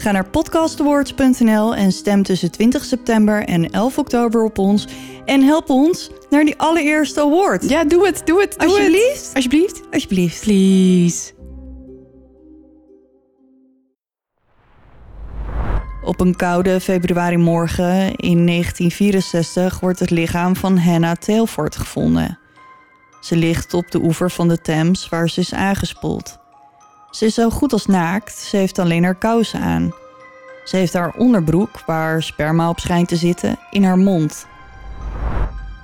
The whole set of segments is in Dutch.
Ga naar podcastawards.nl en stem tussen 20 september en 11 oktober op ons. En help ons naar die allereerste award. Ja, doe het, doe het, doe Alsjeblieft. het. Alsjeblieft. Alsjeblieft. Please. Op een koude februarimorgen in 1964 wordt het lichaam van Hannah Tailford gevonden. Ze ligt op de oever van de Thames waar ze is aangespoeld. Ze is zo goed als naakt, ze heeft alleen haar kousen aan. Ze heeft haar onderbroek, waar sperma op schijnt te zitten, in haar mond.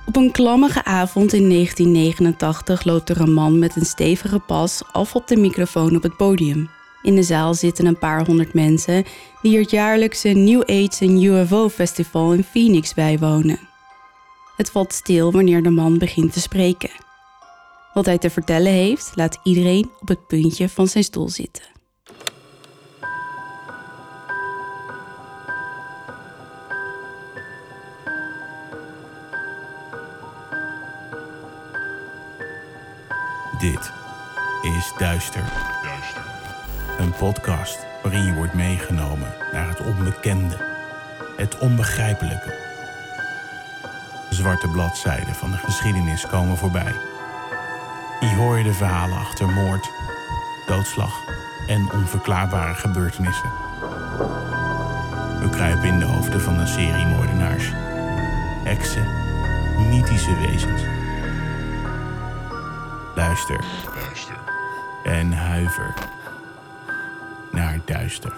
Op een klammige avond in 1989 loopt er een man met een stevige pas af op de microfoon op het podium. In de zaal zitten een paar honderd mensen die het jaarlijkse New Age en UFO Festival in Phoenix bijwonen. Het valt stil wanneer de man begint te spreken. Wat hij te vertellen heeft, laat iedereen op het puntje van zijn stoel zitten. Dit is Duister. Een podcast waarin je wordt meegenomen naar het onbekende, het onbegrijpelijke. Zwarte bladzijden van de geschiedenis komen voorbij. Hier hoor je de verhalen achter moord, doodslag en onverklaarbare gebeurtenissen. We kruipen in de hoofden van een serie moordenaars, heksen, mythische wezens. Luister. En huiver naar duister.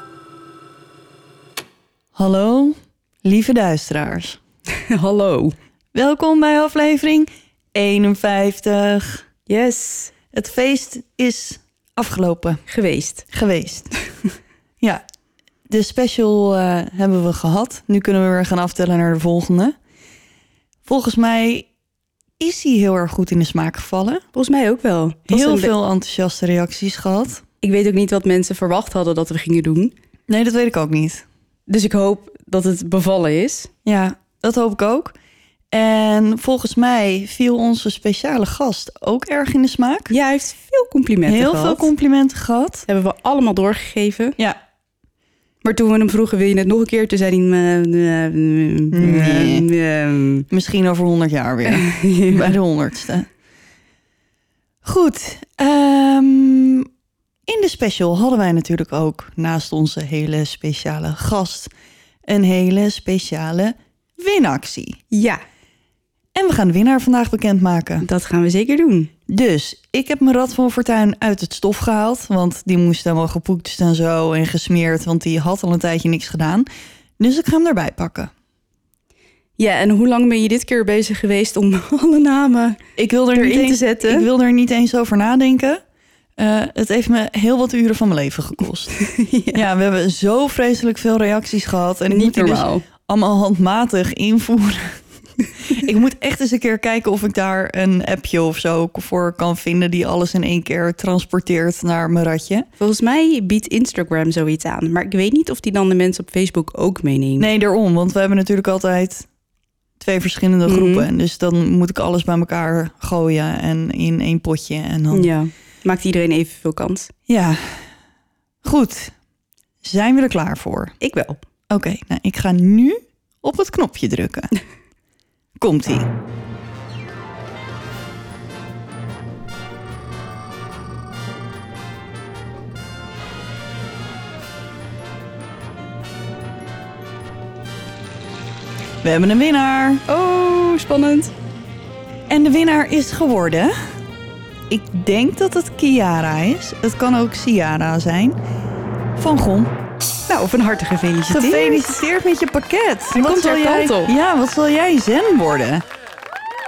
Hallo, lieve duisteraars. Hallo. Welkom bij aflevering 51. Yes. Het feest is afgelopen Geweest. geweest. ja, de special eh, hebben we gehad. Nu kunnen we weer gaan aftellen naar de volgende. Volgens mij is hij heel erg goed in de smaak gevallen. Volgens mij ook wel. Heel veel enthousiaste reacties gehad. Ik weet ook niet wat mensen verwacht hadden dat we gingen doen. Nee, dat weet ik ook niet. Dus ik hoop dat het bevallen is. Ja, dat hoop ik ook. En volgens mij viel onze speciale gast ook erg in de smaak. Ja, hij heeft veel complimenten Heel gehad. veel complimenten gehad. Hebben we allemaal doorgegeven. Ja, Maar toen we hem vroegen, wil je het nog een keer? Toen zei hij... Nee. misschien over 100 jaar weer. Bij de honderdste. Goed. ehm, in de special hadden wij natuurlijk ook naast onze hele speciale gast een hele speciale winactie. Ja, En we gaan de winnaar vandaag bekendmaken. dat gaan we zeker doen. Dus ik heb mijn Rad van Fortuin uit het stof gehaald. Want die moest helemaal gepoetst en zo en gesmeerd. Want die had al een tijdje niks gedaan. Dus ik ga hem erbij pakken. Ja, en hoe lang ben je dit keer bezig geweest om alle namen Ik wil er erin niet te eens, zetten? Ik wil er niet eens over nadenken. Eh, het heeft me heel wat uren van mijn leven gekost. ja. we hebben zo vreselijk veel reacties gehad. En ik moet Niet die dus normaal. allemaal handmatig invoeren. ik moet echt eens een keer kijken of ik daar een appje of zo voor kan vinden... die alles in één keer transporteert naar mijn radje. Volgens mij biedt Instagram zoiets aan. Maar ik weet niet of die dan de mensen op Facebook ook meeneemt. Nee, daarom. Want we hebben natuurlijk altijd twee verschillende Mhm. groepen. Dus dan moet ik alles bij elkaar gooien en in één potje. En dan... Ja, maakt iedereen evenveel kans. Ja, goed. Zijn we er klaar voor? Ik wel. Oké, nou, ik ga nu op het knopje drukken. Komt-ie. We hebben een winnaar. Oh, spannend. En de winnaar is geworden. Ik denk dat het Kiara is. Het kan ook Ciara zijn. Van Gon. Nou, van harte gefeliciteerd. Gefeliciteerd met je pakket. Hij komt er jij, op. Ja, wat zal jij zen worden?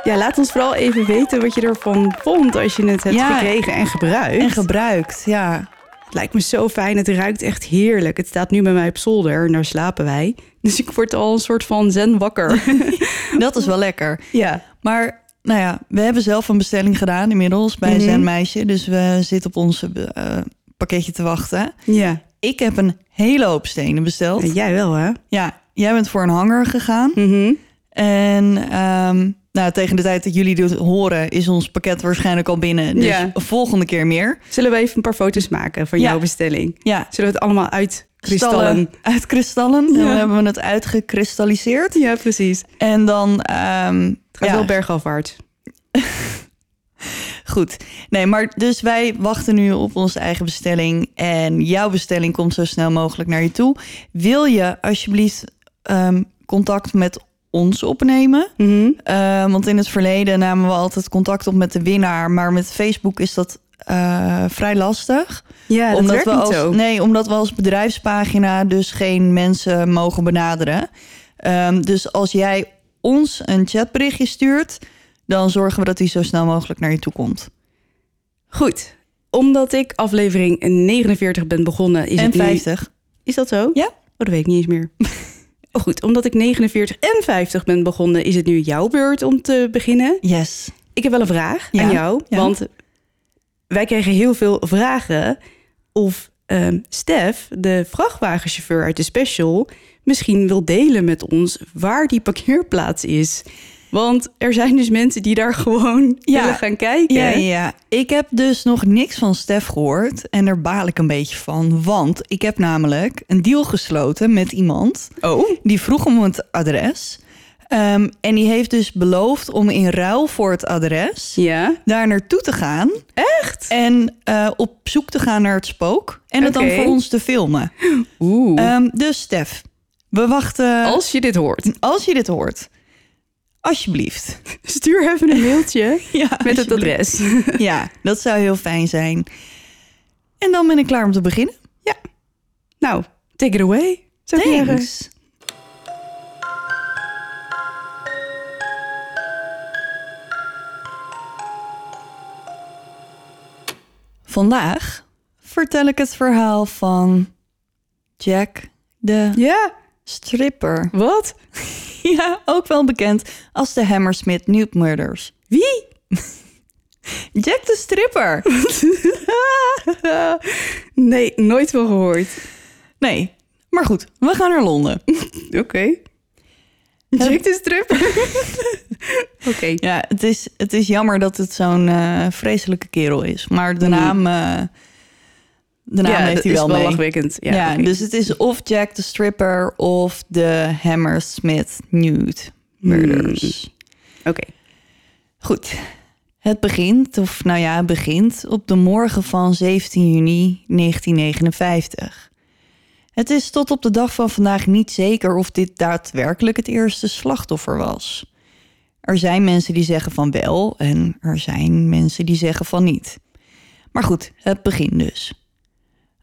Ja, laat ons vooral even weten wat je ervan vond als je het hebt Ja. gekregen en gebruikt. En gebruikt, ja. Het lijkt me zo fijn. Het ruikt echt heerlijk. Het staat nu bij mij op zolder en daar slapen wij. Dus ik word al een soort van zen wakker. Dat is wel lekker. ja. Maar nou ja, we hebben zelf een bestelling gedaan inmiddels bij. Zen Meisje. Dus we zitten op ons eh, pakketje te wachten. Ja. Ik heb een hele hoop stenen besteld. Ja, Jij wel, hè? Ja, jij bent voor een hanger gegaan. Mhm. En ehm, nou, tegen de tijd dat jullie dit horen, is ons pakket waarschijnlijk al binnen. Dus Ja. volgende keer meer. Zullen we even een paar foto's maken van Ja. jouw bestelling? Ja, Zullen we het allemaal uit kristallen? uit kristallen. En Ja. dan hebben we het uitgekristalliseerd. Ja, precies. Het En dan, ehm gaat ja, wel bergafwaarts. Goed. Nee, maar dus wij wachten nu op onze eigen bestelling. En jouw bestelling komt zo snel mogelijk naar je toe. Wil je alsjeblieft ehm, contact met ons opnemen? Mhm. Eh, want in het verleden namen we altijd contact op met de winnaar. Maar met Facebook is dat eh, vrij lastig. Ja, dat werkt we niet als, zo. Nee, omdat we als bedrijfspagina dus geen mensen mogen benaderen. Ehm, dus als jij ons een chatberichtje stuurt... dan zorgen we dat die zo snel mogelijk naar je toe komt. Goed. Omdat ik aflevering 49 ben begonnen, is en het nu... 50. Is dat zo? Ja. Oh, dat weet ik niet eens meer. oh, goed. Omdat ik 49 en 50 ben begonnen, is het nu jouw beurt om te beginnen. Yes. Ik heb wel een vraag Ja, aan jou. ja. Want wij kregen heel veel vragen of ehm Stef, de vrachtwagenchauffeur uit de special, misschien wil delen met ons waar die parkeerplaats is. Want er zijn dus mensen die daar gewoon Ja. willen gaan kijken. Ja, ja, ik heb dus nog niks van Stef gehoord. En daar baal ik een beetje van. Want ik heb namelijk een deal gesloten met iemand... Oh, Die vroeg om het adres. Ehm, en die heeft dus beloofd om in ruil voor het adres ja. daar naartoe te gaan. Echt? En eh, op zoek te gaan naar het spook. En het dan voor ons te filmen. Oeh. Ehm, dus Stef, we wachten. Als... Als je dit hoort, je dit hoort, alsjeblieft. stuur even een mailtje Ja, met het adres. Ja, dat zou heel fijn zijn. En dan ben ik klaar om te beginnen. nou, take it away. Zou zeggen. Thanks. Vandaag vertel ik het verhaal van Jack de Ja, stripper. wat? Ja, ook wel bekend als de Hammersmith Nude Murders. Wie? Jack de stripper. nee, nooit wel gehoord. Nee, maar goed, we gaan naar Londen. Oké. Jack de stripper. Oké. Ja, het is, het is jammer dat het zo'n eh, vreselijke kerel is. Maar de naam, eh, de naam Ja, heeft hij wel mee. lachwekkend. Ja, dus het is of Jack the Stripper of de Hammersmith Nude Murders. Oké. Goed, het begint, of nou ja, begint op de morgen van 17 juni 1959. Het is tot op de dag van vandaag niet zeker of dit daadwerkelijk het eerste slachtoffer was. Er zijn mensen die zeggen van wel en er zijn mensen die zeggen van niet. Maar goed, het begint dus.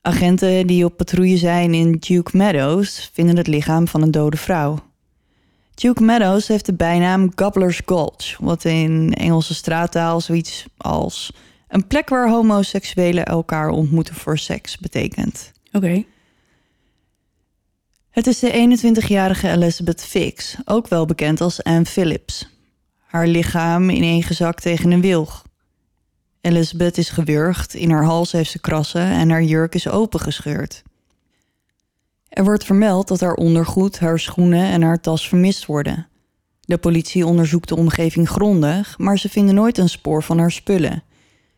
Agenten die op patrouille zijn in Duke Meadows vinden het lichaam van een dode vrouw. Duke Meadows heeft de bijnaam Gobbler's Gulch, wat in Engelse straattaal zoiets als een plek waar homoseksuelen elkaar ontmoeten voor seks betekent. Oké. Het is de 21-jarige Elizabeth Fix, ook wel bekend als Anne Phillips. Haar lichaam ineengezakt tegen een wilg. Elizabeth is gewurgd, in haar hals heeft ze krassen en haar jurk is opengescheurd. Er wordt vermeld dat haar ondergoed, haar schoenen en haar tas vermist worden. De politie onderzoekt de omgeving grondig, maar ze vinden nooit een spoor van haar spullen.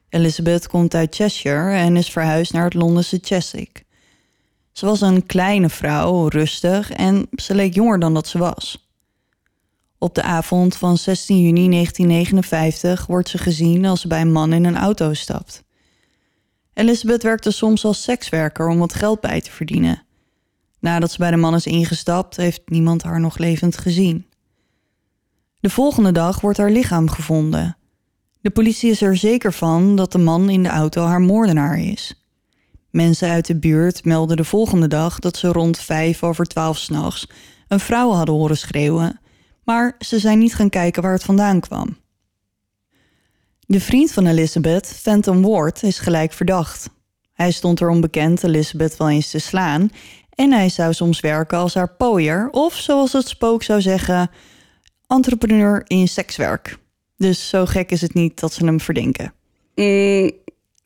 Elizabeth komt uit Cheshire en is verhuisd naar het Londense Cheswick. Ze was een kleine vrouw, rustig en ze leek jonger dan dat ze was. Op de avond van 16 juni 1959 wordt ze gezien als ze bij een man in een auto stapt. Elizabeth werkte soms als sekswerker om wat geld bij te verdienen. Nadat ze bij de man is ingestapt, heeft niemand haar nog levend gezien. De volgende dag wordt haar lichaam gevonden. De politie is er zeker van dat de man in de auto haar moordenaar is. Mensen uit de buurt melden de volgende dag dat ze rond vijf over twaalf s'nachts een vrouw hadden horen schreeuwen, maar ze zijn niet gaan kijken waar het vandaan kwam. De vriend van Elizabeth, Phantom Ward, is gelijk verdacht. Hij stond erom bekend Elizabeth wel eens te slaan. En hij zou soms werken als haar pooier. Of zoals het spook zou zeggen, entrepreneur in sekswerk. Dus zo gek is het niet dat ze hem verdenken. Mm,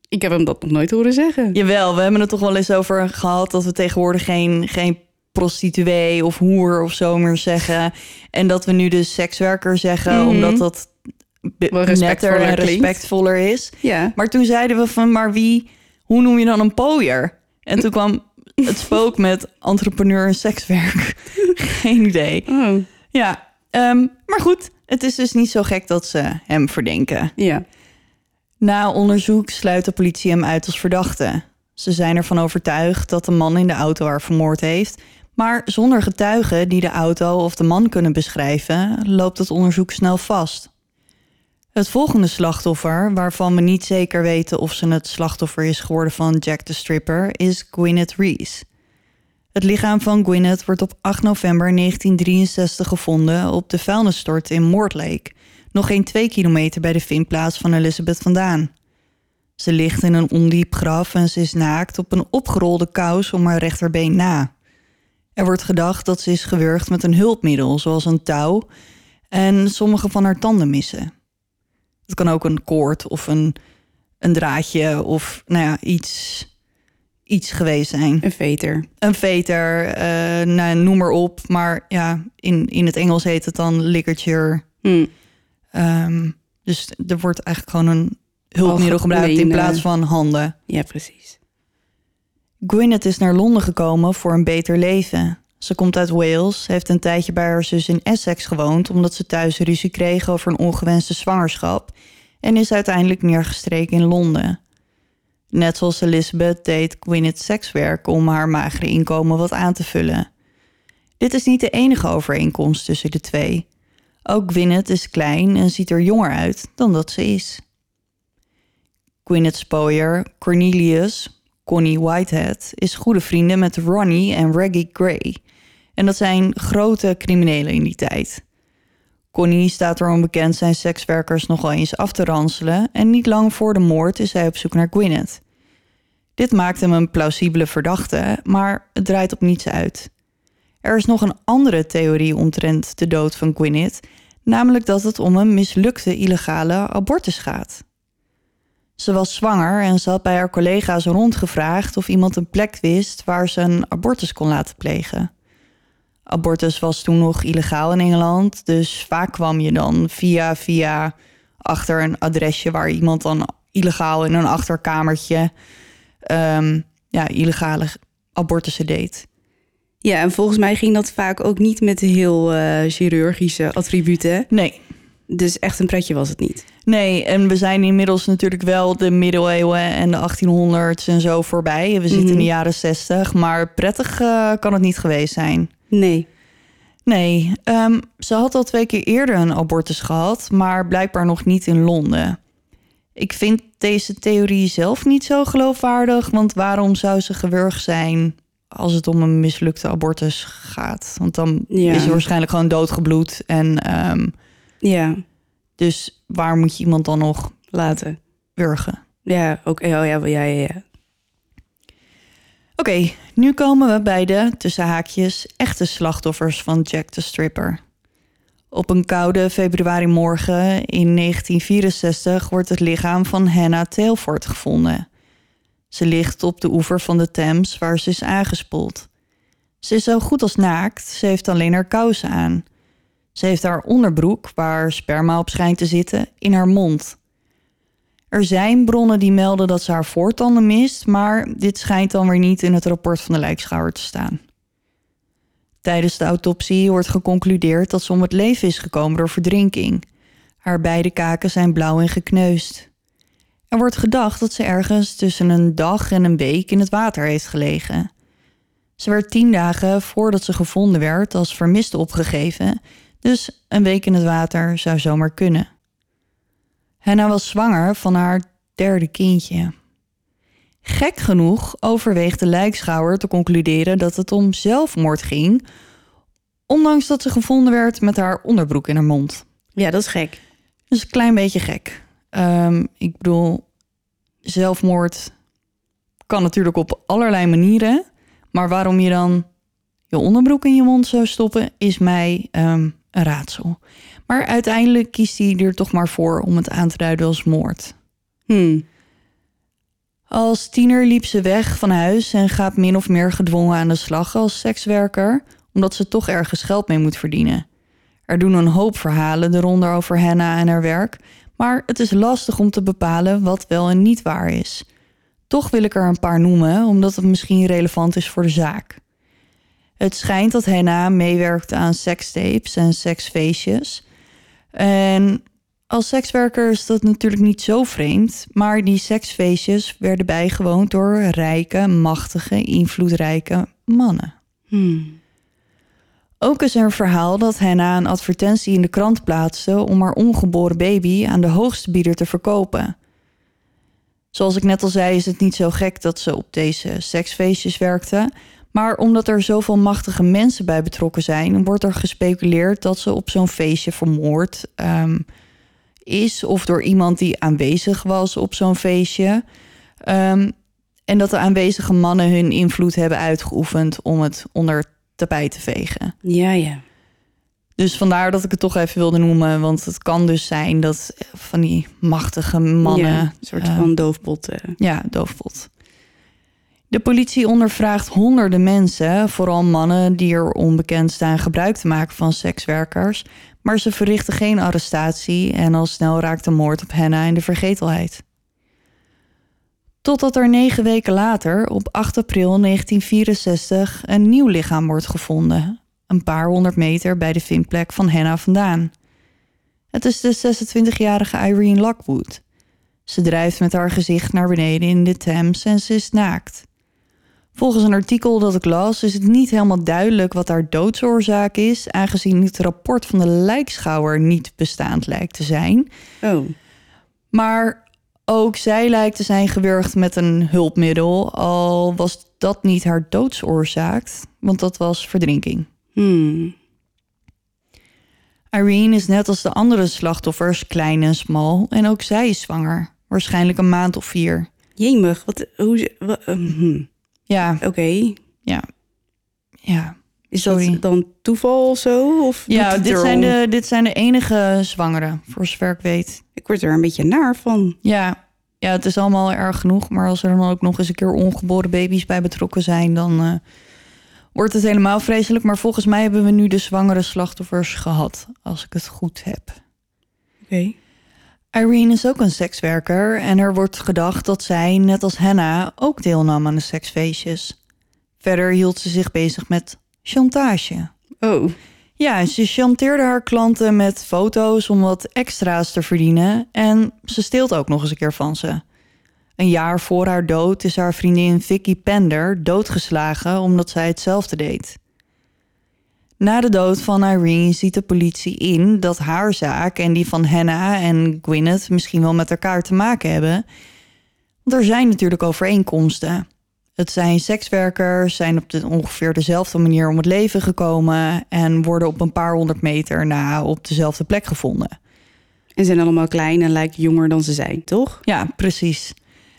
ik heb hem dat nog nooit horen zeggen. Jawel, we hebben het toch wel eens over gehad dat we tegenwoordig geen, geen prostituee of hoer of zo meer zeggen. En dat we nu dus sekswerker zeggen, Mhm. omdat dat netter respectvoller en klinkt. respectvoller is. Ja. Maar toen zeiden we van, maar wie, hoe noem je dan een pooier? En toen kwam het spook met entrepreneur en sekswerk. Geen idee. Oh, Ja, ehm, maar goed, het is dus niet zo gek dat ze hem verdenken. ja. Na onderzoek sluit de politie hem uit als verdachte. Ze zijn ervan overtuigd dat de man in de auto haar vermoord heeft. Maar zonder getuigen die de auto of de man kunnen beschrijven, loopt het onderzoek snel vast. Het volgende slachtoffer, waarvan we niet zeker weten of ze het slachtoffer is geworden van Jack the Stripper, is Gwyneth Reese. Het lichaam van Gwyneth wordt op 8 november 1963 gevonden op de vuilnisstort in Mortlake, nog geen twee kilometer bij de vindplaats van Elizabeth vandaan. Ze ligt in een ondiep graf en ze is naakt op een opgerolde kous om haar rechterbeen na. Er wordt gedacht dat ze is gewurgd met een hulpmiddel, zoals een touw, en sommige van haar tanden missen. Het kan ook een koord of een, een draadje of nou ja, iets, iets geweest zijn. Een veter. Een veter, eh, nou, noem maar op. Maar ja, in, in het Engels heet het dan ligature. Hm. Ehm, dus er wordt eigenlijk gewoon een hulpmiddel gebruikt in plaats van handen. Ja, precies. Gwyneth is naar Londen gekomen voor een beter leven. Ze komt uit Wales, heeft een tijdje bij haar zus in Essex gewoond... omdat ze thuis ruzie kreeg over een ongewenste zwangerschap... en is uiteindelijk neergestreken in Londen. Net zoals Elizabeth deed Gwyneth sekswerk om haar magere inkomen wat aan te vullen. Dit is niet de enige overeenkomst tussen de twee. Ook Gwyneth is klein en ziet er jonger uit dan dat ze is. Gwyneth's pooier Cornelius, Connie Whitehead, is goede vrienden met Ronnie en Reggie Gray. En dat zijn grote criminelen in die tijd. Connie staat erom bekend zijn sekswerkers nogal eens af te ranselen... en niet lang voor de moord is hij op zoek naar Gwyneth. Dit maakt hem een plausibele verdachte, maar het draait op niets uit. Er is nog een andere theorie omtrent de dood van Gwyneth... namelijk dat het om een mislukte illegale abortus gaat. Ze was zwanger en ze had bij haar collega's rondgevraagd of iemand een plek wist waar ze een abortus kon laten plegen. Abortus was toen nog illegaal in Engeland, dus vaak kwam je dan via via achter een adresje waar iemand dan illegaal in een achterkamertje ehm, ja, illegale abortussen deed. Ja, en volgens mij ging dat vaak ook niet met heel eh, chirurgische attributen. Nee, Dus echt een pretje was het niet. Nee, en we zijn inmiddels natuurlijk wel de middeleeuwen en de 1800s en zo voorbij. We zitten in de Mhm. jaren 60, maar prettig eh, kan het niet geweest zijn. Nee. Nee, ehm, ze had al twee keer eerder een abortus gehad, maar blijkbaar nog niet in Londen. Ik vind deze theorie zelf niet zo geloofwaardig, want waarom zou ze gewurgd zijn als het om een mislukte abortus gaat? Want dan Ja. is ze waarschijnlijk gewoon doodgebloed en ehm, Ja, dus waar moet je iemand dan nog laten. wurgen? Ja, ook. Oh, ja, ja, ja, ja. Oké, nu komen we bij de, tussen haakjes, echte slachtoffers van Jack the Stripper. Op een koude februarimorgen in 1964 wordt het lichaam van Hannah Tailford gevonden. Ze ligt op de oever van de Thames waar ze is aangespoeld. Ze is zo goed als naakt, ze heeft alleen haar kousen aan. Ze heeft haar onderbroek, waar sperma op schijnt te zitten, in haar mond. Er zijn bronnen die melden dat ze haar voortanden mist, maar dit schijnt dan weer niet in het rapport van de lijkschouwer te staan. Tijdens de autopsie wordt geconcludeerd dat ze om het leven is gekomen door verdrinking. Haar beide kaken zijn blauw en gekneusd. Er wordt gedacht dat ze ergens tussen een dag en een week in het water heeft gelegen. Ze werd tien dagen voordat ze gevonden werd als vermist opgegeven, dus een week in het water zou zomaar kunnen. Hannah was zwanger van haar derde kindje. Gek genoeg overweegt de lijkschouwer te concluderen dat het om zelfmoord ging, ondanks dat ze gevonden werd met haar onderbroek in haar mond. Ja, dat is gek. Dus een klein beetje gek. Ehm, ik bedoel, zelfmoord kan natuurlijk op allerlei manieren. Maar waarom je dan je onderbroek in je mond zou stoppen, is mij ehm, een raadsel. Maar uiteindelijk kiest hij er toch maar voor om het aan te duiden als moord. Hmm. Als tiener liep ze weg van huis en gaat min of meer gedwongen aan de slag als sekswerker, omdat ze toch ergens geld mee moet verdienen. Er doen een hoop verhalen eronder over Hannah en haar werk, maar het is lastig om te bepalen wat wel en niet waar is. Toch wil ik er een paar noemen, omdat het misschien relevant is voor de zaak. Het schijnt dat Hannah meewerkt aan sekstapes en seksfeestjes. En als sekswerker is dat natuurlijk niet zo vreemd, maar die seksfeestjes werden bijgewoond door rijke, machtige, invloedrijke mannen. Hmm. Ook is er een verhaal dat Hannah een advertentie in de krant plaatste om haar ongeboren baby aan de hoogste bieder te verkopen. Zoals ik net al zei, is het niet zo gek dat ze op deze seksfeestjes werkte. Maar omdat er zoveel machtige mensen bij betrokken zijn, wordt er gespeculeerd dat ze op zo'n feestje vermoord ehm, is. Of door iemand die aanwezig was op zo'n feestje. Ehm, en dat de aanwezige mannen hun invloed hebben uitgeoefend om het onder tapijt te vegen. Ja, ja. Dus vandaar dat ik het toch even wilde noemen. Want het kan dus zijn dat van die machtige mannen. Ja, een soort eh, van doofpot. eh. ja, doofpot. De politie ondervraagt honderden mensen, vooral mannen die er onbekend staan gebruik te maken van sekswerkers. Maar ze verrichten geen arrestatie en al snel raakt de moord op Hannah in de vergetelheid. Totdat er negen weken later, op 8 april 1964, een nieuw lichaam wordt gevonden. Een paar honderd meter bij de vindplek van Hannah vandaan. Het is de 26-jarige Irene Lockwood. Ze drijft met haar gezicht naar beneden in de Thames en ze is naakt. Volgens een artikel dat ik las is het niet helemaal duidelijk wat haar doodsoorzaak is, aangezien het rapport van de lijkschouwer niet bestaand lijkt te zijn. Oh, Maar ook zij lijkt te zijn gewurgd met een hulpmiddel, al was dat niet haar doodsoorzaak, want dat was verdrinking. hmm. Irene is net als de andere slachtoffers klein en smal en ook zij is zwanger, waarschijnlijk een maand of vier. Jemig, wat, hoe, wa- eh, hmm. Ja, oké. ja, ja. Is Sorry. dat dan toeval of zo? Of Ja, dit zijn, de, dit zijn de enige zwangeren, voor zover ik weet. Ik word er een beetje naar van. Ja, ja, het is allemaal erg genoeg. Maar als er dan ook nog eens een keer ongeboren baby's bij betrokken zijn, dan eh, wordt het helemaal vreselijk. Maar volgens mij hebben we nu de zwangere slachtoffers gehad, als ik het goed heb. Oké. Irene is ook een sekswerker en er wordt gedacht dat zij, net als Hannah, ook deelnam aan de seksfeestjes. Verder hield ze zich bezig met chantage. Oh, Ja, ze chanteerde haar klanten met foto's om wat extra's te verdienen en ze steelt ook nog eens een keer van ze. Een jaar voor haar dood is haar vriendin Vicky Pender doodgeslagen omdat zij hetzelfde deed. Na de dood van Irene ziet de politie in dat haar zaak en die van Hannah en Gwyneth misschien wel met elkaar te maken hebben. Want er zijn natuurlijk overeenkomsten. Het zijn sekswerkers, zijn op de, ongeveer dezelfde manier om het leven gekomen en worden op een paar honderd meter na op dezelfde plek gevonden. en zijn allemaal klein en lijken jonger dan ze zijn, toch? Ja, precies.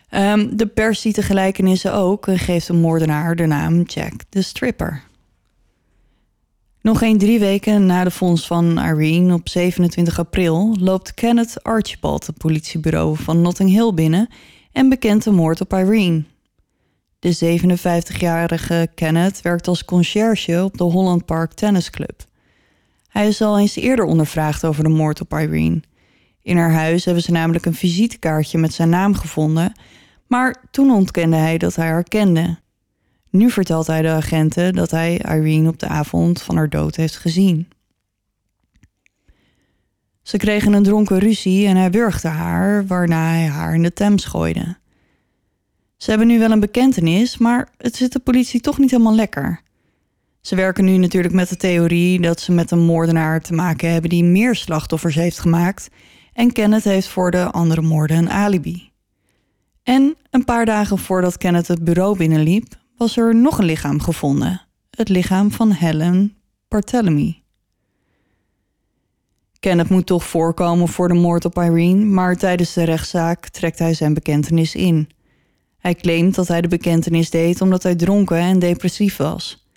Ehm, de pers ziet de gelijkenissen ook en geeft de moordenaar de naam Jack de Stripper. Nog geen drie weken na de vondst van Irene op 27 april loopt Kenneth Archibald het politiebureau van Notting Hill binnen en bekent de moord op Irene. De 57-jarige Kenneth werkt als conciërge op de Holland Park Tennis Club. Hij is al eens eerder ondervraagd over de moord op Irene. In haar huis hebben ze namelijk een visitekaartje met zijn naam gevonden, maar toen ontkende hij dat hij haar kende. Nu vertelt hij de agenten dat hij Irene op de avond van haar dood heeft gezien. Ze kregen een dronken ruzie en hij wurgde haar, waarna hij haar in de Thames gooide. Ze hebben nu wel een bekentenis, maar het zit de politie toch niet helemaal lekker. Ze werken nu natuurlijk met de theorie dat ze met een moordenaar te maken hebben die meer slachtoffers heeft gemaakt en Kenneth heeft voor de andere moorden een alibi. En een paar dagen voordat Kenneth het bureau binnenliep, was er nog een lichaam gevonden. Het lichaam van Helen Barthélemy. Kenneth moet toch voorkomen voor de moord op Irene, maar tijdens de rechtszaak trekt hij zijn bekentenis in. Hij claimt dat hij de bekentenis deed omdat hij dronken en depressief was.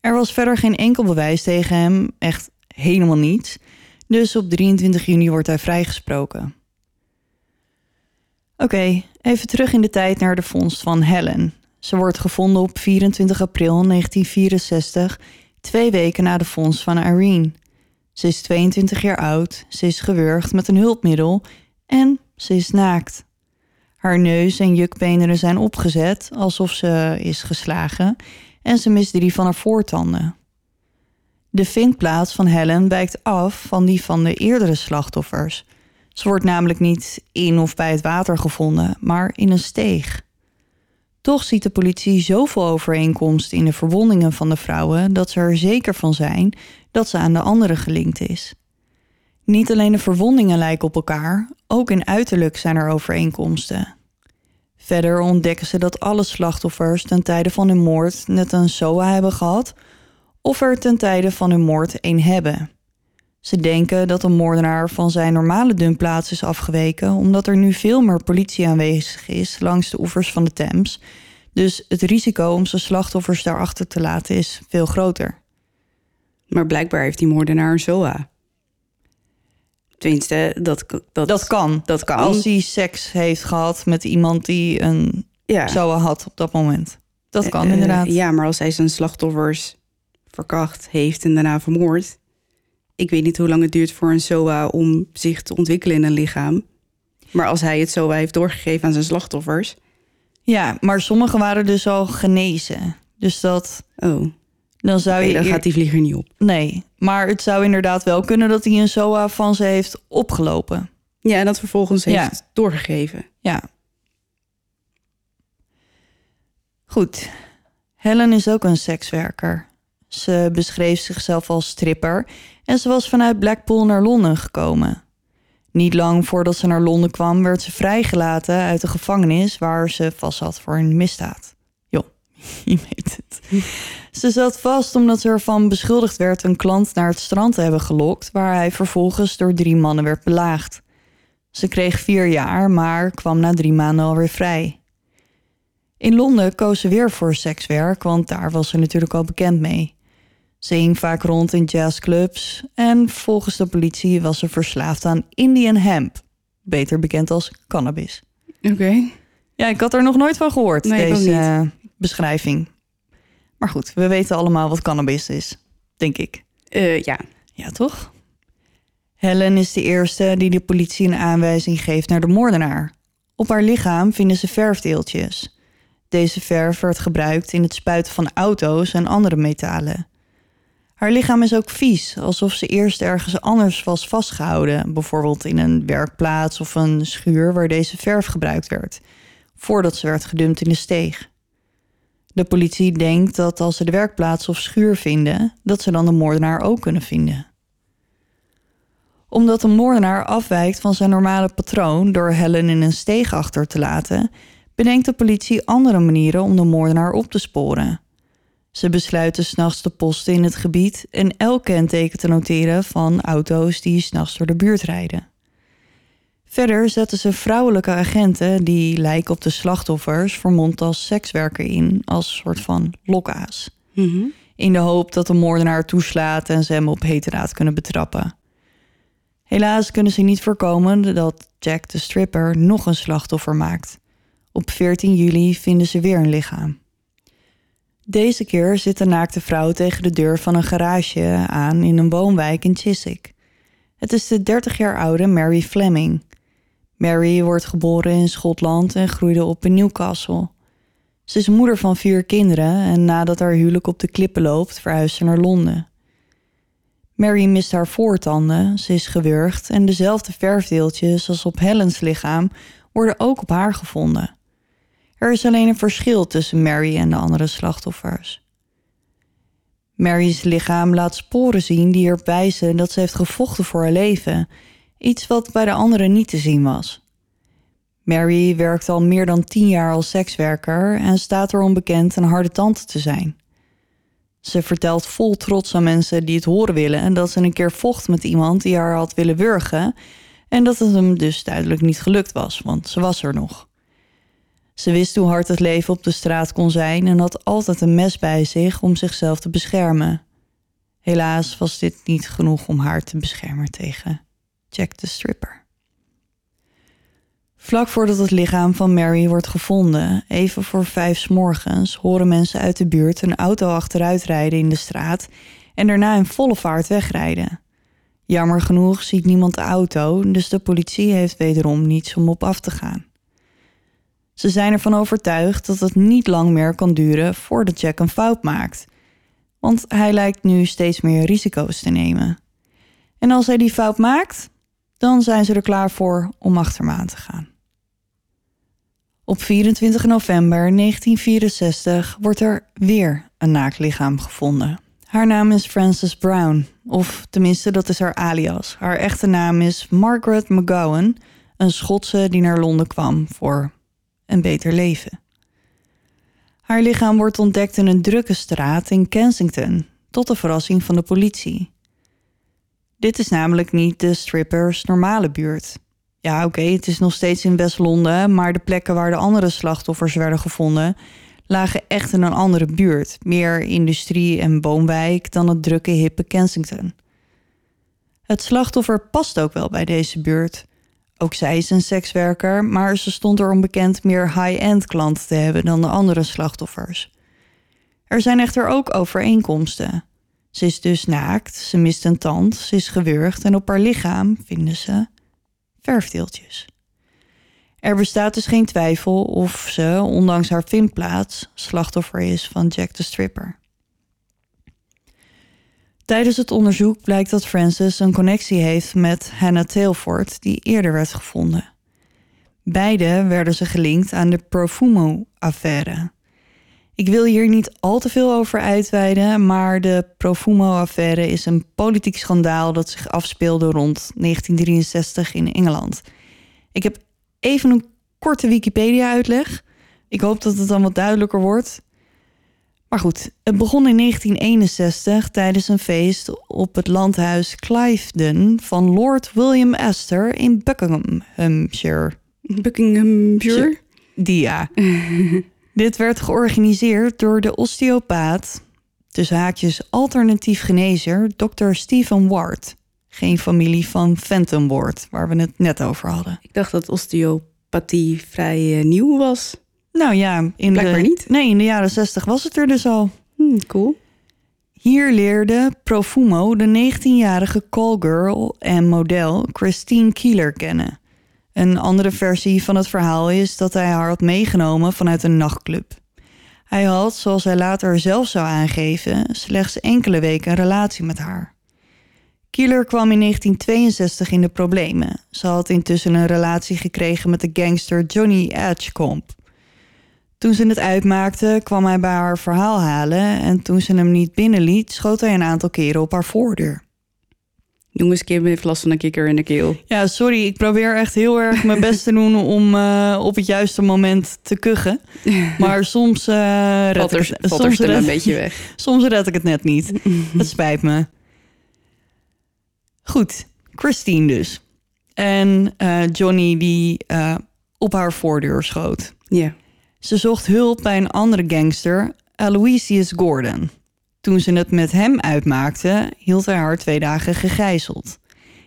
Er was verder geen enkel bewijs tegen hem, echt helemaal niets. Dus op 23 juni wordt hij vrijgesproken. Oké, even terug in de tijd naar de vondst van Helen. Ze wordt gevonden op 24 april 1964, twee weken na de vondst van Irene. Ze is 22 jaar oud, ze is gewurgd met een hulpmiddel en ze is naakt. Haar neus en jukbeenderen zijn opgezet alsof ze is geslagen en ze mist drie van haar voortanden. De vindplaats van Helen wijkt af van die van de eerdere slachtoffers. Ze wordt namelijk niet in of bij het water gevonden, maar in een steeg. Toch ziet de politie zoveel overeenkomsten in de verwondingen van de vrouwen dat ze er zeker van zijn dat ze aan de andere gelinkt is. Niet alleen de verwondingen lijken op elkaar, ook in uiterlijk zijn er overeenkomsten. Verder ontdekken ze dat alle slachtoffers ten tijde van hun moord net een SOA hebben gehad of er ten tijde van hun moord een hebben. Ze denken dat de moordenaar van zijn normale dunplaats is afgeweken omdat er nu veel meer politie aanwezig is langs de oevers van de Thames. Dus het risico om zijn slachtoffers daarachter te laten is veel groter. Maar blijkbaar heeft die moordenaar een SOA. Tenminste, dat, dat, Dat kan. Dat kan. Als hij seks heeft gehad met iemand die een ja. SOA had op dat moment. Dat kan Eh, inderdaad. ja, maar als hij zijn slachtoffers verkracht heeft en daarna vermoord. Ik weet niet hoe lang het duurt voor een SOA om zich te ontwikkelen in een lichaam. Maar als hij het SOA heeft doorgegeven aan zijn slachtoffers. Ja, maar sommige waren dus al genezen. Dus dat, Oh, dan zou je... dan gaat die vlieger niet op. Nee, maar het zou inderdaad wel kunnen dat hij een SOA van ze heeft opgelopen. Ja, en dat vervolgens heeft Ja. doorgegeven. Ja. Goed. Helen is ook een sekswerker. Ze beschreef zichzelf als stripper en ze was vanuit Blackpool naar Londen gekomen. Niet lang voordat ze naar Londen kwam, werd ze vrijgelaten uit de gevangenis waar ze vast zat voor een misdaad. Joh, je weet het. Ze zat vast omdat ze ervan beschuldigd werd een klant naar het strand te hebben gelokt, waar hij vervolgens door drie mannen werd belaagd. Ze kreeg vier jaar, maar kwam na drie maanden alweer vrij. In Londen koos ze weer voor sekswerk, want daar was ze natuurlijk al bekend mee. Ze hing vaak rond in jazzclubs en volgens de politie was ze verslaafd aan Indian hemp, beter bekend als cannabis. Oké. Ja, ik had er nog nooit van gehoord, Nee, deze beschrijving. Maar goed, we weten allemaal wat cannabis is, denk ik. Eh, ja. Ja, toch? Helen is de eerste die de politie een aanwijzing geeft naar de moordenaar. Op haar lichaam vinden ze verfdeeltjes. Deze verf werd gebruikt in het spuiten van auto's en andere metalen. Haar lichaam is ook vies, alsof ze eerst ergens anders was vastgehouden, bijvoorbeeld in een werkplaats of een schuur waar deze verf gebruikt werd, voordat ze werd gedumpt in de steeg. De politie denkt dat als ze de werkplaats of schuur vinden, dat ze dan de moordenaar ook kunnen vinden. Omdat de moordenaar afwijkt van zijn normale patroon door Helen in een steeg achter te laten, bedenkt de politie andere manieren om de moordenaar op te sporen. Ze besluiten s'nachts te posten in het gebied en elk kenteken te noteren van auto's die s'nachts door de buurt rijden. Verder zetten ze vrouwelijke agenten die lijken op de slachtoffers vermomd als sekswerker in als soort van lokaas. Mhm. In de hoop dat de moordenaar toeslaat en ze hem op heterdaad kunnen betrappen. Helaas kunnen ze niet voorkomen dat Jack de stripper nog een slachtoffer maakt. Op 14 juli vinden ze weer een lichaam. Deze keer zit de naakte vrouw tegen de deur van een garage aan in een woonwijk in Chiswick. Het is de 30 jaar oude Mary Fleming. Mary wordt geboren in Schotland en groeide op in Newcastle. Ze is moeder van vier kinderen en nadat haar huwelijk op de klippen loopt, verhuist ze naar Londen. Mary mist haar voortanden, ze is gewurgd en dezelfde verfdeeltjes als op Helens lichaam worden ook op haar gevonden. Er is alleen een verschil tussen Mary en de andere slachtoffers. Mary's lichaam laat sporen zien die erop wijzen dat ze heeft gevochten voor haar leven, iets wat bij de anderen niet te zien was. Mary werkt al meer dan tien jaar als sekswerker en staat erom bekend een harde tante te zijn. Ze vertelt vol trots aan mensen die het horen willen dat ze een keer vocht met iemand die haar had willen wurgen en dat het hem dus duidelijk niet gelukt was, want ze was er nog. Ze wist hoe hard het leven op de straat kon zijn en had altijd een mes bij zich om zichzelf te beschermen. Helaas was dit niet genoeg om haar te beschermen tegen Jack de Stripper. Vlak voordat het lichaam van Mary wordt gevonden, even voor vijf s morgens, horen mensen uit de buurt een auto achteruit rijden in de straat en daarna in volle vaart wegrijden. Jammer genoeg ziet niemand de auto, dus de politie heeft wederom niets om op af te gaan. Ze zijn ervan overtuigd dat het niet lang meer kan duren voordat Jack een fout maakt, want hij lijkt nu steeds meer risico's te nemen. En als hij die fout maakt, dan zijn ze er klaar voor om achter hem aan te gaan. Op 24 november 1964 wordt er weer een naakt lichaam gevonden. Haar naam is Frances Brown, of tenminste dat is haar alias. Haar echte naam is Margaret McGowan, een Schotse die naar Londen kwam voor een beter leven. Haar lichaam wordt ontdekt in een drukke straat in Kensington, tot de verrassing van de politie. Dit is namelijk niet de strippers normale buurt. Ja, oké, het is nog steeds in West-Londen, maar de plekken waar de andere slachtoffers werden gevonden lagen echt in een andere buurt, meer industrie- en woonwijk dan het drukke hippe Kensington. Het slachtoffer past ook wel bij deze buurt. Ook zij is een sekswerker, maar ze stond er onbekend meer high-end klanten te hebben dan de andere slachtoffers. Er zijn echter ook overeenkomsten. Ze is dus naakt, ze mist een tand, ze is gewurgd en op haar lichaam vinden ze verfdeeltjes. Er bestaat dus geen twijfel of ze, ondanks haar vindplaats, slachtoffer is van Jack de Stripper. Tijdens het onderzoek blijkt dat Francis een connectie heeft met Hannah Tailford, die eerder werd gevonden. Beide werden ze gelinkt aan de Profumo-affaire. Ik wil hier niet al te veel over uitweiden, maar de Profumo-affaire is een politiek schandaal dat zich afspeelde rond 1963 in Engeland. Ik heb even een korte Wikipedia-uitleg. Ik hoop dat het dan wat duidelijker wordt. Maar goed, het begon in 1961 tijdens een feest op het landhuis Cliveden van Lord William Astor in Buckinghamshire. Buckinghamshire? Die ja. Dit werd georganiseerd door de osteopaat, tussen haakjes alternatief genezer, Dr. Stephen Ward. Geen familie van Phantom Ward, waar we het net over hadden. Ik dacht dat osteopathie vrij uh, nieuw was. Nou ja, in Blijkbaar de, niet. Nee, in de jaren 60 was het er dus al. Hmm, cool. Hier leerde Profumo de 19-jarige callgirl en model Christine Keeler kennen. Een andere versie van het verhaal is dat hij haar had meegenomen vanuit een nachtclub. Hij had, zoals hij later zelf zou aangeven, slechts enkele weken een relatie met haar. Keeler kwam in 1962 in de problemen. Ze had intussen een relatie gekregen met de gangster Johnny Edgecombe. Toen ze het uitmaakte, kwam hij bij haar verhaal halen en toen ze hem niet binnenliet, schoot hij een aantal keren op haar voordeur. Jongens, Kim heeft last van een kikker in de keel. Ja, sorry, ik probeer echt heel erg mijn best te doen om uh, op het juiste moment te kuchen. Maar soms uh, red er, ik het, soms red- een beetje weg. Soms red ik het net niet. Het spijt me. Goed, Christine dus. En eh, Johnny die eh, op haar voordeur schoot. Ja. Ze zocht hulp bij een andere gangster, Aloysius Gordon. Toen ze het met hem uitmaakte, hield hij haar twee dagen gegijzeld.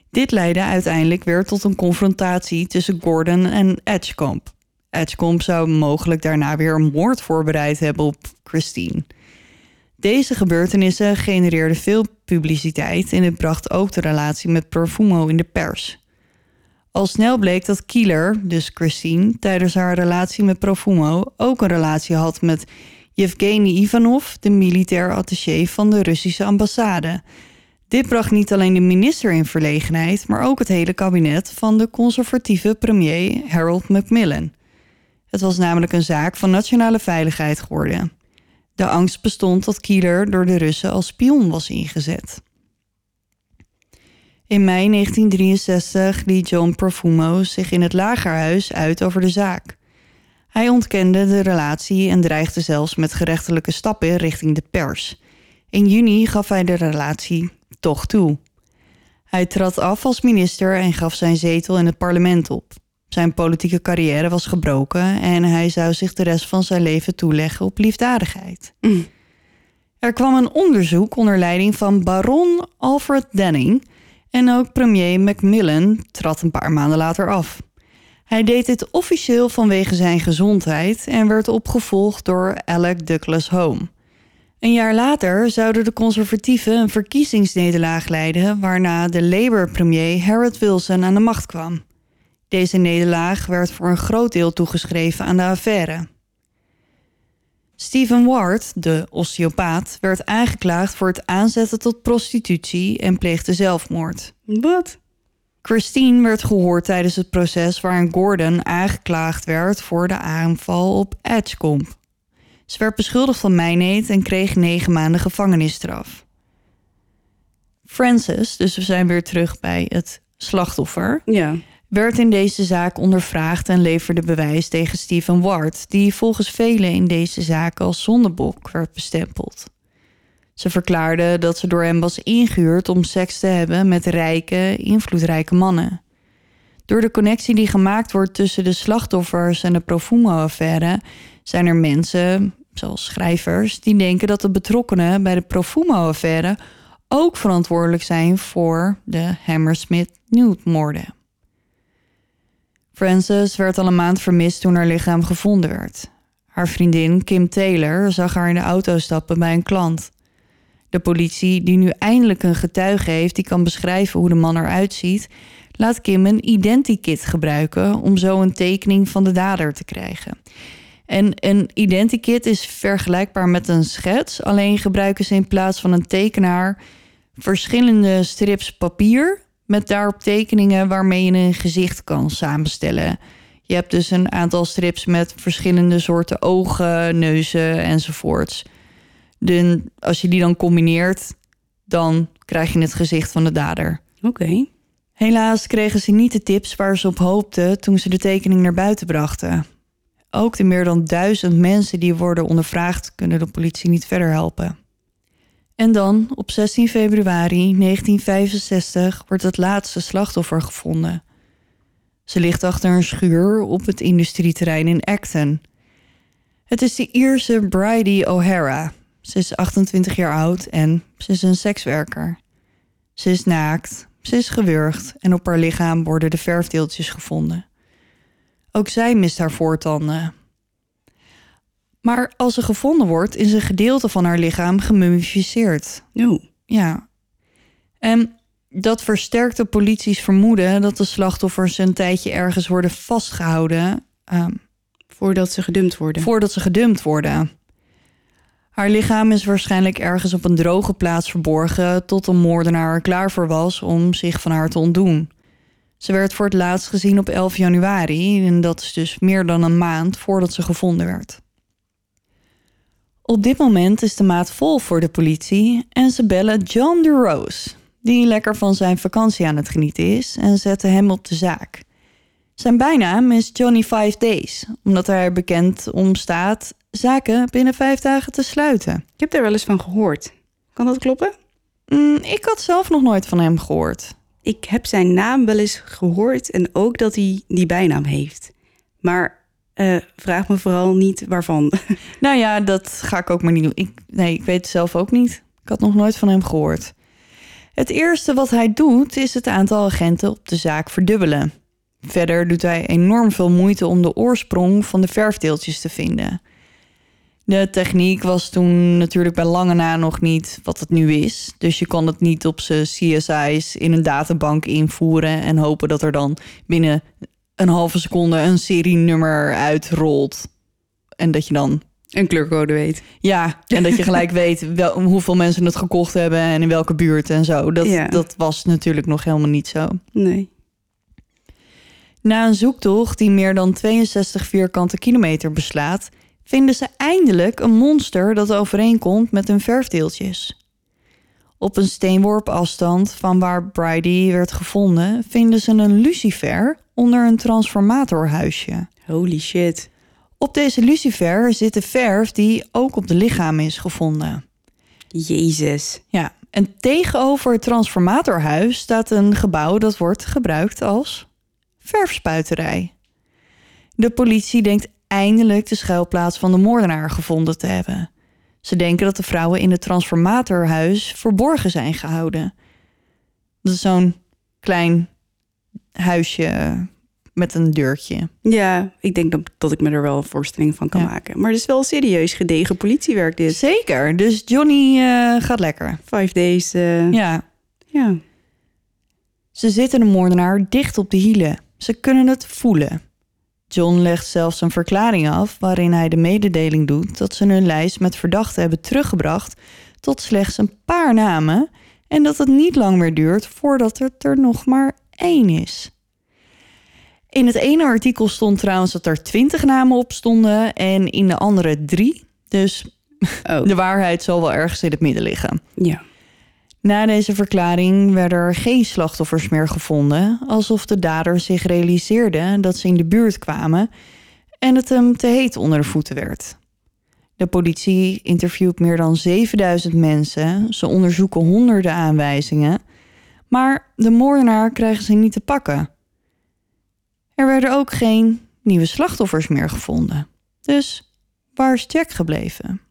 Dit leidde uiteindelijk weer tot een confrontatie tussen Gordon en Edgecombe. Edgecombe zou mogelijk daarna weer een moord voorbereid hebben op Christine. Deze gebeurtenissen genereerden veel publiciteit en het bracht ook de relatie met Profumo in de pers. Al snel bleek dat Kieler, dus Christine, tijdens haar relatie met Profumo ook een relatie had met Yevgeny Ivanov, de militair attaché van de Russische ambassade. Dit bracht niet alleen de minister in verlegenheid, maar ook het hele kabinet van de conservatieve premier Harold Macmillan. Het was namelijk een zaak van nationale veiligheid geworden. De angst bestond dat Kieler door de Russen als spion was ingezet. In mei 1963 liet John Profumo zich in het lagerhuis uit over de zaak. Hij ontkende de relatie en dreigde zelfs met gerechtelijke stappen richting de pers. In juni gaf hij de relatie toch toe. Hij trad af als minister en gaf zijn zetel in het parlement op. Zijn politieke carrière was gebroken en hij zou zich de rest van zijn leven toeleggen op liefdadigheid. Mm. Er kwam een onderzoek onder leiding van baron Alfred Denning en ook premier Macmillan trad een paar maanden later af. Hij deed dit officieel vanwege zijn gezondheid en werd opgevolgd door Alec Douglas Home. Een jaar later zouden de conservatieven een verkiezingsnederlaag leiden, waarna de Labour-premier Harold Wilson aan de macht kwam. Deze nederlaag werd voor een groot deel toegeschreven aan de affaire. Stephen Ward, de osteopaat, werd aangeklaagd voor het aanzetten tot prostitutie en pleegde zelfmoord. Wat? Christine werd gehoord tijdens het proces waarin Gordon aangeklaagd werd voor de aanval op Edgecombe. Ze werd beschuldigd van mijnheid en kreeg negen maanden gevangenisstraf. Francis, dus we zijn weer terug bij het slachtoffer, Ja. Werd in deze zaak ondervraagd en leverde bewijs tegen Stephen Ward, die volgens velen in deze zaak als zondebok werd bestempeld. Ze verklaarde dat ze door hem was ingehuurd om seks te hebben met rijke, invloedrijke mannen. Door de connectie die gemaakt wordt tussen de slachtoffers en de Profumo-affaire zijn er mensen, zoals schrijvers, die denken dat de betrokkenen bij de Profumo-affaire ook verantwoordelijk zijn voor de Hammersmith-Newt-moorden. Frances werd al een maand vermist toen haar lichaam gevonden werd. Haar vriendin Kim Taylor zag haar in de auto stappen bij een klant. De politie, die nu eindelijk een getuige heeft die kan beschrijven hoe de man eruit ziet, laat Kim een identikit gebruiken om zo een tekening van de dader te krijgen. En een identikit is vergelijkbaar met een schets, alleen gebruiken ze in plaats van een tekenaar verschillende strips papier met daarop tekeningen waarmee je een gezicht kan samenstellen. Je hebt dus een aantal strips met verschillende soorten ogen, neuzen enzovoorts. De, als je die dan combineert, dan krijg je het gezicht van de dader. Oké. Helaas kregen ze niet de tips waar ze op hoopten toen ze de tekening naar buiten brachten. Ook de meer dan duizend mensen die worden ondervraagd kunnen de politie niet verder helpen. En dan, op 16 februari 1965, wordt het laatste slachtoffer gevonden. Ze ligt achter een schuur op het industrieterrein in Acton. Het is de Ierse Bridie O'Hara. Ze is 28 jaar oud en ze is een sekswerker. Ze is naakt, ze is gewurgd en op haar lichaam worden de verfdeeltjes gevonden. Ook zij mist haar voortanden. Maar als ze gevonden wordt, is een gedeelte van haar lichaam gemummificeerd. Oh. Ja. En dat versterkt de polities vermoeden dat de slachtoffers een tijdje ergens worden vastgehouden ehm, Voordat ze gedumpt worden. voordat ze gedumpt worden. Haar lichaam is waarschijnlijk ergens op een droge plaats verborgen tot een moordenaar er klaar voor was om zich van haar te ontdoen. Ze werd voor het laatst gezien op 11 januari en dat is dus meer dan een maand voordat ze gevonden werd. Op dit moment is de maat vol voor de politie en ze bellen John de Rose, die lekker van zijn vakantie aan het genieten is, en zetten hem op de zaak. Zijn bijnaam is Johnny Five Days, omdat hij er bekend om staat zaken binnen vijf dagen te sluiten. Ik heb daar wel eens van gehoord. Kan dat kloppen? Mm, ik had zelf nog nooit van hem gehoord. Ik heb zijn naam wel eens gehoord en ook dat hij die bijnaam heeft. Maar eh, vraag me vooral niet waarvan. Nou ja, dat ga ik ook maar niet doen. Ik, nee, ik weet het zelf ook niet. Ik had nog nooit van hem gehoord. Het eerste wat hij doet is het aantal agenten op de zaak verdubbelen. Verder doet hij enorm veel moeite om de oorsprong van de verfdeeltjes te vinden. De techniek was toen natuurlijk bij lange na nog niet wat het nu is. Dus je kon het niet op zijn CSI's in een databank invoeren en hopen dat er dan binnen een halve seconde een serienummer uitrolt. En dat je dan Een kleurcode weet. ja, en dat je gelijk weet wel, hoeveel mensen het gekocht hebben en in welke buurt en zo. Dat, Ja. dat was natuurlijk nog helemaal niet zo. Nee. Na een zoektocht die meer dan 62 vierkante kilometer beslaat, vinden ze eindelijk een monster dat overeenkomt met hun verfdeeltjes. Op een steenworp afstand van waar Bridie werd gevonden, vinden ze een lucifer onder een transformatorhuisje. Holy shit. Op deze lucifer zit de verf die ook op de lichaam is gevonden. Jezus. Ja, en tegenover het transformatorhuis staat een gebouw dat wordt gebruikt als verfspuiterij. De politie denkt eindelijk de schuilplaats van de moordenaar gevonden te hebben. Ze denken dat de vrouwen in het transformatorhuis verborgen zijn gehouden. Dat is zo'n klein huisje met een deurtje. Ja, ik denk dat, dat ik me er wel een voorstelling van kan Ja. maken. Maar het is wel serieus gedegen politiewerk dit. Zeker, dus Johnny eh, gaat lekker. Five days. eh, Ja, ja. ze zitten de moordenaar dicht op de hielen. Ze kunnen het voelen. John legt zelfs een verklaring af waarin hij de mededeling doet dat ze hun lijst met verdachten hebben teruggebracht tot slechts een paar namen en dat het niet lang meer duurt voordat het er nog maar één is. In het ene artikel stond trouwens dat er twintig namen op stonden en in de andere drie. Dus Oh, de waarheid zal wel ergens in het midden liggen. ja. Na deze verklaring werden er geen slachtoffers meer gevonden, alsof de dader zich realiseerde dat ze in de buurt kwamen en het hem te heet onder de voeten werd. De politie interviewt meer dan 7000 mensen, ze onderzoeken honderden aanwijzingen, maar de moordenaar krijgen ze niet te pakken. Er werden ook geen nieuwe slachtoffers meer gevonden. Dus waar is Jack gebleven?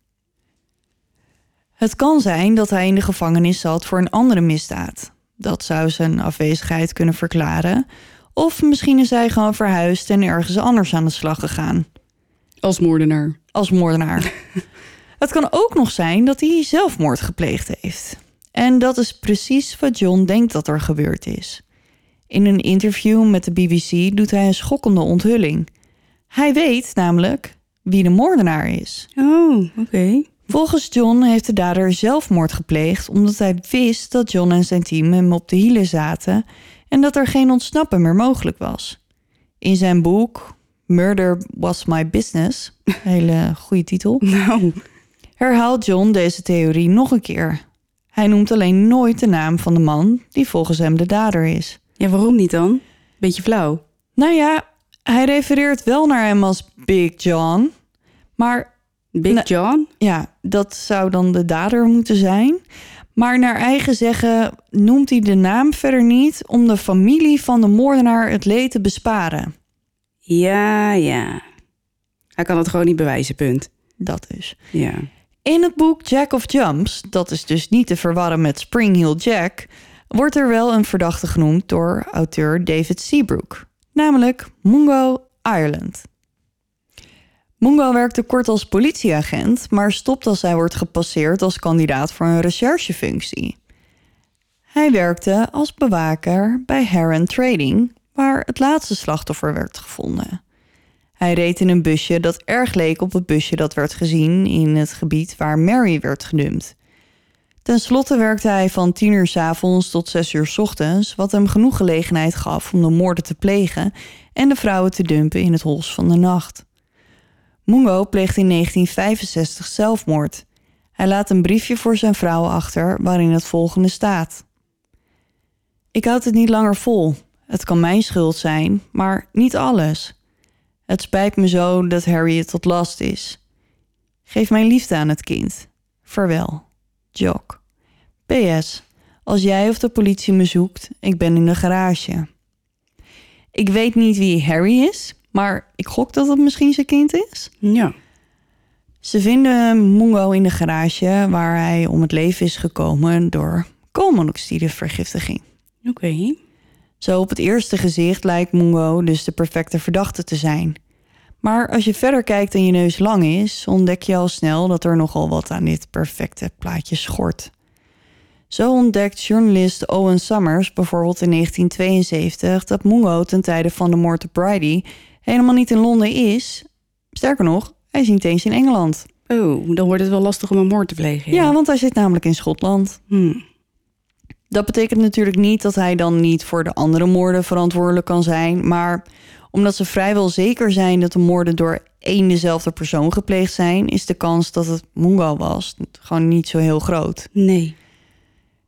Het kan zijn dat hij in de gevangenis zat voor een andere misdaad. Dat zou zijn afwezigheid kunnen verklaren. Of misschien is hij gewoon verhuisd en ergens anders aan de slag gegaan. Als moordenaar. Als moordenaar. Het kan ook nog zijn dat hij zelfmoord gepleegd heeft. En dat is precies wat John denkt dat er gebeurd is. In een interview met de BBC doet hij een schokkende onthulling. Hij weet namelijk wie de moordenaar is. Oh, oké. Volgens John heeft de dader zelfmoord gepleegd omdat hij wist dat John en zijn team hem op de hielen zaten en dat er geen ontsnappen meer mogelijk was. In zijn boek Murder Was My Business, hele goede titel, Nou, herhaalt John deze theorie nog een keer. Hij noemt alleen nooit de naam van de man die volgens hem de dader is. ja, waarom niet dan? Beetje flauw. Nou ja, hij refereert wel naar hem als Big John, maar Big. John? Ja, dat zou dan de dader moeten zijn. Maar naar eigen zeggen noemt hij de naam verder niet om de familie van de moordenaar het leed te besparen. Ja, ja. Hij kan het gewoon niet bewijzen, punt. Dat is. Ja. In het boek Jack of Jumps, dat is dus niet te verwarren met Spring Heel Jack, wordt er wel een verdachte genoemd door auteur David Seabrook, namelijk Mungo Ireland. Mungo werkte kort als politieagent, maar stopt als hij wordt gepasseerd als kandidaat voor een recherchefunctie. Hij werkte als bewaker bij Heron Trading, waar het laatste slachtoffer werd gevonden. Hij reed in een busje dat erg leek op het busje dat werd gezien in het gebied waar Mary werd gedumpt. Ten slotte werkte hij van 10 uur 's avonds tot 6 uur 's ochtends, wat hem genoeg gelegenheid gaf om de moorden te plegen en de vrouwen te dumpen in het hols van de nacht. Mungo pleegt in 1965 zelfmoord. Hij laat een briefje voor zijn vrouw achter waarin het volgende staat. Ik houd het niet langer vol. Het kan mijn schuld zijn, maar niet alles. Het spijt me zo dat Harry het tot last is. Geef mijn liefde aan het kind. Vaarwel. Jock. PS. Als jij of de politie me zoekt, ik ben in de garage. Ik weet niet wie Harry is, maar ik gok dat het misschien zijn kind is. Ja. Ze vinden Mungo in de garage waar hij om het leven is gekomen door koolmonoxidevergiftiging. Oké. Zo op het eerste gezicht lijkt Mungo dus de perfecte verdachte te zijn. Maar als je verder kijkt en je neus lang is, ontdek je al snel dat er nogal wat aan dit perfecte plaatje schort. Zo ontdekt journalist Owen Summers bijvoorbeeld in 1972 dat Mungo ten tijde van de moord op Bridie helemaal niet in Londen is. Sterker nog, hij is niet eens in Engeland. Oh, dan wordt het wel lastig om een moord te plegen. Ja, want hij zit namelijk in Schotland. Hm. Dat betekent natuurlijk niet dat hij dan niet voor de andere moorden verantwoordelijk kan zijn. Maar omdat ze vrijwel zeker zijn dat de moorden door één dezelfde persoon gepleegd zijn, is de kans dat het Mungo was gewoon niet zo heel groot. Nee.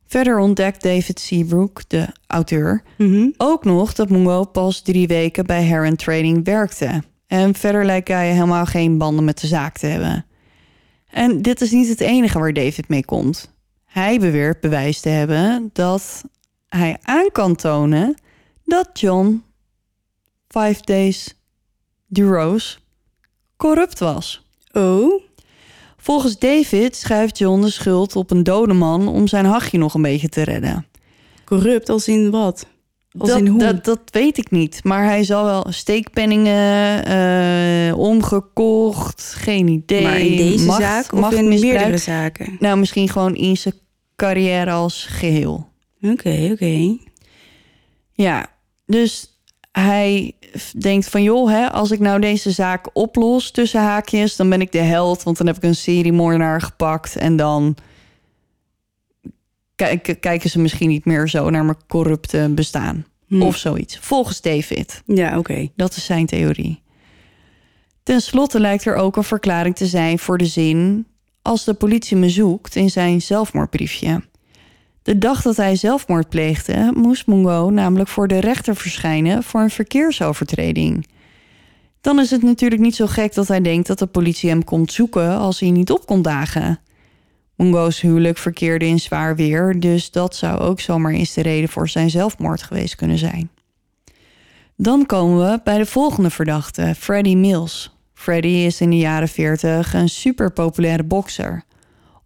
Verder ontdekt David Seabrook, de auteur, Mhm. ook nog dat Mungo pas drie weken bij Heron Trading werkte. En verder lijkt hij helemaal geen banden met de zaak te hebben. En dit is niet het enige waar David mee komt. Hij beweert bewijs te hebben dat hij aan kan tonen dat John vijf days Durose corrupt was. Oh? Volgens David schuift John de schuld op een dode man om zijn hachje nog een beetje te redden. Corrupt als in wat? Als dat, in hoe? Dat, dat weet ik niet. Maar hij zal wel steekpenningen eh, omgekocht. Geen idee. maar in deze Macht- zaak of in meerdere zaken? Nou, misschien gewoon in zijn carrière als geheel. Oké, oké. Ja, dus hij denkt van... joh, hè, als ik nou deze zaak oplos tussen haakjes... dan ben ik de held, want dan heb ik een seriemoordenaar gepakt... en dan kijken, ze misschien niet meer zo naar mijn corrupte bestaan. Hm. Of zoiets. Volgens David. Ja, oké. Dat is zijn theorie. Ten slotte lijkt er ook een verklaring te zijn voor de zin... als de politie me zoekt in zijn zelfmoordbriefje. De dag dat hij zelfmoord pleegde... moest Mungo namelijk voor de rechter verschijnen... voor een verkeersovertreding. Dan is het natuurlijk niet zo gek dat hij denkt... dat de politie hem komt zoeken als hij niet op kon dagen. Mungo's huwelijk verkeerde in zwaar weer... dus dat zou ook zomaar eens de reden voor zijn zelfmoord geweest kunnen zijn. Dan komen we bij de volgende verdachte, Freddie Mills. Freddie is in de jaren 40 een superpopulaire bokser.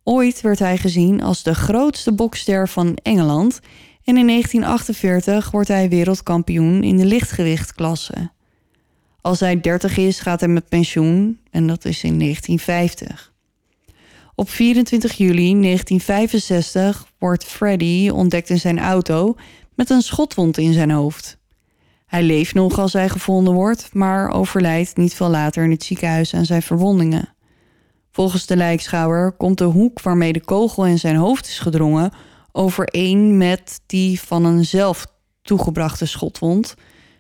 Ooit werd hij gezien als de grootste bokster van Engeland en in 1948 wordt hij wereldkampioen in de lichtgewichtklasse. Als hij 30 is, gaat hij met pensioen en dat is in 1950. Op 24 juli 1965 wordt Freddie ontdekt in zijn auto met een schotwond in zijn hoofd. Hij leeft nog als hij gevonden wordt, maar overlijdt niet veel later in het ziekenhuis aan zijn verwondingen. Volgens de lijkschouwer komt de hoek waarmee de kogel in zijn hoofd is gedrongen overeen met die van een zelf toegebrachte schotwond,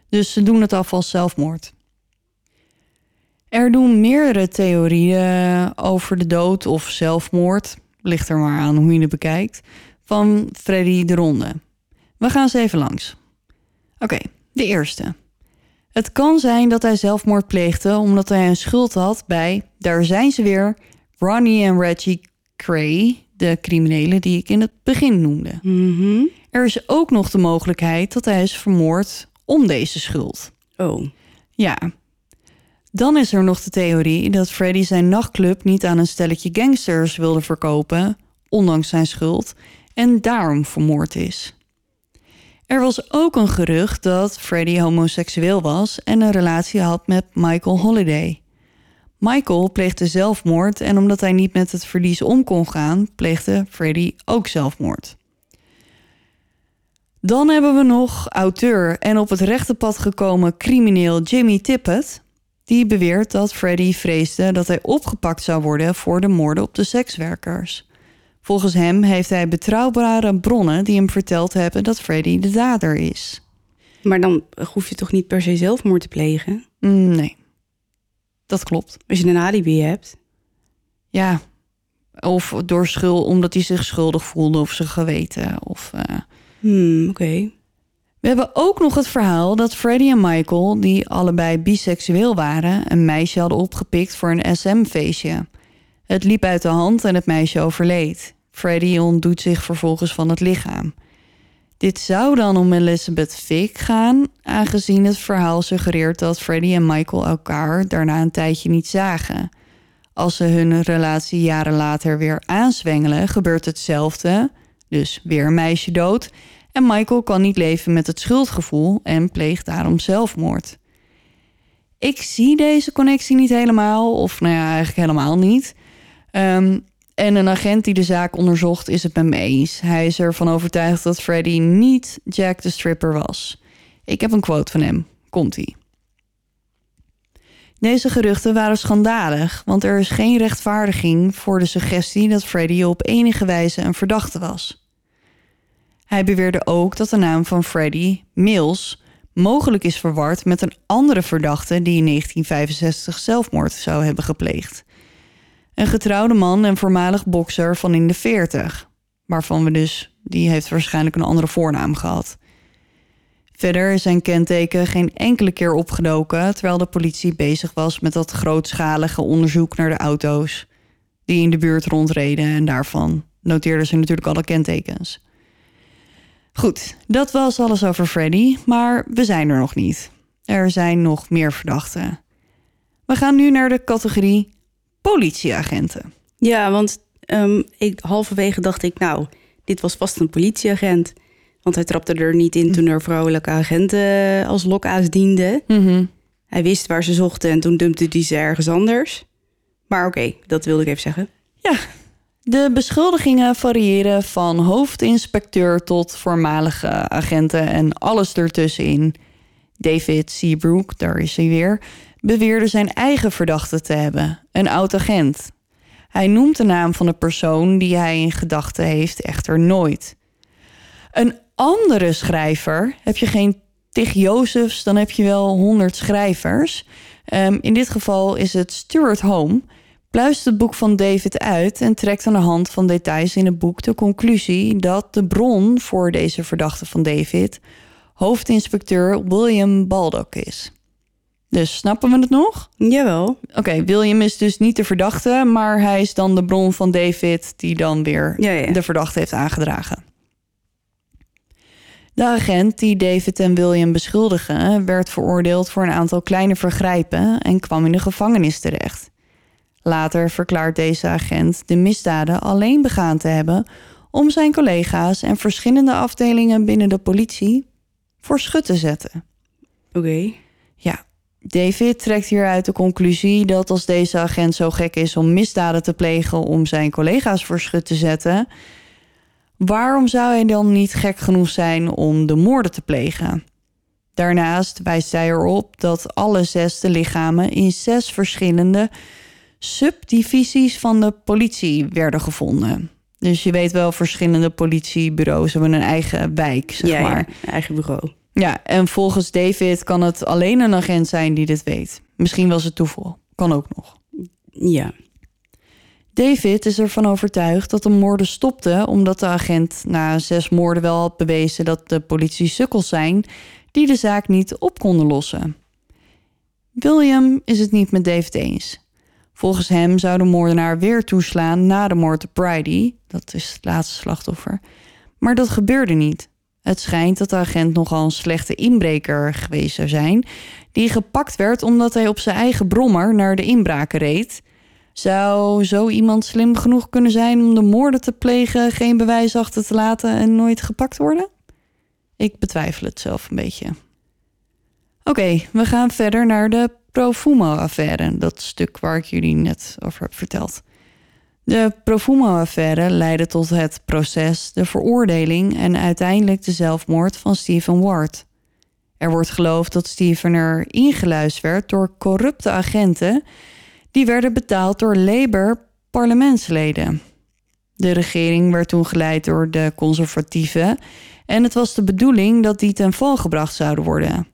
dus ze doen het af als zelfmoord. Er doen meerdere theorieën over de dood of zelfmoord, ligt er maar aan hoe je het bekijkt, van Freddy de Ronde. We gaan ze even langs. Oké, de eerste. Het kan zijn dat hij zelfmoord pleegde omdat hij een schuld had bij, daar zijn ze weer, Ronnie en Reggie Cray, de criminelen die ik in het begin noemde. Mhm. Er is ook nog de mogelijkheid dat hij is vermoord om deze schuld. Oh. Ja. Dan is er nog de theorie dat Freddy zijn nachtclub niet aan een stelletje gangsters wilde verkopen, ondanks zijn schuld, en daarom vermoord is. Er was ook een gerucht dat Freddy homoseksueel was en een relatie had met Michael Holiday. Michael pleegde zelfmoord en omdat hij niet met het verlies om kon gaan, pleegde Freddy ook zelfmoord. Dan hebben we nog auteur en op het rechte pad gekomen crimineel Jimmy Tippett. Die beweert dat Freddy vreesde dat hij opgepakt zou worden voor de moorden op de sekswerkers. Volgens hem heeft hij betrouwbare bronnen die hem verteld hebben dat Freddy de dader is. Maar dan hoef je toch niet per se zelfmoord te plegen? Mm, Nee, dat klopt. Als je een alibi hebt. Ja, of door schuld, omdat hij zich schuldig voelde of zijn geweten. Of, eh, Hmm, oké. We hebben ook nog het verhaal dat Freddie en Michael, die allebei biseksueel waren, een meisje hadden opgepikt voor een SM-feestje. Het liep uit de hand en het meisje overleed. Freddie ontdoet zich vervolgens van het lichaam. Dit zou dan om Elizabeth Fick gaan, aangezien het verhaal suggereert dat Freddie en Michael elkaar daarna een tijdje niet zagen. Als ze hun relatie jaren later weer aanzwengelen, gebeurt hetzelfde, dus weer een meisje dood, en Michael kan niet leven met het schuldgevoel en pleegt daarom zelfmoord. Ik zie deze connectie niet helemaal, of nou ja, eigenlijk helemaal niet. Ehm, en een agent die de zaak onderzocht is het met me eens. Hij is ervan overtuigd dat Freddy niet Jack de Stripper was. Ik heb een quote van hem. Komt-ie. Deze geruchten waren schandalig, want er is geen rechtvaardiging voor de suggestie dat Freddy op enige wijze een verdachte was. Hij beweerde ook dat de naam van Freddy, Mills, mogelijk is verward met een andere verdachte die in 1965 zelfmoord zou hebben gepleegd. Een getrouwde man en voormalig bokser van in de 40, waarvan we dus, die heeft waarschijnlijk een andere voornaam gehad. Verder is zijn kenteken geen enkele keer opgedoken, terwijl de politie bezig was met dat grootschalige onderzoek naar de auto's die in de buurt rondreden en daarvan noteerden ze natuurlijk alle kentekens. Goed, dat was alles over Freddy, maar we zijn er nog niet. Er zijn nog meer verdachten. We gaan nu naar de categorie politieagenten. Ja, want ehm, ik, halverwege dacht ik, nou, dit was vast een politieagent. Want hij trapte er niet in toen er vrouwelijke agenten als lokaas dienden. Hij wist waar ze zochten en toen dumpte hij ze ergens anders. Maar oké, dat wilde ik even zeggen. Ja, de beschuldigingen variëren van hoofdinspecteur tot voormalige agenten en alles ertussenin. David Seabrook, daar is hij weer, beweerde zijn eigen verdachte te hebben, een oud agent. Hij noemt de naam van de persoon die hij in gedachten heeft echter nooit. Een andere schrijver, heb je geen Tig Jozefs, dan heb je wel honderd schrijvers. Ehm, in dit geval is het Stuart Home, pluist het boek van David uit en trekt aan de hand van details in het boek de conclusie dat de bron voor deze verdachte van David hoofdinspecteur William Baldock is. Dus snappen we het nog? Jawel. Oké, William is dus niet de verdachte, maar hij is dan de bron van David die dan weer Ja, ja. de verdachte heeft aangedragen. De agent die David en William beschuldigen werd veroordeeld voor een aantal kleine vergrijpen en kwam in de gevangenis terecht. Later verklaart deze agent de misdaden alleen begaan te hebben om zijn collega's en verschillende afdelingen binnen de politie voor schut te zetten. Oké. Ja, David trekt hieruit de conclusie dat als deze agent zo gek is om misdaden te plegen om zijn collega's voor schut te zetten, waarom zou hij dan niet gek genoeg zijn om de moorden te plegen? Daarnaast wijst hij erop dat alle zes de lichamen in zes verschillende subdivisies van de politie werden gevonden. Dus je weet wel, verschillende politiebureaus hebben een eigen wijk, zeg ja, maar. ja, eigen bureau. Ja, en volgens David kan het alleen een agent zijn die dit weet. Misschien was het toeval. Kan ook nog. Ja. David is ervan overtuigd dat de moorden stopten omdat de agent na zes moorden wel had bewezen dat de politie sukkels zijn die de zaak niet op konden lossen. William is het niet met David eens. Volgens hem zou de moordenaar weer toeslaan na de moord op Bridie, dat is het laatste slachtoffer. Maar dat gebeurde niet. Het schijnt dat de agent nogal een slechte inbreker geweest zou zijn, die gepakt werd omdat hij op zijn eigen brommer naar de inbraken reed. Zou zo iemand slim genoeg kunnen zijn om de moorden te plegen, geen bewijs achter te laten en nooit gepakt worden? Ik betwijfel het zelf een beetje. Oké, we gaan verder naar de Profumo-affaire, dat stuk waar ik jullie net over heb verteld. De Profumo-affaire leidde tot het proces, de veroordeling en uiteindelijk de zelfmoord van Stephen Ward. Er wordt geloofd dat Stephen er ingeluisterd werd door corrupte agenten die werden betaald door Labour-parlementsleden. De regering werd toen geleid door de conservatieven en het was de bedoeling dat die ten val gebracht zouden worden.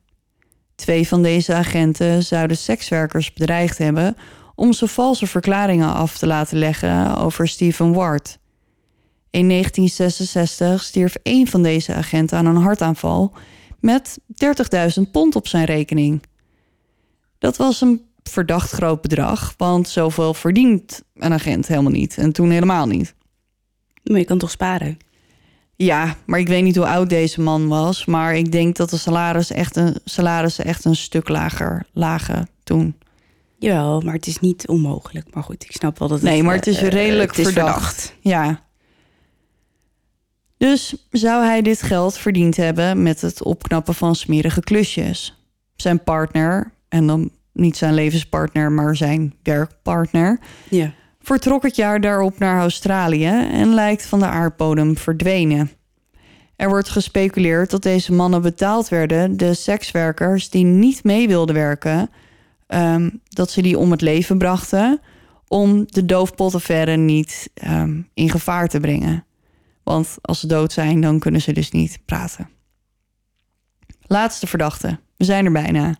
Twee van deze agenten zouden sekswerkers bedreigd hebben om ze valse verklaringen af te laten leggen over Stephen Ward. In 1966 stierf één van deze agenten aan een hartaanval met 30.000 pond op zijn rekening. Dat was een verdacht groot bedrag, want zoveel verdient een agent helemaal niet en toen helemaal niet. Maar je kan toch sparen? Ja, maar ik weet niet hoe oud deze man was, maar ik denk dat de salaris echt een, salarissen echt een stuk lager lagen toen. Jawel, maar het is niet onmogelijk. Maar goed, ik snap wel dat het... Nee, maar het is eh, redelijk het is verdacht. Ja. Dus zou hij dit geld verdiend hebben met het opknappen van smerige klusjes? Zijn partner, en dan niet zijn levenspartner, maar zijn werkpartner, Ja. Vertrok het jaar daarop naar Australië en lijkt van de aardbodem verdwenen. Er wordt gespeculeerd dat deze mannen betaald werden, de sekswerkers die niet mee wilden werken, ehm, dat ze die om het leven brachten om de doofpotaffaire niet ehm, in gevaar te brengen. Want als ze dood zijn, dan kunnen ze dus niet praten. Laatste verdachte. We zijn er bijna.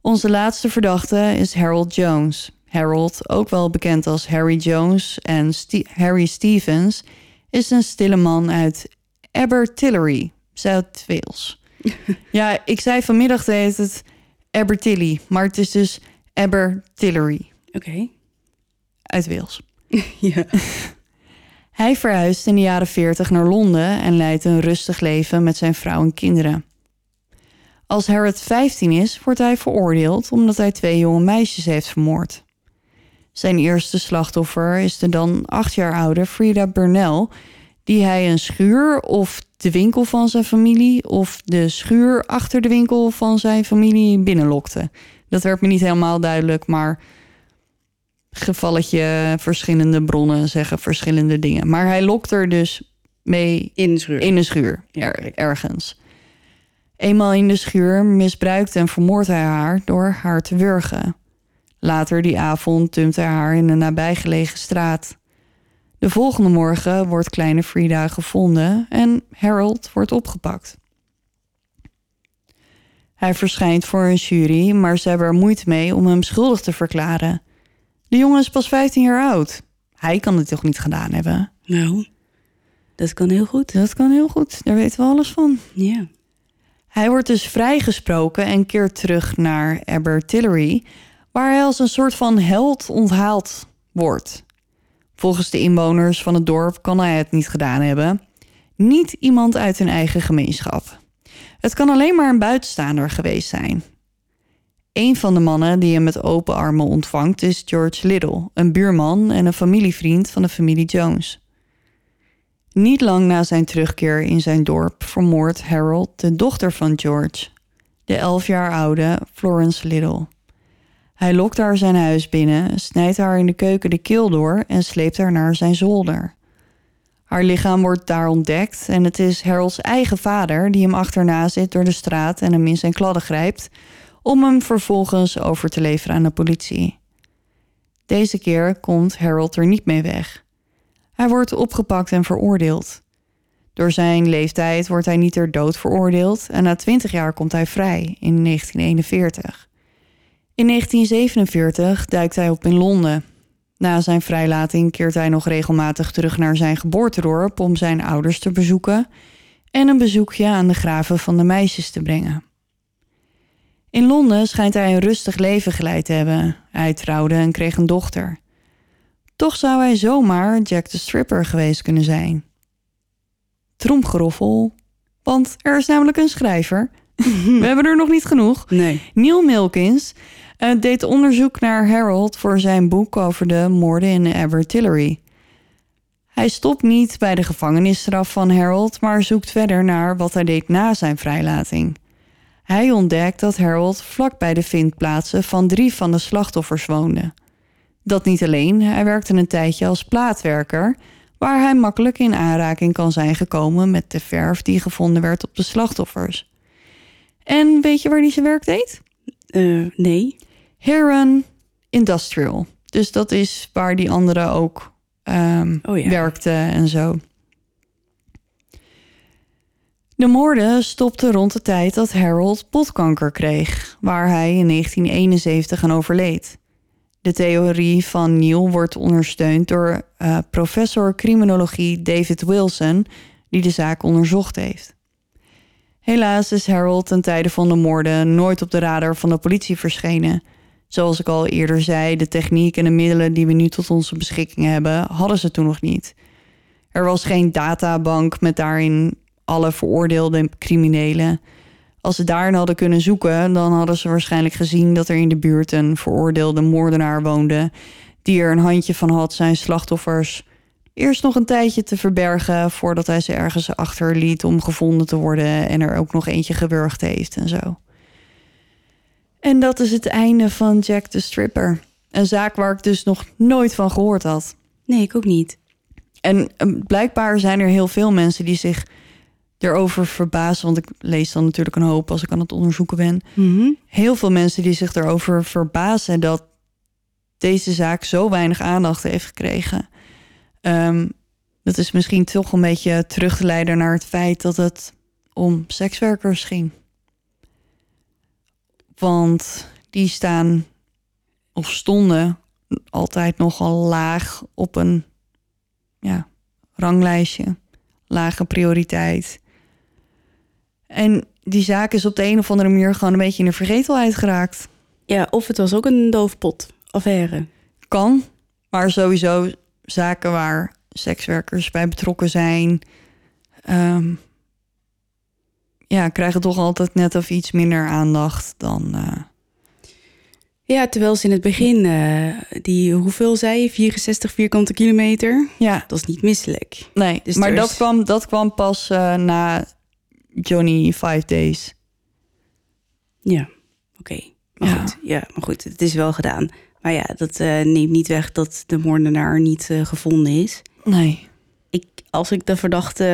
Onze laatste verdachte is Harold Jones. Harold, ook wel bekend als Harry Jones en Harry Stevens, is een stille man uit Abertillery, Zuid-Wales. ja, ik zei vanmiddag dat heet het Abertilly, maar het is dus Abertillery Oké. uit Wales. Ja. Hij verhuist in de jaren 40 naar Londen en leidt een rustig leven met zijn vrouw en kinderen. Als Harriet 15 is, wordt hij veroordeeld omdat hij twee jonge meisjes heeft vermoord. Zijn eerste slachtoffer is de dan acht jaar oude Frida Burnell, die hij een schuur of de winkel van zijn familie of de schuur achter de winkel van zijn familie binnenlokte. Dat werd me niet helemaal duidelijk, maar gevalletje verschillende bronnen zeggen verschillende dingen. Maar hij lokt er dus mee In de schuur. in een schuur, er- ergens. Eenmaal in de schuur misbruikt en vermoordt hij haar door haar te wurgen. Later die avond dumpt hij haar in een nabijgelegen straat. De volgende morgen wordt kleine Frida gevonden en Harold wordt opgepakt. Hij verschijnt voor een jury, maar ze hebben er moeite mee om hem schuldig te verklaren. De jongen is pas 15 jaar oud. Hij kan het toch niet gedaan hebben? Nou, dat kan heel goed. Dat kan heel goed, daar weten we alles van. Ja. Hij wordt dus vrijgesproken en keert terug naar Abertillery, waar hij als een soort van held onthaald wordt. Volgens de inwoners van het dorp kan hij het niet gedaan hebben. Niet iemand uit hun eigen gemeenschap. Het kan alleen maar een buitenstaander geweest zijn. Een van de mannen die hem met open armen ontvangt is George Little, een buurman en een familievriend van de familie Jones. Niet lang na zijn terugkeer in zijn dorp vermoordt Harold de dochter van George, de elf jaar oude Florence Little. Hij lokt haar zijn huis binnen, snijdt haar in de keuken de keel door en sleept haar naar zijn zolder. Haar lichaam wordt daar ontdekt en het is Harold's eigen vader die hem achterna zit door de straat en hem in zijn kladden grijpt om hem vervolgens over te leveren aan de politie. Deze keer komt Harold er niet mee weg. Hij wordt opgepakt en veroordeeld. Door zijn leeftijd wordt hij niet ter dood veroordeeld en na 20 jaar komt hij vrij in 1941. In 1947 duikt hij op in Londen. Na zijn vrijlating keert hij nog regelmatig terug naar zijn geboortedorp om zijn ouders te bezoeken en een bezoekje aan de graven van de meisjes te brengen. In Londen schijnt hij een rustig leven geleid te hebben. Hij trouwde en kreeg een dochter. Toch zou hij zomaar Jack the Stripper geweest kunnen zijn. Tromgeroffel, want er is namelijk een schrijver. We hebben er nog niet genoeg. Nee. Neil Milkins eh, deed onderzoek naar Harold voor zijn boek over de moorden in Abertillery. Hij stopt niet bij de gevangenisstraf van Harold, maar zoekt verder naar wat hij deed na zijn vrijlating. Hij ontdekt dat Harold vlak bij de vindplaatsen van drie van de slachtoffers woonde. Dat niet alleen, hij werkte een tijdje als plaatwerker, waar hij makkelijk in aanraking kan zijn gekomen met de verf die gevonden werd op de slachtoffers. En weet je waar hij zijn werk deed? Eh, nee. Heron Industrial. Dus dat is waar die anderen ook Oh ja. werkten en zo. De moorden stopten rond de tijd dat Harold botkanker kreeg, waar hij in 1971 aan overleed. De theorie van Neil wordt ondersteund door eh, professor criminologie David Wilson, die de zaak onderzocht heeft. Helaas is Harold ten tijde van de moorden nooit op de radar van de politie verschenen. Zoals ik al eerder zei, de techniek en de middelen die we nu tot onze beschikking hebben, hadden ze toen nog niet. Er was geen databank met daarin alle veroordeelde criminelen. Als ze daarin hadden kunnen zoeken, dan hadden ze waarschijnlijk gezien dat er in de buurt een veroordeelde moordenaar woonde, die er een handje van had zijn slachtoffers eerst nog een tijdje te verbergen voordat hij ze ergens achterliet om gevonden te worden en er ook nog eentje gewurgd heeft en zo. En dat is het einde van Jack the Stripper. Een zaak waar ik dus nog nooit van gehoord had. Nee, ik ook niet. En eh, blijkbaar zijn er heel veel mensen die zich erover verbazen. Want ik lees dan natuurlijk een hoop als ik aan het onderzoeken ben. Mhm. Heel veel mensen die zich erover verbazen dat deze zaak zo weinig aandacht heeft gekregen. Ehm, dat is misschien toch een beetje terug te leiden naar het feit dat het om sekswerkers ging. Want die staan of stonden altijd nogal laag op een ja, ranglijstje. Lage prioriteit. En die zaak is op de een of andere manier gewoon een beetje in de vergetelheid geraakt. Ja, of het was ook een doofpot affaire. Kan, maar sowieso zaken waar sekswerkers bij betrokken zijn. ehm, ja, krijgen toch altijd net of iets minder aandacht dan. eh, Ja, terwijl ze in het begin, eh, die, hoeveel zei je, 64 vierkante kilometer? ja, Dat is niet misselijk. nee. Dus maar dat, is- kwam, dat kwam pas eh, na Johnny Five Days. Ja, oké. Maar Ja. goed, ja, maar goed, het is wel gedaan. Maar ja, dat neemt niet weg dat de moordenaar niet gevonden is. Nee. Ik, als ik de verdachte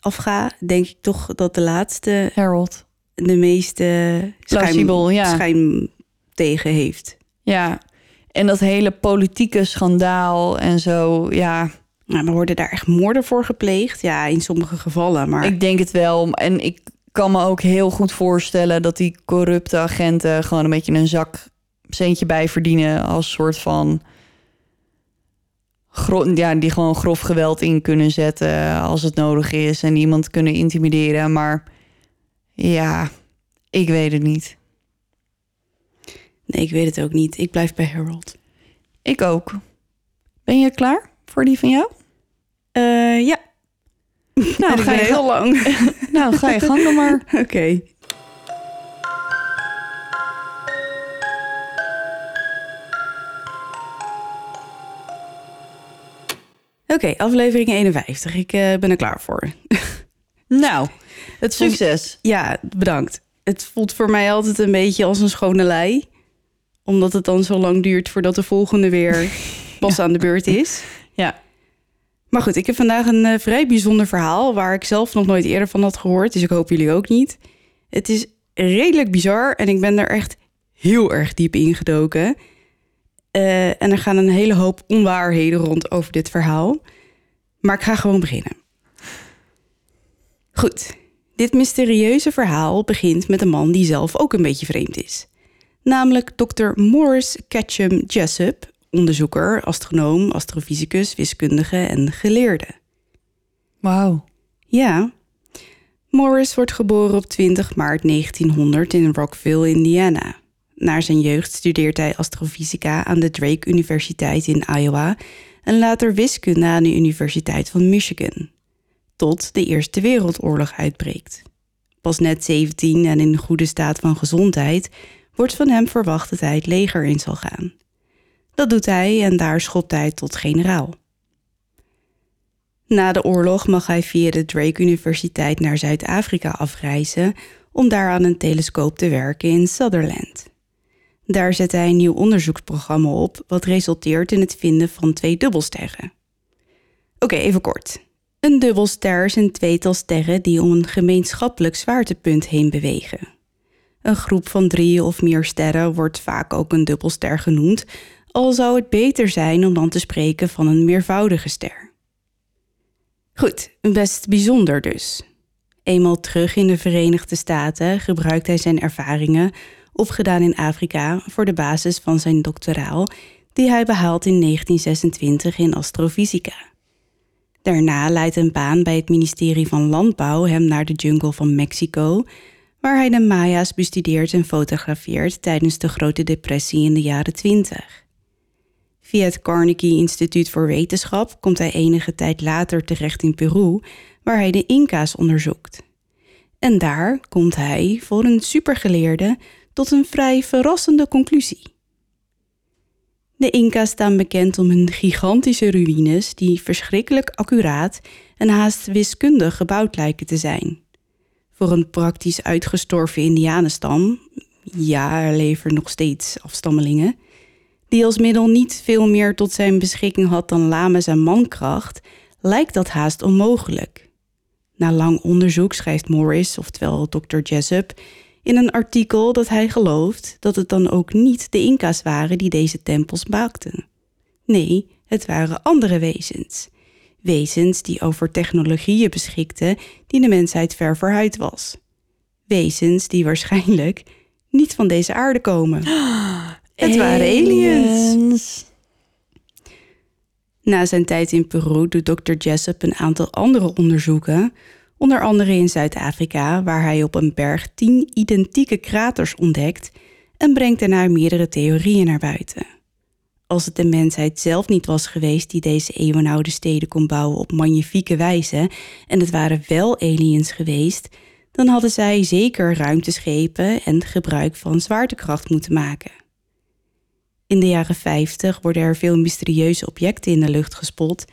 afga, denk ik toch dat de laatste Harold. de meeste schijn, ja. schijn tegen heeft. Ja. En dat hele politieke schandaal en zo. Ja, Nou, maar worden daar echt moorden voor gepleegd? Ja, in sommige gevallen. Maar ik denk het wel. En ik kan me ook heel goed voorstellen dat die corrupte agenten gewoon een beetje een zak centje bij verdienen als soort van. Ja, die gewoon grof geweld in kunnen zetten als het nodig is en iemand kunnen intimideren. Maar ja, ik weet het niet. nee, ik weet het ook niet. Ik blijf bij Harold. Ik ook. Ben je klaar voor die van jou? Eh, ja. Nou, ga je, heel lang. nou, ga je gang dan maar. Oké. Oké, aflevering 51. Ik eh, ben er klaar voor. Nou, Het voelt, succes. ja, bedankt. Het voelt voor mij altijd een beetje als een schone lei. Omdat het dan zo lang duurt voordat de volgende weer pas aan de beurt is. Ja. Maar goed, ik heb vandaag een eh, vrij bijzonder verhaal... waar ik zelf nog nooit eerder van had gehoord. Dus ik hoop jullie ook niet. Het is redelijk bizar en ik ben er echt heel erg diep ingedoken. Eh en er gaan een hele hoop onwaarheden rond over dit verhaal. Maar ik ga gewoon beginnen. Goed, dit mysterieuze verhaal begint met een man die zelf ook een beetje vreemd is. Namelijk Dr. Morris Ketchum Jessup, onderzoeker, astronoom, astrofysicus, wiskundige en geleerde. Wauw. Ja. Morris wordt geboren op 20 maart 1900 in Rockville, Indiana. Na zijn jeugd studeert hij astrofysica aan de Drake Universiteit in Iowa en later wiskunde aan de Universiteit van Michigan. Tot de Eerste Wereldoorlog uitbreekt. Pas net 17 en in goede staat van gezondheid wordt van hem verwacht dat hij het leger in zal gaan. Dat doet hij en daar schopt hij tot generaal. Na de oorlog mag hij via de Drake Universiteit naar Zuid-Afrika afreizen om daar aan een telescoop te werken in Sutherland. Daar zet hij een nieuw onderzoeksprogramma op, wat resulteert in het vinden van twee dubbelsterren. Oké, even kort. Een dubbelster is een tweetal sterren die om een gemeenschappelijk zwaartepunt heen bewegen. Een groep van drie of meer sterren wordt vaak ook een dubbelster genoemd, al zou het beter zijn om dan te spreken van een meervoudige ster. Goed, best bijzonder dus. Eenmaal terug in de Verenigde Staten gebruikt hij zijn ervaringen, opgedaan in Afrika, voor de basis van zijn doctoraal, die hij behaalt in 1926 in astrofysica. Daarna leidt een baan bij het ministerie van Landbouw hem naar de jungle van Mexico, waar hij de Maya's bestudeert en fotografeert tijdens de Grote Depressie in de jaren 20. Via het Carnegie Instituut voor Wetenschap komt hij enige tijd later terecht in Peru, waar hij de Inca's onderzoekt. En daar komt hij, voor een supergeleerde, tot een vrij verrassende conclusie. De Inca's staan bekend om hun gigantische ruïnes die verschrikkelijk accuraat en haast wiskundig gebouwd lijken te zijn. Voor een praktisch uitgestorven indianenstam, ja, er nog steeds afstammelingen, die als middel niet veel meer tot zijn beschikking had dan lames en mankracht, lijkt dat haast onmogelijk. Na lang onderzoek schrijft Morris, oftewel Dr. Jessup, in een artikel dat hij gelooft dat het dan ook niet de Inca's waren die deze tempels maakten. Nee, het waren andere wezens. Wezens die over technologieën beschikten die de mensheid ver vooruit was. Wezens die waarschijnlijk niet van deze aarde komen. Het waren aliens. Na zijn tijd in Peru doet Dr. Jessup een aantal andere onderzoeken, onder andere in Zuid-Afrika, waar hij op een berg tien identieke kraters ontdekt en brengt daarna meerdere theorieën naar buiten. Als het de mensheid zelf niet was geweest die deze eeuwenoude steden kon bouwen op magnifieke wijze en het waren wel aliens geweest, dan hadden zij zeker ruimteschepen en gebruik van zwaartekracht moeten maken. In de jaren 50 worden er veel mysterieuze objecten in de lucht gespot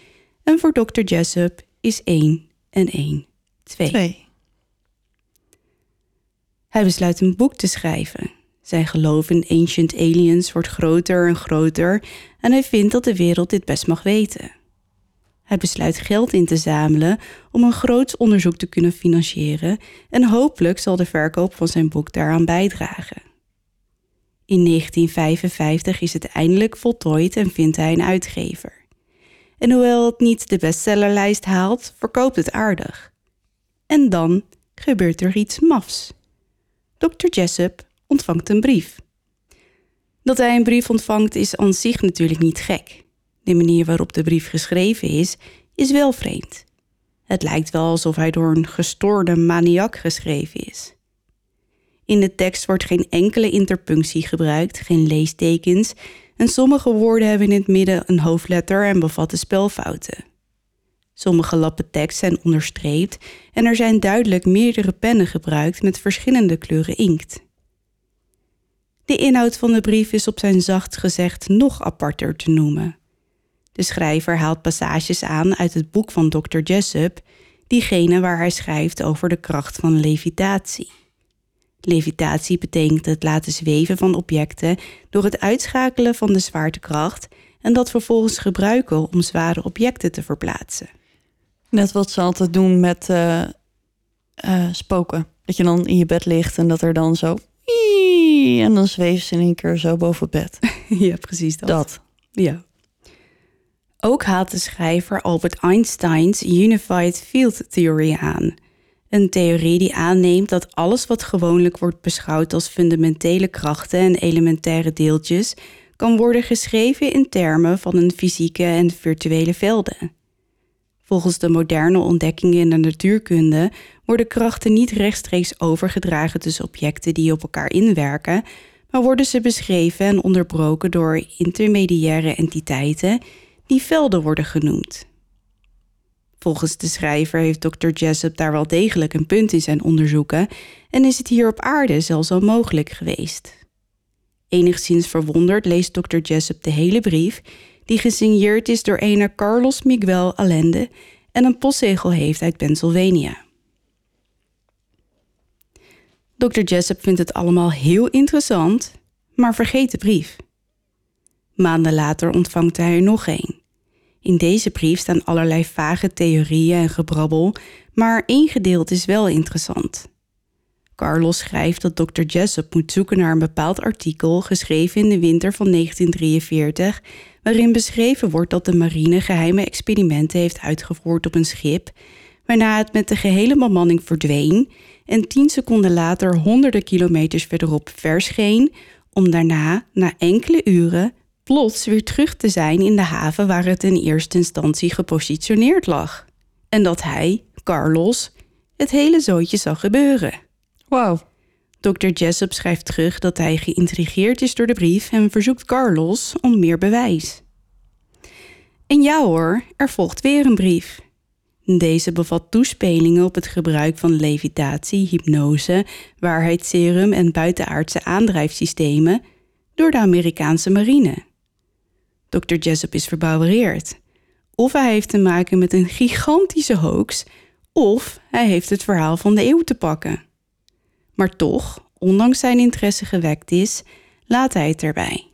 en voor Dr. Jessup is 1 en 1 2. Twee. Hij besluit een boek te schrijven. Zijn geloof in ancient aliens wordt groter en groter en hij vindt dat de wereld dit best mag weten. Hij besluit geld in te zamelen om een groot onderzoek te kunnen financieren en hopelijk zal de verkoop van zijn boek daaraan bijdragen. In 1955 is het eindelijk voltooid en vindt hij een uitgever. En hoewel het niet de bestsellerlijst haalt, verkoopt het aardig. En dan gebeurt er iets mafs. Dr. Jessup ontvangt een brief. Dat hij een brief ontvangt is aan zich natuurlijk niet gek. De manier waarop de brief geschreven is, is wel vreemd. Het lijkt wel alsof hij door een gestoorde maniak geschreven is. In de tekst wordt geen enkele interpunctie gebruikt, geen leestekens en sommige woorden hebben in het midden een hoofdletter en bevatten spelfouten. Sommige lappen tekst zijn onderstreept en er zijn duidelijk meerdere pennen gebruikt met verschillende kleuren inkt. De inhoud van de brief is op zijn zacht gezegd nog aparter te noemen. De schrijver haalt passages aan uit het boek van Dr. Jessup, diegene waar hij schrijft over de kracht van levitatie. Levitatie betekent het laten zweven van objecten door het uitschakelen van de zwaartekracht en dat vervolgens gebruiken om zware objecten te verplaatsen. Net wat ze altijd doen met eh, eh, spoken. Dat je dan in je bed ligt en dat er dan zo... En dan zweeft ze in één keer zo boven het bed. ja, precies dat. Dat. Ja. Ook haalt de schrijver Albert Einsteins Unified Field Theory aan. Een theorie die aanneemt dat alles wat gewoonlijk wordt beschouwd als fundamentele krachten en elementaire deeltjes, kan worden geschreven in termen van een fysieke en virtuele velden. Volgens de moderne ontdekkingen in de natuurkunde worden krachten niet rechtstreeks overgedragen tussen objecten die op elkaar inwerken, maar worden ze beschreven en onderbroken door intermediaire entiteiten die velden worden genoemd. Volgens de schrijver heeft Dr. Jessup daar wel degelijk een punt in zijn onderzoeken en is het hier op aarde zelfs al mogelijk geweest. Enigszins verwonderd leest Dr. Jessup de hele brief, die gesigneerd is door ene Carlos Miguel Allende en een postzegel heeft uit Pennsylvania. Dr. Jessup vindt het allemaal heel interessant, maar vergeet de brief. Maanden later ontvangt hij er nog een. In deze brief staan allerlei vage theorieën en gebrabbel, maar één gedeelte is wel interessant. Carlos schrijft dat Dr. Jessup moet zoeken naar een bepaald artikel geschreven in de winter van 1943, waarin beschreven wordt dat de marine geheime experimenten heeft uitgevoerd op een schip, waarna het met de gehele bemanning verdween en tien seconden later honderden kilometers verderop verscheen, om daarna, na enkele uren, plots weer terug te zijn in de haven waar het in eerste instantie gepositioneerd lag. En dat hij, Carlos, het hele zootje zag gebeuren. Wauw. Dr. Jessup schrijft terug dat hij geïntrigeerd is door de brief en verzoekt Carlos om meer bewijs. En ja hoor, er volgt weer een brief. Deze bevat toespelingen op het gebruik van levitatie, hypnose, waarheidsserum en buitenaardse aandrijfsystemen door de Amerikaanse marine. Dr. Jessup is verbouwereerd. Of hij heeft te maken met een gigantische hoax, of hij heeft het verhaal van de eeuw te pakken. Maar toch, ondanks zijn interesse gewekt is, laat hij het erbij.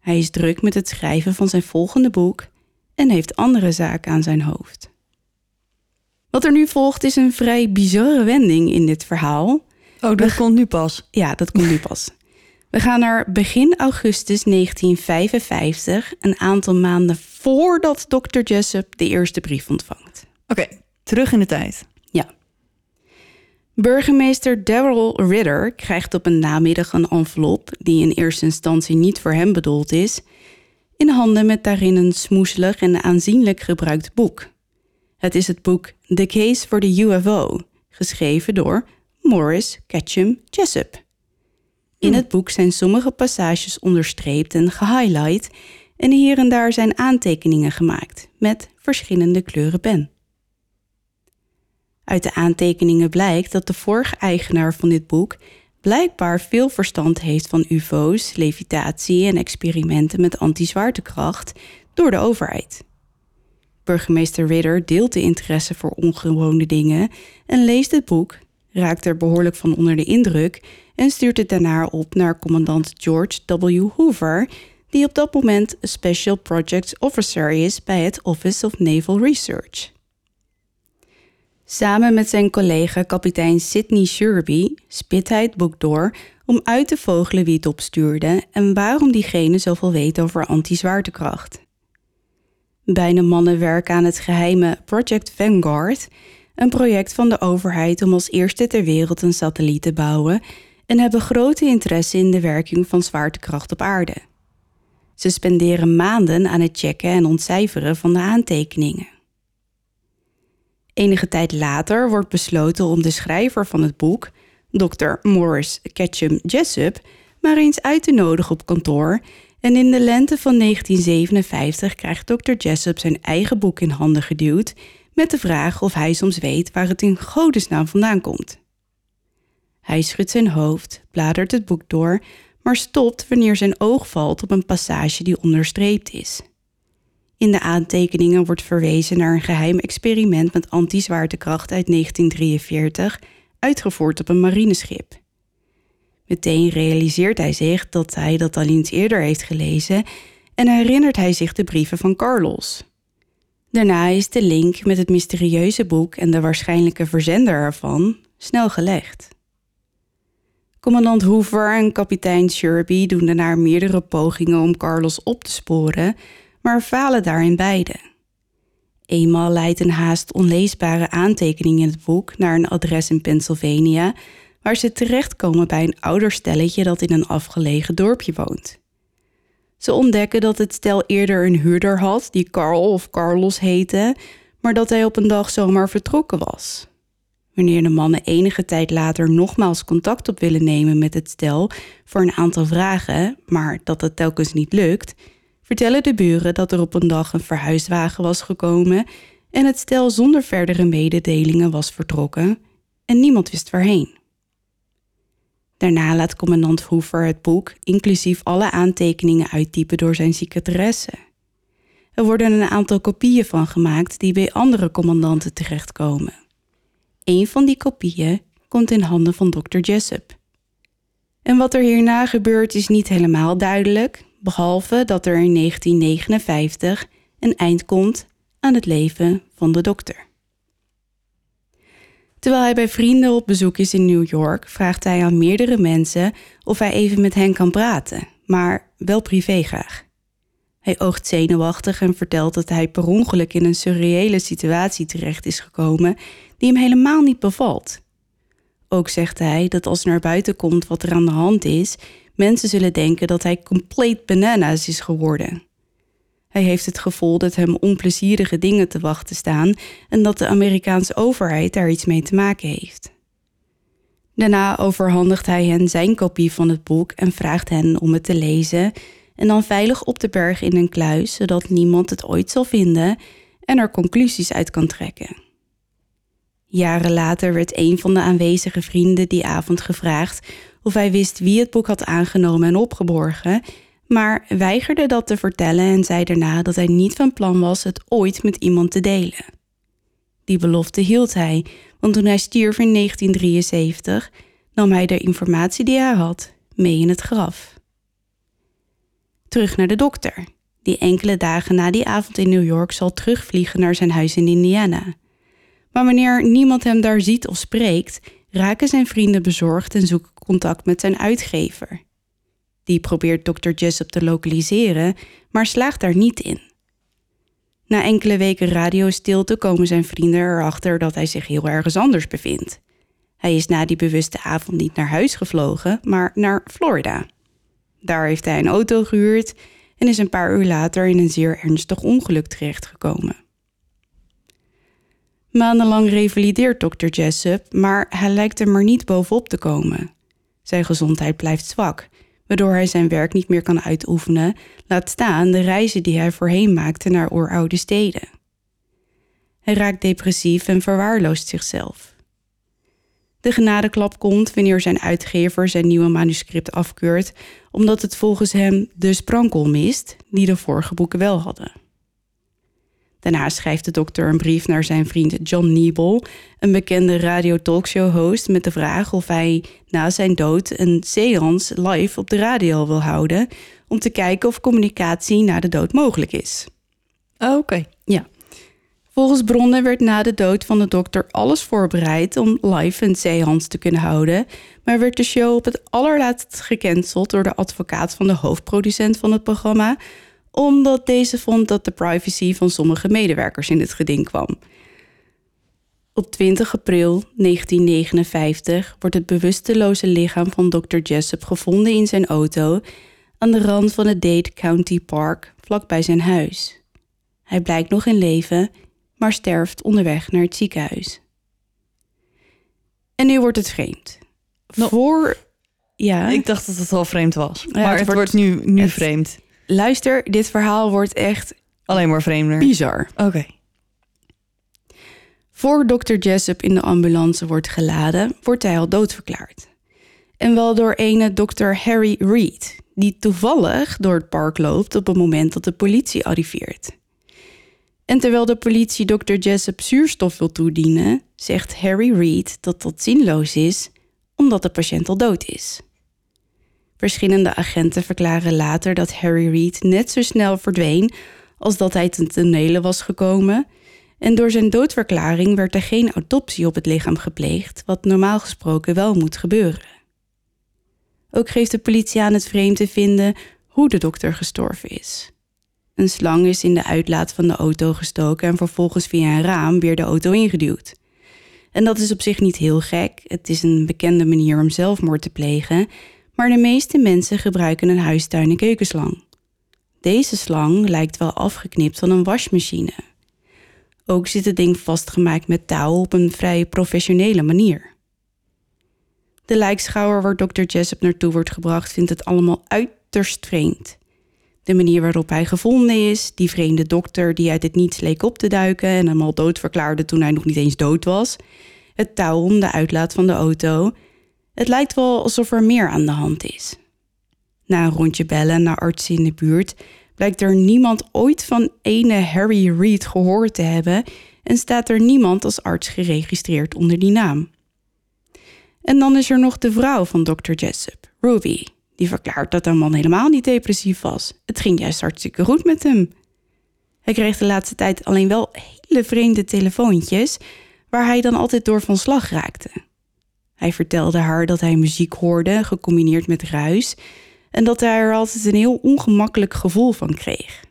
Hij is druk met het schrijven van zijn volgende boek en heeft andere zaken aan zijn hoofd. Wat er nu volgt is een vrij bizarre wending in dit verhaal. Oh, dat komt nu pas. Ja, dat komt nu pas. We gaan naar begin augustus 1955, een aantal maanden voordat Dr. Jessup de eerste brief ontvangt. Oké, terug in de tijd. Burgemeester Daryl Ritter krijgt op een namiddag een envelop, die in eerste instantie niet voor hem bedoeld is, in handen met daarin een smoeselig en aanzienlijk gebruikt boek. Het is het boek The Case for the UFO, geschreven door Morris Ketchum Jessup. In het boek zijn sommige passages onderstreept en gehighlight en hier en daar zijn aantekeningen gemaakt met verschillende kleuren pen. Uit de aantekeningen blijkt dat de vorige eigenaar van dit boek blijkbaar veel verstand heeft van UFO's, levitatie en experimenten met anti-zwaartekracht door de overheid. Burgemeester Ritter deelt de interesse voor ongewone dingen en leest het boek, raakt er behoorlijk van onder de indruk en stuurt het daarna op naar commandant George W. Hoover, die op dat moment Special Projects Officer is bij het Office of Naval Research. Samen met zijn collega kapitein Sidney Sherby spit hij het boek door om uit te vogelen wie het opstuurde en waarom diegene zoveel weet over anti-zwaartekracht. Beide mannen werken aan het geheime Project Vanguard, een project van de overheid om als eerste ter wereld een satelliet te bouwen en hebben grote interesse in de werking van zwaartekracht op aarde. Ze spenderen maanden aan het checken en ontcijferen van de aantekeningen. Enige tijd later wordt besloten om de schrijver van het boek, Dr. Morris Ketchum Jessup, maar eens uit te nodigen op kantoor. En in de lente van 1957 krijgt Dr. Jessup zijn eigen boek in handen geduwd met de vraag of hij soms weet waar het in godesnaam vandaan komt. Hij schudt zijn hoofd, bladert het boek door, maar stopt wanneer zijn oog valt op een passage die onderstreept is. In de aantekeningen wordt verwezen naar een geheim experiment met anti-zwaartekracht uit 1943, uitgevoerd op een marineschip. Meteen realiseert hij zich dat hij dat al eens eerder heeft gelezen en herinnert hij zich de brieven van Carlos. Daarna is de link met het mysterieuze boek en de waarschijnlijke verzender ervan snel gelegd. Commandant Hoover en kapitein Sherby doen daarna meerdere pogingen om Carlos op te sporen, maar falen daarin beide. Eenmaal leidt een haast onleesbare aantekening in het boek naar een adres in Pennsylvania, waar ze terechtkomen bij een ouder stelletje dat in een afgelegen dorpje woont. Ze ontdekken dat het stel eerder een huurder had die Carl of Carlos heette, maar dat hij op een dag zomaar vertrokken was. Wanneer de mannen enige tijd later nogmaals contact op willen nemen met het stel voor een aantal vragen, maar dat het telkens niet lukt, vertellen de buren dat er op een dag een verhuiswagen was gekomen en het stel zonder verdere mededelingen was vertrokken en niemand wist waarheen. Daarna laat commandant Hoover het boek, inclusief alle aantekeningen, uittypen door zijn secretaresse. Er worden een aantal kopieën van gemaakt die bij andere commandanten terechtkomen. Een van die kopieën komt in handen van Dr. Jessup. En wat er hierna gebeurt is niet helemaal duidelijk, behalve dat er in 1959 een eind komt aan het leven van de dokter. Terwijl hij bij vrienden op bezoek is in New York, vraagt hij aan meerdere mensen of hij even met hen kan praten, maar wel privé graag. Hij oogt zenuwachtig en vertelt dat hij per ongeluk in een surreële situatie terecht is gekomen die hem helemaal niet bevalt. Ook zegt hij dat als naar buiten komt wat er aan de hand is, mensen zullen denken dat hij compleet bananas is geworden. Hij heeft het gevoel dat hem onplezierige dingen te wachten staan en dat de Amerikaanse overheid daar iets mee te maken heeft. Daarna overhandigt hij hen zijn kopie van het boek en vraagt hen om het te lezen en dan veilig op te bergen in een kluis, zodat niemand het ooit zal vinden en er conclusies uit kan trekken. Jaren later werd een van de aanwezige vrienden die avond gevraagd of hij wist wie het boek had aangenomen en opgeborgen, maar weigerde dat te vertellen en zei daarna dat hij niet van plan was het ooit met iemand te delen. Die belofte hield hij, want toen hij stierf in 1973 nam hij de informatie die hij had mee in het graf. Terug naar de dokter, die enkele dagen na die avond in New York zal terugvliegen naar zijn huis in Indiana. Maar wanneer niemand hem daar ziet of spreekt, raken zijn vrienden bezorgd en zoeken contact met zijn uitgever. Die probeert Dr. Jessup te lokaliseren, maar slaagt daar niet in. Na enkele weken radiostilte komen zijn vrienden erachter dat hij zich heel ergens anders bevindt. Hij is na die bewuste avond niet naar huis gevlogen, maar naar Florida. Daar heeft hij een auto gehuurd en is een paar uur later in een zeer ernstig ongeluk terechtgekomen. Maandenlang revalideert Dr. Jessup, maar hij lijkt er maar niet bovenop te komen. Zijn gezondheid blijft zwak, waardoor hij zijn werk niet meer kan uitoefenen, laat staan de reizen die hij voorheen maakte naar oeroude steden. Hij raakt depressief en verwaarloost zichzelf. De genadeklap komt wanneer zijn uitgever zijn nieuwe manuscript afkeurt, omdat het volgens hem de sprankel mist die de vorige boeken wel hadden. Daarna schrijft de dokter een brief naar zijn vriend John Niebel, een bekende radio-talkshow-host, met de vraag of hij na zijn dood een seance live op de radio wil houden om te kijken of communicatie na de dood mogelijk is. Oh, Oké. Ja. Volgens bronnen werd na de dood van de dokter alles voorbereid om live een seance te kunnen houden, maar werd de show op het allerlaatst gecanceld door de advocaat van de hoofdproducent van het programma, omdat deze vond dat de privacy van sommige medewerkers in het geding kwam. Op 20 april 1959 wordt het bewusteloze lichaam van Dr. Jessup gevonden in zijn auto aan de rand van het Dade County Park vlakbij zijn huis. Hij blijkt nog in leven, maar sterft onderweg naar het ziekenhuis. En nu wordt het vreemd. Nou, Voor. Ja, Ik dacht dat het al vreemd was. Ja, maar het het, wordt- wordt, nu, nu het- vreemd. Luister, dit verhaal wordt echt Alleen maar vreemder. bizar. Oké. Voor Dr. Jessup in de ambulance wordt geladen, wordt hij al doodverklaard. En wel door ene Dr. Harry Reid, die toevallig door het park loopt op het moment dat de politie arriveert. En terwijl de politie Dr. Jessup zuurstof wil toedienen, zegt Harry Reid dat dat zinloos is, omdat de patiënt al dood is. Verschillende agenten verklaren later dat Harry Reid net zo snel verdween als dat hij ten tonele was gekomen. En door zijn doodverklaring werd er geen autopsie op het lichaam gepleegd, wat normaal gesproken wel moet gebeuren. Ook geeft de politie aan het vreemd te vinden hoe de dokter gestorven is. Een slang is in de uitlaat van de auto gestoken en vervolgens via een raam weer de auto ingeduwd. En dat is op zich niet heel gek, het is een bekende manier om zelfmoord te plegen, maar de meeste mensen gebruiken een huistuin- en keukenslang. Deze slang lijkt wel afgeknipt van een wasmachine. Ook zit het ding vastgemaakt met touw op een vrij professionele manier. De lijkschouwer waar Dr. Jessup naartoe wordt gebracht vindt het allemaal uiterst vreemd. De manier waarop hij gevonden is, die vreemde dokter die uit het niets leek op te duiken en hem al dood verklaarde toen hij nog niet eens dood was, het touw om de uitlaat van de auto. Het lijkt wel alsof er meer aan de hand is. Na een rondje bellen naar artsen in de buurt blijkt er niemand ooit van ene Harry Reid gehoord te hebben en staat er niemand als arts geregistreerd onder die naam. En dan is er nog de vrouw van Dr. Jessup, Ruby, die verklaart dat haar man helemaal niet depressief was. Het ging juist hartstikke goed met hem. Hij kreeg de laatste tijd alleen wel hele vreemde telefoontjes, waar hij dan altijd door van slag raakte. Hij vertelde haar dat hij muziek hoorde, gecombineerd met ruis, en dat hij er altijd een heel ongemakkelijk gevoel van kreeg.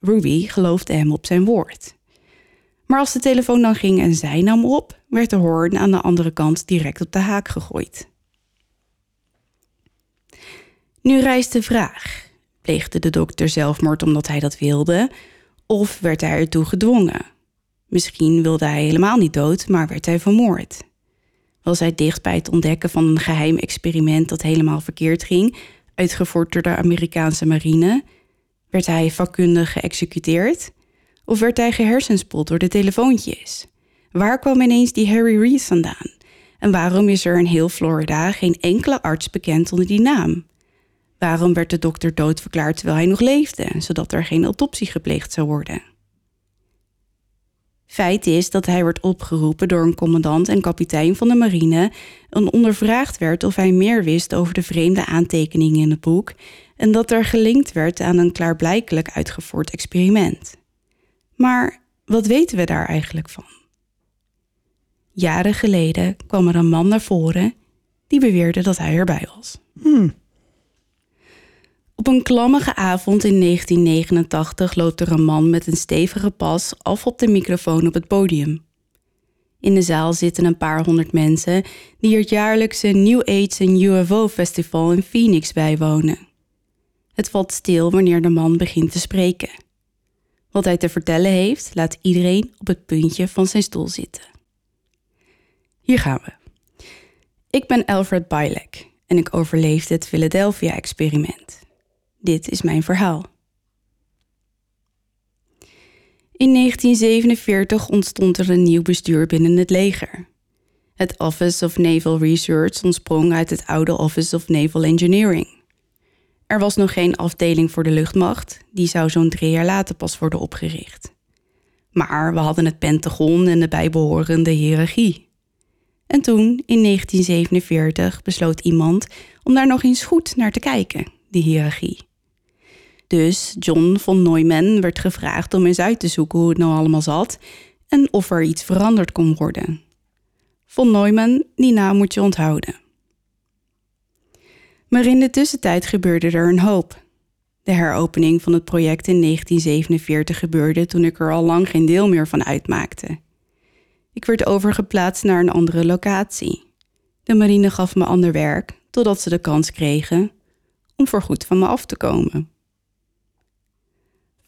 Ruby geloofde hem op zijn woord. Maar als de telefoon dan ging en zij nam op, werd de hoorn aan de andere kant direct op de haak gegooid. Nu rijst de vraag: pleegde de dokter zelfmoord omdat hij dat wilde, of werd hij ertoe gedwongen? Misschien wilde hij helemaal niet dood, maar werd hij vermoord. Was hij dicht bij het ontdekken van een geheim experiment dat helemaal verkeerd ging, uitgevoerd door de Amerikaanse marine? Werd hij vakkundig geëxecuteerd? Of werd hij gehersenspoeld door de telefoontjes? Waar kwam ineens die Harry Reid vandaan? En waarom is er in heel Florida geen enkele arts bekend onder die naam? Waarom werd de dokter doodverklaard terwijl hij nog leefde, zodat er geen autopsie gepleegd zou worden? Feit is dat hij werd opgeroepen door een commandant en kapitein van de marine en ondervraagd werd of hij meer wist over de vreemde aantekeningen in het boek en dat er gelinkt werd aan een klaarblijkelijk uitgevoerd experiment. Maar wat weten we daar eigenlijk van? Jaren geleden kwam er een man naar voren die beweerde dat hij erbij was. Op een klammige avond in 1989 loopt er een man met een stevige pas af op de microfoon op het podium. In de zaal zitten een paar honderd mensen die het jaarlijkse New Age en UFO Festival in Phoenix bijwonen. Het valt stil wanneer de man begint te spreken. Wat hij te vertellen heeft, laat iedereen op het puntje van zijn stoel zitten. Hier gaan we. Ik ben Alfred Bilek en ik overleefde het Philadelphia-experiment. Dit is mijn verhaal. In 1947 ontstond er een nieuw bestuur binnen het leger. Het Office of Naval Research ontsprong uit het oude Office of Naval Engineering. Er was nog geen afdeling voor de luchtmacht, die zou zo'n drie jaar later pas worden opgericht. Maar we hadden het Pentagon en de bijbehorende hiërarchie. En toen, in 1947, besloot iemand om daar nog eens goed naar te kijken, die hiërarchie. Dus John von Neumann werd gevraagd om eens uit te zoeken hoe het nou allemaal zat en of er iets veranderd kon worden. Von Neumann, die naam moet je onthouden. Maar in de tussentijd gebeurde er een hoop. De heropening van het project in 1947 gebeurde toen ik er al lang geen deel meer van uitmaakte. Ik werd overgeplaatst naar een andere locatie. De marine gaf me ander werk totdat ze de kans kregen om voorgoed van me af te komen.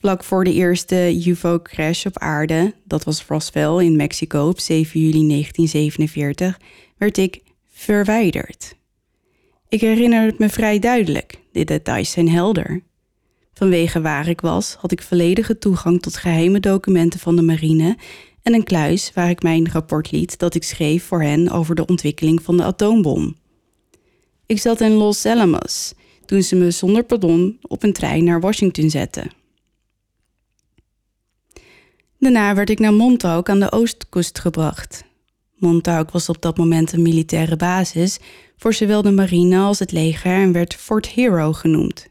Vlak voor de eerste UFO-crash op aarde, dat was Roswell in Mexico op 7 juli 1947, werd ik verwijderd. Ik herinner het me vrij duidelijk, de details zijn helder. Vanwege waar ik was, had ik volledige toegang tot geheime documenten van de marine en een kluis waar ik mijn rapport liet dat ik schreef voor hen over de ontwikkeling van de atoombom. Ik zat in Los Alamos toen ze me zonder pardon op een trein naar Washington zetten. Daarna werd ik naar Montauk aan de oostkust gebracht. Montauk was op dat moment een militaire basis voor zowel de marine als het leger en werd Fort Hero genoemd.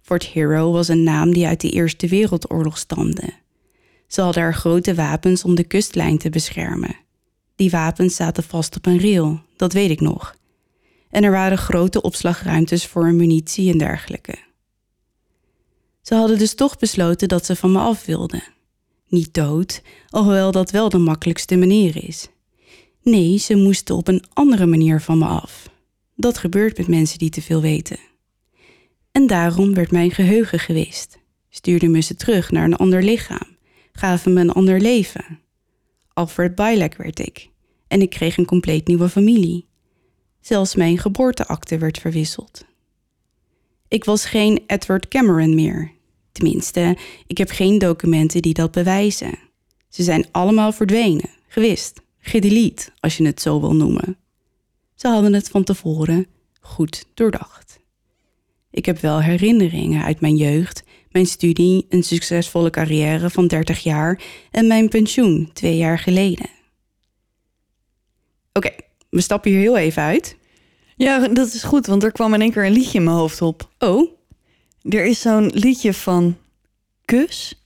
Fort Hero was een naam die uit de Eerste Wereldoorlog stamde. Ze hadden er grote wapens om de kustlijn te beschermen. Die wapens zaten vast op een rail, dat weet ik nog. En er waren grote opslagruimtes voor munitie en dergelijke. Ze hadden dus toch besloten dat ze van me af wilden. Niet dood, alhoewel dat wel de makkelijkste manier is. Nee, ze moesten op een andere manier van me af. Dat gebeurt met mensen die te veel weten. En daarom werd mijn geheugen geweest. Stuurde me ze terug naar een ander lichaam. Gaven me een ander leven. Alfred Bilek werd ik. En ik kreeg een compleet nieuwe familie. Zelfs mijn geboorteakte werd verwisseld. Ik was geen Edward Cameron meer. Tenminste, ik heb geen documenten die dat bewijzen. Ze zijn allemaal verdwenen, gewist gedelete, als je het zo wil noemen. Ze hadden het van tevoren goed doordacht. Ik heb wel herinneringen uit mijn jeugd, mijn studie, een succesvolle carrière van 30 jaar en mijn pensioen twee jaar geleden. Oké, we stappen hier heel even uit. Ja, dat is goed, want er kwam in één keer een liedje in mijn hoofd op. Oh? Er is zo'n liedje van Kus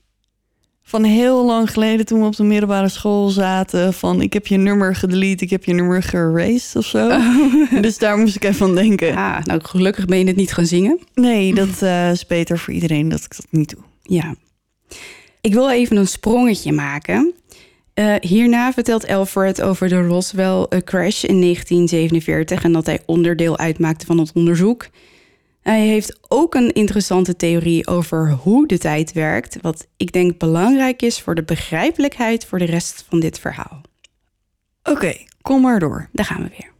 van heel lang geleden toen we op de middelbare school zaten. Van ik heb je nummer gedelete, ik heb je nummer geraced of zo. Oh. Dus daar moest ik even aan denken. Ah, nou gelukkig ben je het niet gaan zingen. Nee, dat uh, is beter voor iedereen dat ik dat niet doe. Ja. Ik wil even een sprongetje maken. Uh, hierna vertelt Alfred over de Roswell eh, crash in 1947 en dat hij onderdeel uitmaakte van het onderzoek. Hij heeft ook een interessante theorie over hoe de tijd werkt, wat ik denk belangrijk is voor de begrijpelijkheid voor de rest van dit verhaal. Oké, kom maar door. Daar gaan we weer.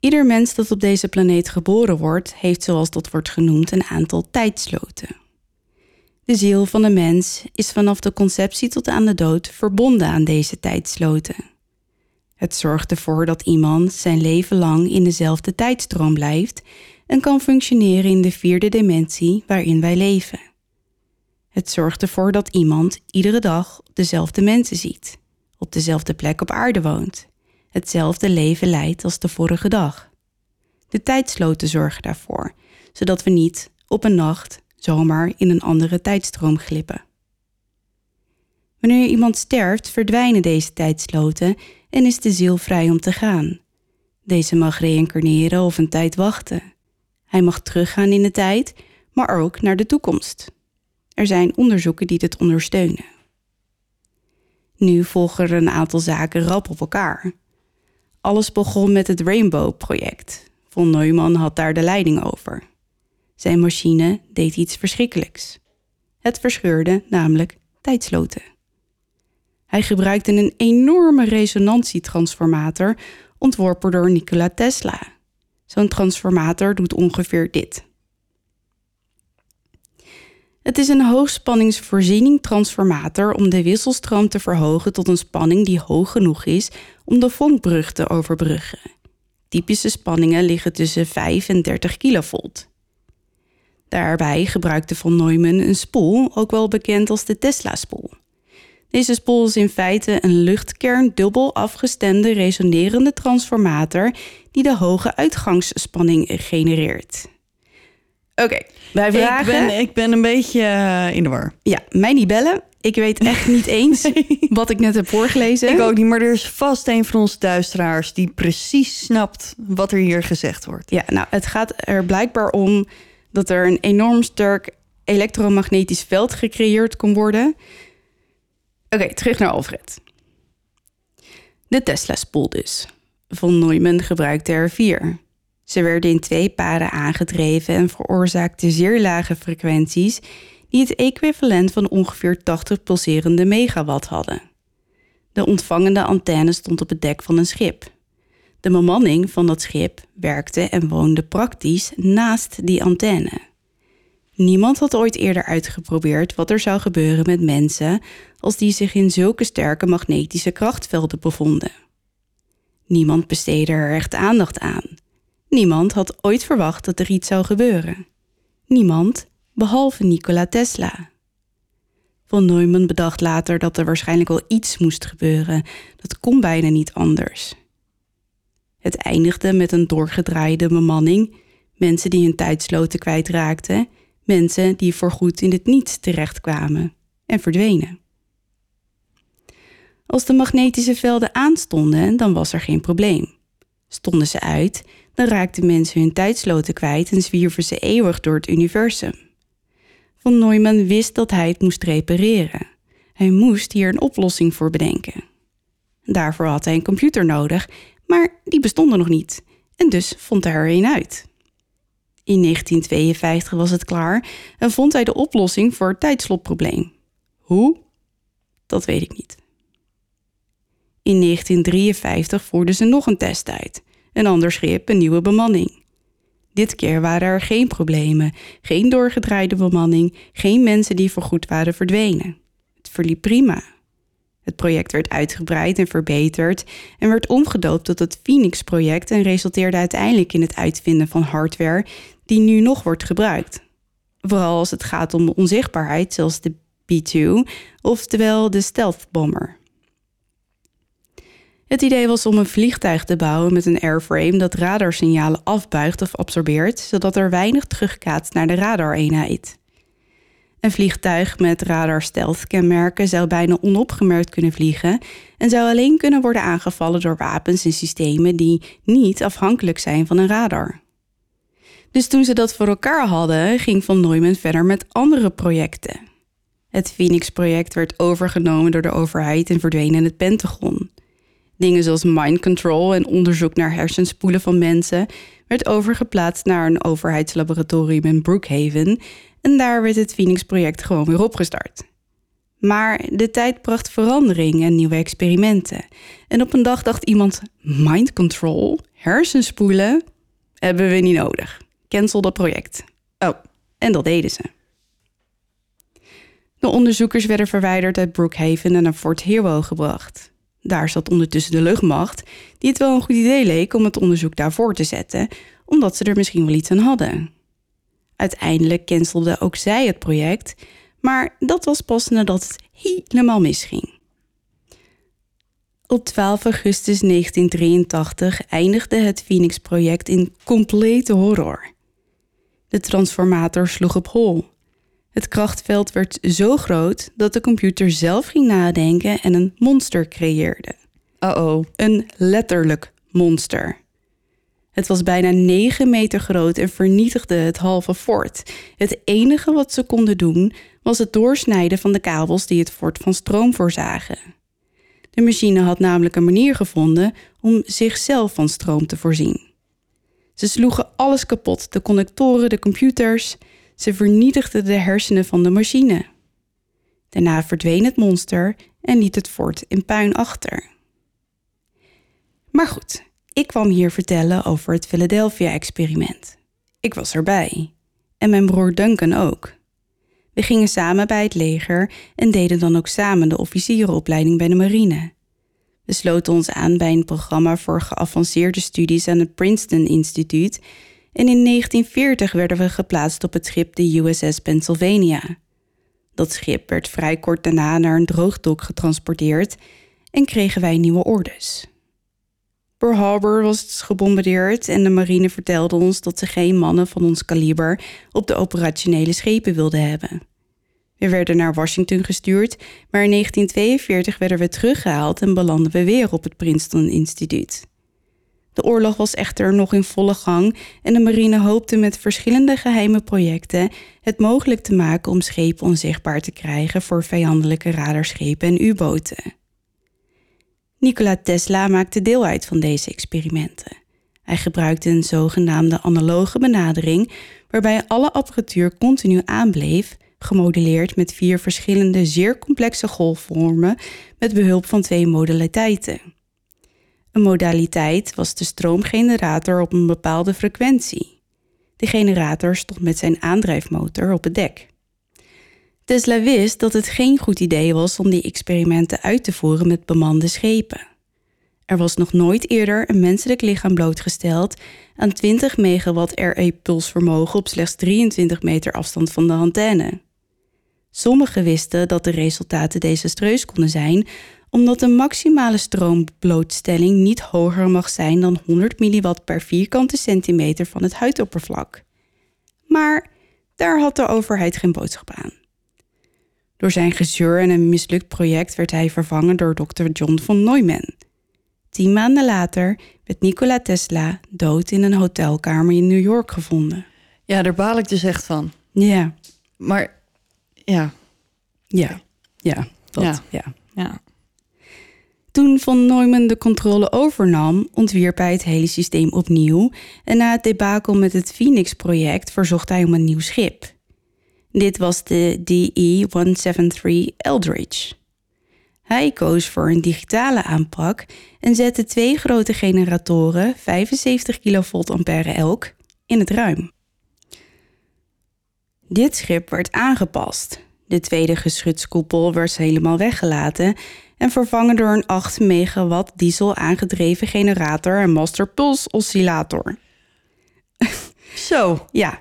Ieder mens dat op deze planeet geboren wordt, heeft zoals dat wordt genoemd een aantal tijdsloten. De ziel van de mens is vanaf de conceptie tot aan de dood verbonden aan deze tijdsloten. Het zorgt ervoor dat iemand zijn leven lang in dezelfde tijdstroom blijft en kan functioneren in de vierde dimensie waarin wij leven. Het zorgt ervoor dat iemand iedere dag dezelfde mensen ziet, op dezelfde plek op aarde woont, hetzelfde leven leidt als de vorige dag. De tijdsloten zorgen daarvoor, zodat we niet op een nacht zomaar in een andere tijdstroom glippen. Wanneer iemand sterft, verdwijnen deze tijdsloten en is de ziel vrij om te gaan. Deze mag reïncarneren of een tijd wachten. Hij mag teruggaan in de tijd, maar ook naar de toekomst. Er zijn onderzoeken die dit ondersteunen. Nu volgen er een aantal zaken rap op elkaar. Alles begon met het Rainbow-project. Von Neumann had daar de leiding over. Zijn machine deed iets verschrikkelijks. Het verscheurde namelijk tijdsloten. Hij gebruikte een enorme resonantietransformator ontworpen door Nikola Tesla, Zo'n transformator doet ongeveer dit. Het is een hoogspanningsvoorziening transformator om de wisselstroom te verhogen tot een spanning die hoog genoeg is om de vonkbrug te overbruggen. Typische spanningen liggen tussen 5 en 30 kilovolt. Daarbij gebruikte von Neumann een spoel, ook wel bekend als de Tesla-spoel. Deze spoel is in feite een luchtkern dubbel afgestemde resonerende transformator die de hoge uitgangsspanning genereert. Oké, wij vragen... Ik ben, ik ben een beetje eh, in de war. Ja, mij niet bellen. Ik weet echt niet eens wat ik net heb voorgelezen. Ik ook niet, maar er is vast een van onze duisteraars... die precies snapt wat er hier gezegd wordt. Ja, nou, het gaat er blijkbaar om dat er een enorm sterk elektromagnetisch veld gecreëerd kon worden. Oké, terug naar Alfred. De Tesla-spoel dus. Von Neumann gebruikte er vier. Ze werden in twee paden aangedreven en veroorzaakten zeer lage frequenties die het equivalent van ongeveer 80 pulserende megawatt hadden. De ontvangende antenne stond op het dek van een schip. De bemanning van dat schip werkte en woonde praktisch naast die antenne. Niemand had ooit eerder uitgeprobeerd wat er zou gebeuren met mensen als die zich in zulke sterke magnetische krachtvelden bevonden. Niemand besteedde er echt aandacht aan. Niemand had ooit verwacht dat er iets zou gebeuren. Niemand behalve Nikola Tesla. Von Neumann bedacht later dat er waarschijnlijk wel iets moest gebeuren. Dat kon bijna niet anders. Het eindigde met een doorgedraaide bemanning, mensen die hun tijdsloten kwijtraakten, mensen die voorgoed in het niets terechtkwamen en verdwenen. Als de magnetische velden aanstonden, dan was er geen probleem. Stonden ze uit, dan raakten mensen hun tijdsloten kwijt en zwierven ze eeuwig door het universum. Van Neumann wist dat hij het moest repareren. Hij moest hier een oplossing voor bedenken. Daarvoor had hij een computer nodig, maar die bestonden nog niet en dus vond hij er een uit. In 1952 was het klaar en vond hij de oplossing voor het tijdslotprobleem. Hoe? Dat weet ik niet. In 1953 voerden ze nog een test uit. Een ander schip, een nieuwe bemanning. Dit keer waren er geen problemen, geen doorgedraaide bemanning, geen mensen die voorgoed waren verdwenen. Het verliep prima. Het project werd uitgebreid en verbeterd en werd omgedoopt tot het Phoenix-project en resulteerde uiteindelijk in het uitvinden van hardware die nu nog wordt gebruikt. Vooral als het gaat om onzichtbaarheid, zoals de B-2, oftewel de stealth bomber. Het idee was om een vliegtuig te bouwen met een airframe dat radarsignalen afbuigt of absorbeert, zodat er weinig terugkaatst naar de radareenheid. Een vliegtuig met radar stealth kenmerken zou bijna onopgemerkt kunnen vliegen en zou alleen kunnen worden aangevallen door wapens en systemen die niet afhankelijk zijn van een radar. Dus toen ze dat voor elkaar hadden, ging Van Neumann verder met andere projecten. Het Phoenix-project werd overgenomen door de overheid en verdween in het Pentagon. Dingen zoals mind control en onderzoek naar hersenspoelen van mensen werd overgeplaatst naar een overheidslaboratorium in Brookhaven en daar werd het Phoenix-project gewoon weer opgestart. Maar de tijd bracht verandering en nieuwe experimenten. En op een dag dacht iemand: mind control, hersenspoelen, hebben we niet nodig. Cancel dat project. Oh, en dat deden ze. De onderzoekers werden verwijderd uit Brookhaven en naar Fort Hero gebracht. Daar zat ondertussen de luchtmacht, die het wel een goed idee leek om het onderzoek daarvoor te zetten, omdat ze er misschien wel iets aan hadden. Uiteindelijk cancelde ook zij het project, maar dat was pas nadat het helemaal misging. Op 12 augustus 1983 eindigde het Phoenix-project in complete horror. De transformator sloeg op hol. Het krachtveld werd zo groot dat de computer zelf ging nadenken en een monster creëerde. Uh-oh. Een letterlijk monster. Het was bijna 9 meter groot en vernietigde het halve fort. Het enige wat ze konden doen was het doorsnijden van de kabels die het fort van stroom voorzagen. De machine had namelijk een manier gevonden om zichzelf van stroom te voorzien. Ze sloegen alles kapot: de connectoren, de computers. Ze vernietigden de hersenen van de machine. Daarna verdween het monster en liet het fort in puin achter. Maar goed, ik kwam hier vertellen over het Philadelphia-experiment. Ik was erbij. En mijn broer Duncan ook. We gingen samen bij het leger en deden dan ook samen de officierenopleiding bij de marine. We sloten ons aan bij een programma voor geavanceerde studies aan het Princeton Instituut en in 1940 werden we geplaatst op het schip de USS Pennsylvania. Dat schip werd vrij kort daarna naar een droogdok getransporteerd en kregen wij nieuwe orders. Pearl Harbor was gebombardeerd en de marine vertelde ons dat ze geen mannen van ons kaliber op de operationele schepen wilden hebben. We werden naar Washington gestuurd, maar in 1942 werden we teruggehaald en belanden we weer op het Princeton Instituut. De oorlog was echter nog in volle gang en de marine hoopte met verschillende geheime projecten het mogelijk te maken om schepen onzichtbaar te krijgen voor vijandelijke radarschepen en U-boten. Nikola Tesla maakte deel uit van deze experimenten. Hij gebruikte een zogenaamde analoge benadering, waarbij alle apparatuur continu aanbleef, gemodelleerd met vier verschillende zeer complexe golfvormen met behulp van twee modaliteiten. Een modaliteit was de stroomgenerator op een bepaalde frequentie. De generator stond met zijn aandrijfmotor op het dek. Tesla wist dat het geen goed idee was om die experimenten uit te voeren met bemande schepen. Er was nog nooit eerder een menselijk lichaam blootgesteld aan 20 megawatt RE-pulsvermogen op slechts 23 meter afstand van de antenne. Sommigen wisten dat de resultaten desastreus konden zijn, omdat de maximale stroomblootstelling niet hoger mag zijn dan 100 milliwatt per vierkante centimeter van het huidoppervlak. Maar daar had de overheid geen boodschap aan. Door zijn gezeur en een mislukt project werd hij vervangen door Dr. John von Neumann. Tien maanden later werd Nikola Tesla dood in een hotelkamer in New York gevonden. Ja, daar baal ik dus echt van. Ja, Maar ja, ja, ja, dat, Ja. ja. ja. Toen von Neumann de controle overnam, ontwierp hij het hele systeem opnieuw en na het debakel met het Phoenix-project verzocht hij om een nieuw schip. Dit was de DE-173 Eldridge. Hij koos voor een digitale aanpak en zette twee grote generatoren, 75 kilovolt ampère elk, in het ruim. Dit schip werd aangepast. De tweede geschutskoepel werd helemaal weggelaten en vervangen door een 8 megawatt diesel aangedreven generator en master pulse oscillator. Zo, Ja,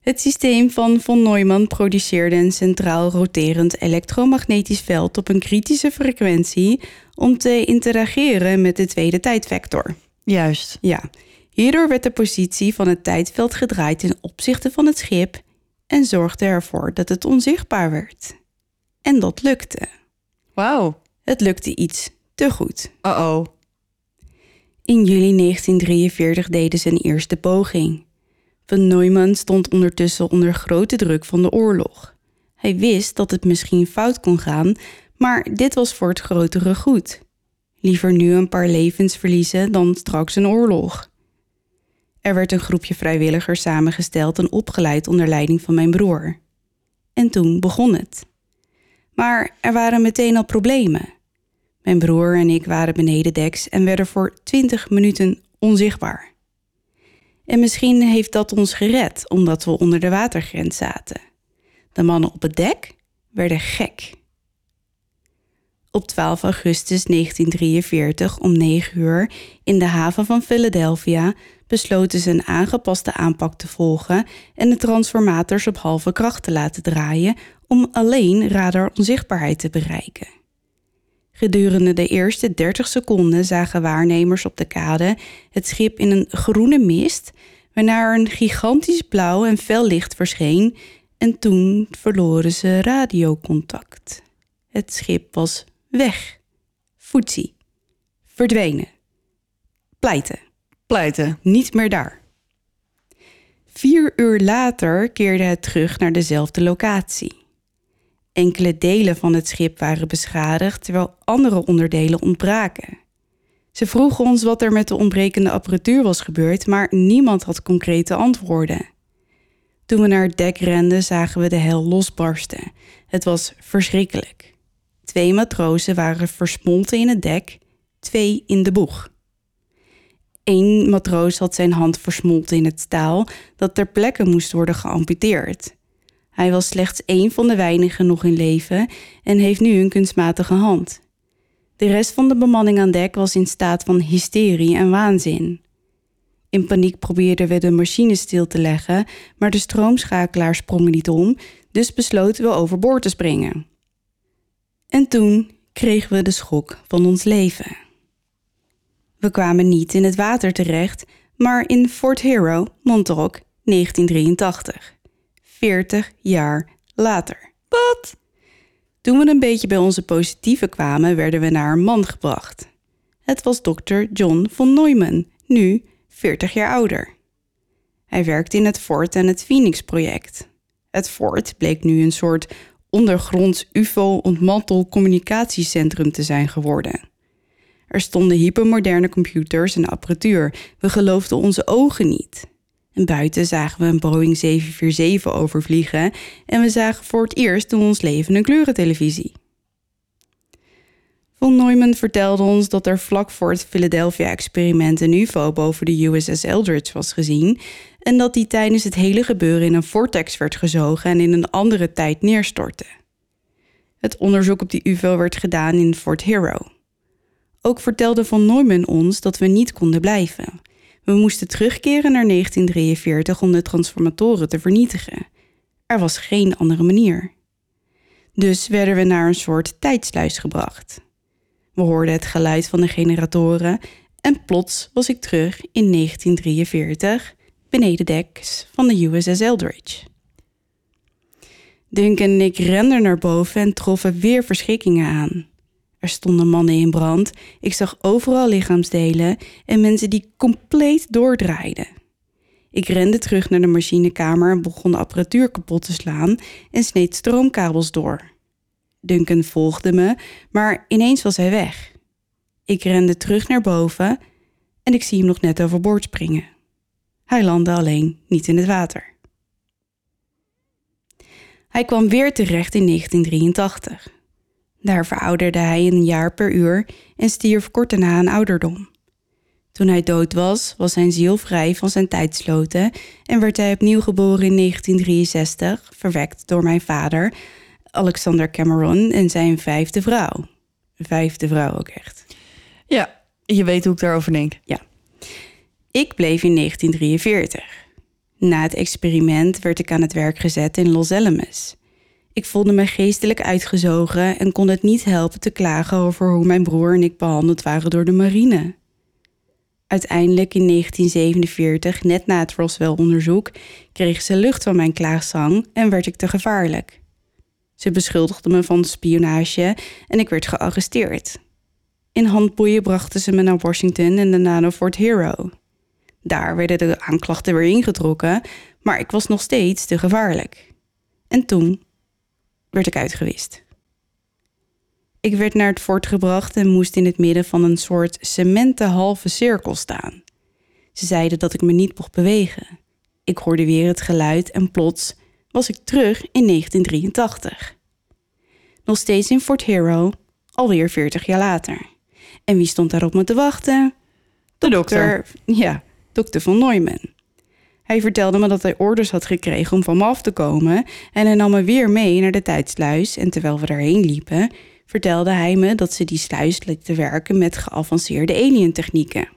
het systeem van von Neumann produceerde een centraal roterend elektromagnetisch veld op een kritische frequentie om te interageren met de tweede tijdvector. juist. Ja, hierdoor werd de positie van het tijdveld gedraaid ten opzichte van het schip en zorgde ervoor dat het onzichtbaar werd. En dat lukte. Wauw. Het lukte iets te goed. Uh-oh. In juli 1943 deden ze een eerste poging. Van Neumann stond ondertussen onder grote druk van de oorlog. Hij wist dat het misschien fout kon gaan, maar dit was voor het grotere goed. Liever nu een paar levens verliezen dan straks een oorlog. Er werd een groepje vrijwilligers samengesteld en opgeleid onder leiding van mijn broer. En toen begon het. Maar er waren meteen al problemen. Mijn broer en ik waren benedendeks en werden voor 20 minuten onzichtbaar. En misschien heeft dat ons gered omdat we onder de watergrens zaten. De mannen op het dek werden gek. Op 12 augustus 1943 om 9 uur in de haven van Philadelphia besloten ze een aangepaste aanpak te volgen en de transformators op halve kracht te laten draaien om alleen radaronzichtbaarheid te bereiken. Gedurende de eerste 30 seconden zagen waarnemers op de kade het schip in een groene mist, waarna er een gigantisch blauw en fel licht verscheen en toen verloren ze radiocontact. Het schip was weg. Foetsie. Verdwenen. Pleiten. Pleiten. Niet meer daar. Vier uur later keerde het terug naar dezelfde locatie. Enkele delen van het schip waren beschadigd, terwijl andere onderdelen ontbraken. Ze vroegen ons wat er met de ontbrekende apparatuur was gebeurd, maar niemand had concrete antwoorden. Toen we naar het dek renden, zagen we de hel losbarsten. Het was verschrikkelijk. Twee matrozen waren versmolten in het dek, twee in de boeg. Eén matroos had zijn hand versmolten in het staal dat ter plekke moest worden geamputeerd. Hij was slechts één van de weinigen nog in leven en heeft nu een kunstmatige hand. De rest van de bemanning aan dek was in staat van hysterie en waanzin. In paniek probeerden we de machine stil te leggen, maar de stroomschakelaar sprong niet om, dus besloten we overboord te springen. En toen kregen we de schok van ons leven. We kwamen niet in het water terecht, maar in Fort Hero, Montauk, 1983. 40 jaar later. Wat? Toen we een beetje bij onze positieve kwamen, werden we naar een man gebracht. Het was dokter John von Neumann, nu 40 jaar ouder. Hij werkte in het fort en het Phoenix-project. Het fort bleek nu een soort ondergronds UFO-ontmantel-communicatiecentrum te zijn geworden. Er stonden hypermoderne computers en apparatuur. We geloofden onze ogen niet. En buiten zagen we een Boeing 747 overvliegen en we zagen voor het eerst in ons leven een kleurentelevisie. Von Neumann vertelde ons dat er vlak voor het Philadelphia-experiment een UFO boven de USS Eldridge was gezien en dat die tijdens het hele gebeuren in een vortex werd gezogen en in een andere tijd neerstortte. Het onderzoek op die UFO werd gedaan in Fort Hero. Ook vertelde Von Neumann ons dat we niet konden blijven. We moesten terugkeren naar 1943 om de transformatoren te vernietigen. Er was geen andere manier. Dus werden we naar een soort tijdsluis gebracht. We hoorden het geluid van de generatoren en plots was ik terug in 1943 beneden deks van de USS Eldridge. Duncan en ik renden naar boven en troffen weer verschrikkingen aan. Er stonden mannen in brand, ik zag overal lichaamsdelen en mensen die compleet doordraaiden. Ik rende terug naar de machinekamer en begon de apparatuur kapot te slaan en sneed stroomkabels door. Duncan volgde me, maar ineens was hij weg. Ik rende terug naar boven en ik zie hem nog net overboord springen. Hij landde alleen niet in het water. Hij kwam weer terecht in 1983. Daar verouderde hij een jaar per uur en stierf kort daarna aan ouderdom. Toen hij dood was, was zijn ziel vrij van zijn tijdsloten en werd hij opnieuw geboren in 1963, verwekt door mijn vader, Alexander Cameron, en zijn vijfde vrouw. Vijfde vrouw ook echt. Ja, je weet hoe ik daarover denk. Ja. Ik bleef in 1943. Na het experiment werd ik aan het werk gezet in Los Alamos. Ik voelde me geestelijk uitgezogen en kon het niet helpen te klagen over hoe mijn broer en ik behandeld waren door de marine. Uiteindelijk in 1947, net na het Roswell-onderzoek, kreeg ze lucht van mijn klaagzang en werd ik te gevaarlijk. Ze beschuldigde me van spionage en ik werd gearresteerd. In handboeien brachten ze me naar Washington en daarna naar Fort Hero. Daar werden de aanklachten weer ingetrokken, maar ik was nog steeds te gevaarlijk. En toen werd ik uitgewist. Ik werd naar het fort gebracht en moest in het midden van een soort cementen halve cirkel staan. Ze zeiden dat ik me niet mocht bewegen. Ik hoorde weer het geluid en plots was ik terug in 1983. Nog steeds in Fort Hero, alweer 40 jaar later. En wie stond daar op me te wachten? De dokter. Ja, dokter van Neumann. Hij vertelde me dat hij orders had gekregen om van me af te komen en hij nam me weer mee naar de tijdsluis en terwijl we daarheen liepen, vertelde hij me dat ze die sluis lieten werken met geavanceerde alientechnieken.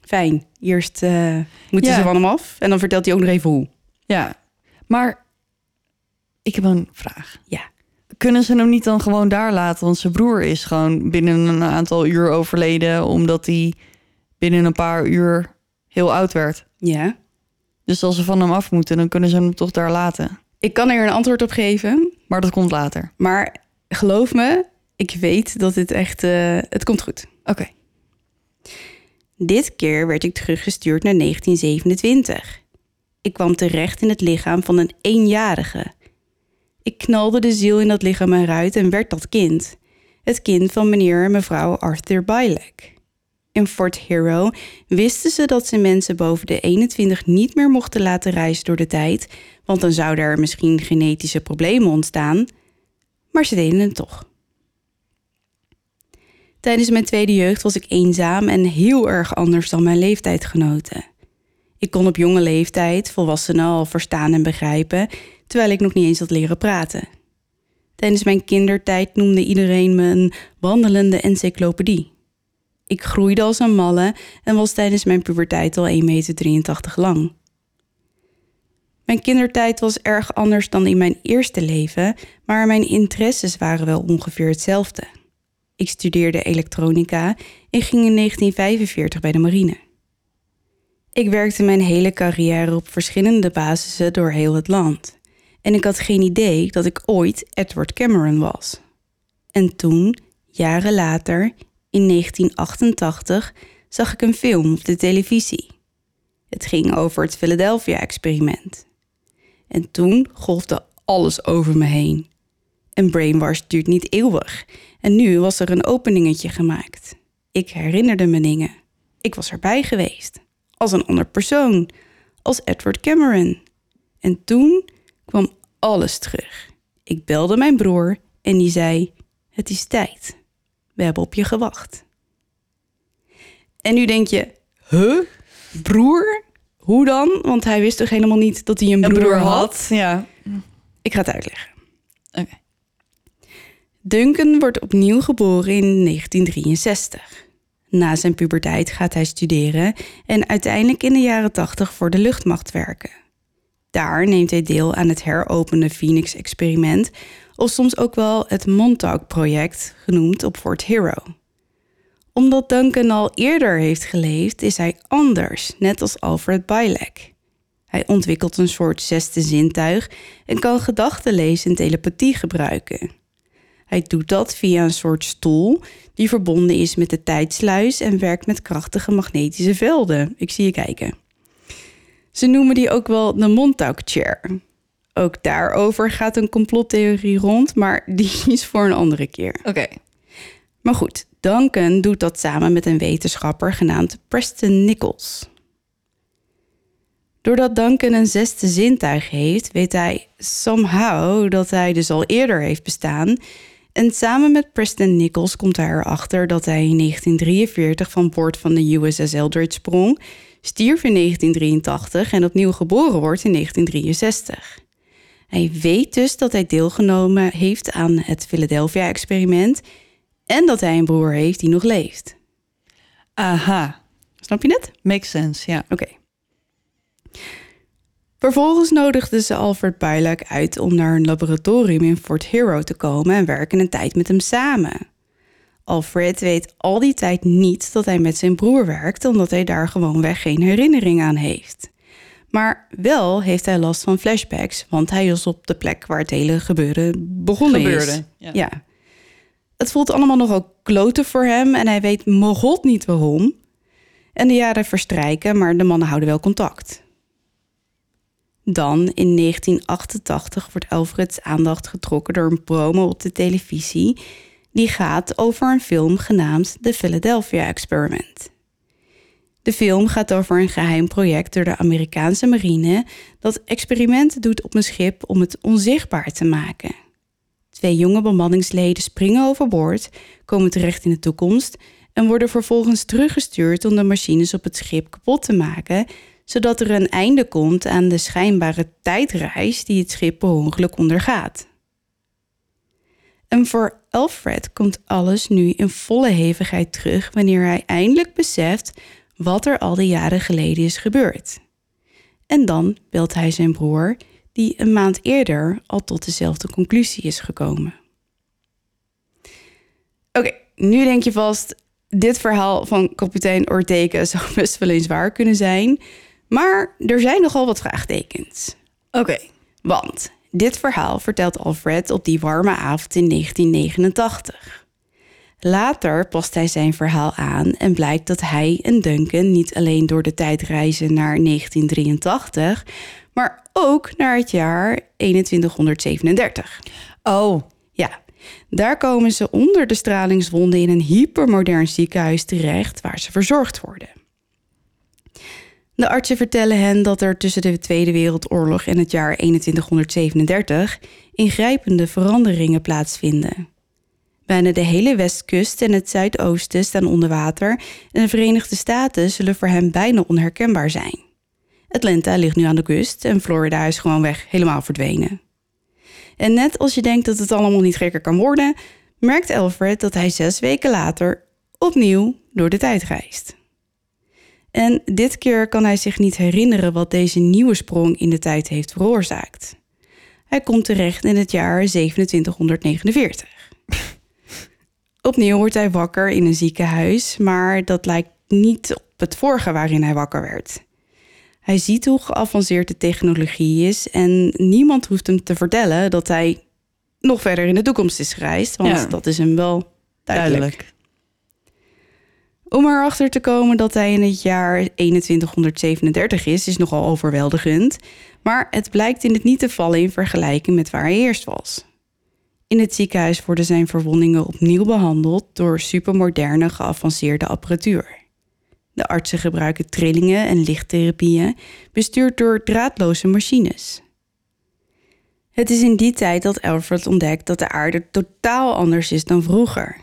Fijn, eerst eh, moeten Ja. ze van hem af en dan vertelt hij ook nog even hoe. Ja, maar ik heb een vraag. Ja. Kunnen ze hem niet dan gewoon daar laten? Want zijn broer is gewoon binnen een aantal uur overleden... omdat hij binnen een paar uur heel oud werd. Ja. Dus als ze van hem af moeten, dan kunnen ze hem toch daar laten. Ik kan er een antwoord op geven, Maar dat komt later. maar geloof me, ik weet dat dit echt, eh, het komt goed. Oké. Dit keer werd ik teruggestuurd naar 1927. Ik kwam terecht in het lichaam van een eenjarige. Ik knalde de ziel in dat lichaam eruit en werd dat kind. Het kind van meneer en mevrouw Arthur Bilek. In Fort Hero wisten ze dat ze mensen boven de 21 niet meer mochten laten reizen door de tijd, want dan zouden er misschien genetische problemen ontstaan. Maar ze deden het toch. Tijdens mijn tweede jeugd was ik eenzaam en heel erg anders dan mijn leeftijdgenoten. Ik kon op jonge leeftijd volwassenen al verstaan en begrijpen, terwijl ik nog niet eens had leren praten. Tijdens mijn kindertijd noemde iedereen me een wandelende encyclopedie. Ik groeide als een malle en was tijdens mijn puberteit al 1,83 meter lang. Mijn kindertijd was erg anders dan in mijn eerste leven, maar mijn interesses waren wel ongeveer hetzelfde. Ik studeerde elektronica en ging in 1945 bij de marine. Ik werkte mijn hele carrière op verschillende basissen door heel het land. En ik had geen idee dat ik ooit Edward Cameron was. En toen, jaren later, in 1988, zag ik een film op de televisie. Het ging over het Philadelphia-experiment. En toen golfde alles over me heen. Een brainwash duurt niet eeuwig. En nu was er een openingetje gemaakt. Ik herinnerde me dingen. Ik was erbij geweest. Als een ander persoon. Als Edward Cameron. En toen kwam alles terug. Ik belde mijn broer en die zei: Het is tijd. We hebben op je gewacht. En nu denk je: Huh? Broer? Hoe dan? Want hij wist toch helemaal niet dat hij een broer, had? Ja. Ik ga het uitleggen. Oké. Duncan wordt opnieuw geboren in 1963. Na zijn puberteit gaat hij studeren en uiteindelijk in de jaren 80 voor de luchtmacht werken. Daar neemt hij deel aan het heropende Phoenix-experiment, of soms ook wel het Montauk-project, genoemd op Fort Hero. Omdat Duncan al eerder heeft geleefd, is hij anders, net als Alfred Bielek. Hij ontwikkelt een soort zesde zintuig en kan gedachten lezen en telepathie gebruiken. Hij doet dat via een soort stoel die verbonden is met de tijdsluis en werkt met krachtige magnetische velden. Ik zie je kijken. Ze noemen die ook wel de Montauk Chair. Ook daarover gaat een complottheorie rond, maar die is voor een andere keer. Oké. Maar goed, Duncan doet dat samen met een wetenschapper genaamd Preston Nichols. Doordat Duncan een zesde zintuig heeft, weet hij somehow dat hij dus al eerder heeft bestaan. En samen met Preston Nichols komt hij erachter dat hij in 1943 van boord van de USS Eldridge sprong, stierf in 1983 en opnieuw geboren wordt in 1963. Hij weet dus dat hij deelgenomen heeft aan het Philadelphia-experiment en dat hij een broer heeft die nog leeft. Aha. Snap je het? Makes sense, ja. Oké. Vervolgens nodigden ze Alfred Bielak uit om naar een laboratorium in Fort Hero te komen en werken een tijd met hem samen. Alfred weet al die tijd niet dat hij met zijn broer werkt, omdat hij daar gewoonweg geen herinnering aan heeft. Maar wel heeft hij last van flashbacks, want hij is op de plek waar het hele gebeuren begonnen is. Ja. Ja. Het voelt allemaal nogal kloten voor hem en hij weet god niet waarom. En de jaren verstrijken, maar de mannen houden wel contact. Dan, in 1988, wordt Alfreds aandacht getrokken door een promo op de televisie. Die gaat over een film genaamd The Philadelphia Experiment. De film gaat over een geheim project door de Amerikaanse marine dat experimenten doet op een schip om het onzichtbaar te maken. Twee jonge bemanningsleden springen overboord, komen terecht in de toekomst en worden vervolgens teruggestuurd om de machines op het schip kapot te maken, zodat er een einde komt aan de schijnbare tijdreis die het schip per ongeluk ondergaat. En voor Alfred komt alles nu in volle hevigheid terug wanneer hij eindelijk beseft wat er al die jaren geleden is gebeurd. En dan belt hij zijn broer, die een maand eerder al tot dezelfde conclusie is gekomen. Oké, nu denk je vast, dit verhaal van kapitein Ortega zou best wel eens waar kunnen zijn. Maar er zijn nogal wat vraagtekens. Oké. Want dit verhaal vertelt Alfred op die warme avond in 1989. Later past hij zijn verhaal aan en blijkt dat hij en Duncan niet alleen door de tijd reizen naar 1983, maar ook naar het jaar 2137. Oh, Ja, daar komen ze onder de stralingswonden in een hypermodern ziekenhuis terecht waar ze verzorgd worden. De artsen vertellen hen dat er tussen de Tweede Wereldoorlog en het jaar 2137 ingrijpende veranderingen plaatsvinden. Bijna de hele westkust en het zuidoosten staan onder water en de Verenigde Staten zullen voor hem bijna onherkenbaar zijn. Atlanta ligt nu aan de kust en Florida is gewoon weg helemaal verdwenen. En net als je denkt dat het allemaal niet gekker kan worden, merkt Alfred dat hij zes weken later opnieuw door de tijd reist. En dit keer kan hij zich niet herinneren wat deze nieuwe sprong in de tijd heeft veroorzaakt. Hij komt terecht in het jaar 2749. Opnieuw wordt hij wakker in een ziekenhuis, maar dat lijkt niet op het vorige waarin hij wakker werd. Hij ziet hoe geavanceerd de technologie is en niemand hoeft hem te vertellen dat hij nog verder in de toekomst is gereisd, want Ja. dat is hem wel duidelijk. Duidelijk. Om erachter te komen dat hij in het jaar 2137 is, is nogal overweldigend. Maar het blijkt in het niet te vallen in vergelijking met waar hij eerst was. In het ziekenhuis worden zijn verwondingen opnieuw behandeld door supermoderne geavanceerde apparatuur. De artsen gebruiken trillingen en lichttherapieën, bestuurd door draadloze machines. Het is in die tijd dat Alfred ontdekt dat de aarde totaal anders is dan vroeger.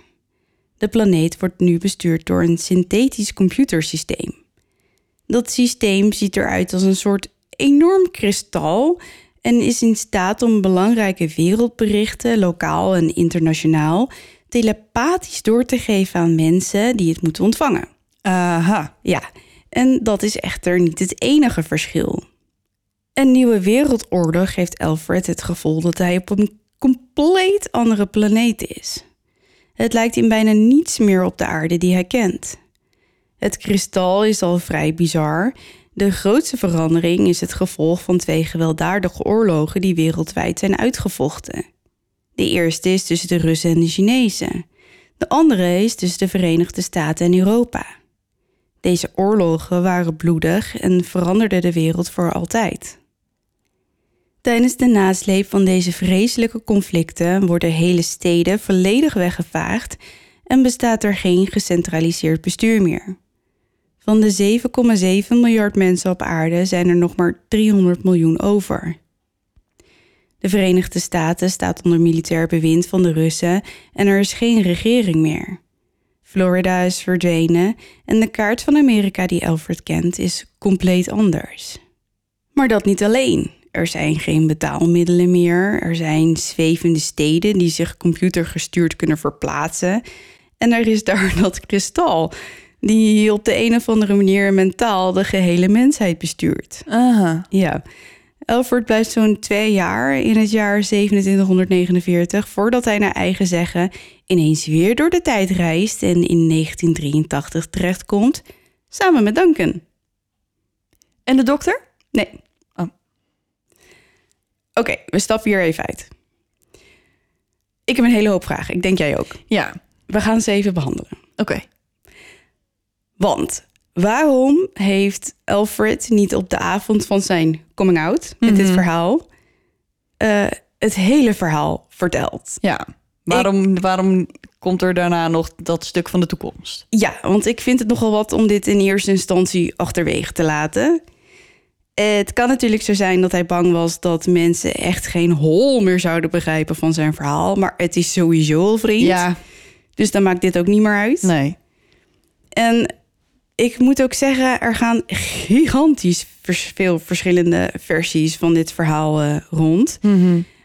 De planeet wordt nu bestuurd door een synthetisch computersysteem. Dat systeem ziet eruit als een soort enorm kristal en is in staat om belangrijke wereldberichten, lokaal en internationaal, telepathisch door te geven aan mensen die het moeten ontvangen. Aha. Ja, en dat is echter niet het enige verschil. Een nieuwe wereldorde geeft Alfred het gevoel dat hij op een compleet andere planeet is. Het lijkt in bijna niets meer op de aarde die hij kent. Het kristal is al vrij bizar. De grootste verandering is het gevolg van twee gewelddadige oorlogen die wereldwijd zijn uitgevochten. De eerste is tussen de Russen en de Chinezen. De andere is tussen de Verenigde Staten en Europa. Deze oorlogen waren bloedig en veranderden de wereld voor altijd. Tijdens de nasleep van deze vreselijke conflicten worden hele steden volledig weggevaagd en bestaat er geen gecentraliseerd bestuur meer. Van de 7,7 miljard mensen op aarde zijn er nog maar 300 miljoen over. De Verenigde Staten staat onder militair bewind van de Russen en er is geen regering meer. Florida is verdwenen en de kaart van Amerika die Alfred kent is compleet anders. Maar dat niet alleen. Er zijn geen betaalmiddelen meer, er zijn zwevende steden die zich computergestuurd kunnen verplaatsen. En er is daar dat kristal, die op de een of andere manier mentaal de gehele mensheid bestuurt. Aha. Ja. Alfred blijft zo'n twee jaar in het jaar 2749 voordat hij naar eigen zeggen ineens weer door de tijd reist en in 1983 terechtkomt, samen met Duncan. En de dokter? Nee. Oké, we stappen hier even uit. Ik heb een hele hoop vragen. Ik denk jij ook. Ja. We gaan ze even behandelen. Oké. Want waarom heeft Alfred niet op de avond van zijn coming out met dit verhaal eh, het hele verhaal verteld? Ja. Waarom, waarom komt er daarna nog dat stuk van de toekomst? Ja, want ik vind het nogal wat om dit in eerste instantie achterwege te laten. Het kan natuurlijk zo zijn dat hij bang was dat mensen echt geen hol meer zouden begrijpen van zijn verhaal. Maar het is sowieso al vreemd. Ja. Dus dan maakt dit ook niet meer uit. Nee. En ik moet ook zeggen, er gaan gigantisch veel verschillende versies van dit verhaal eh, rond.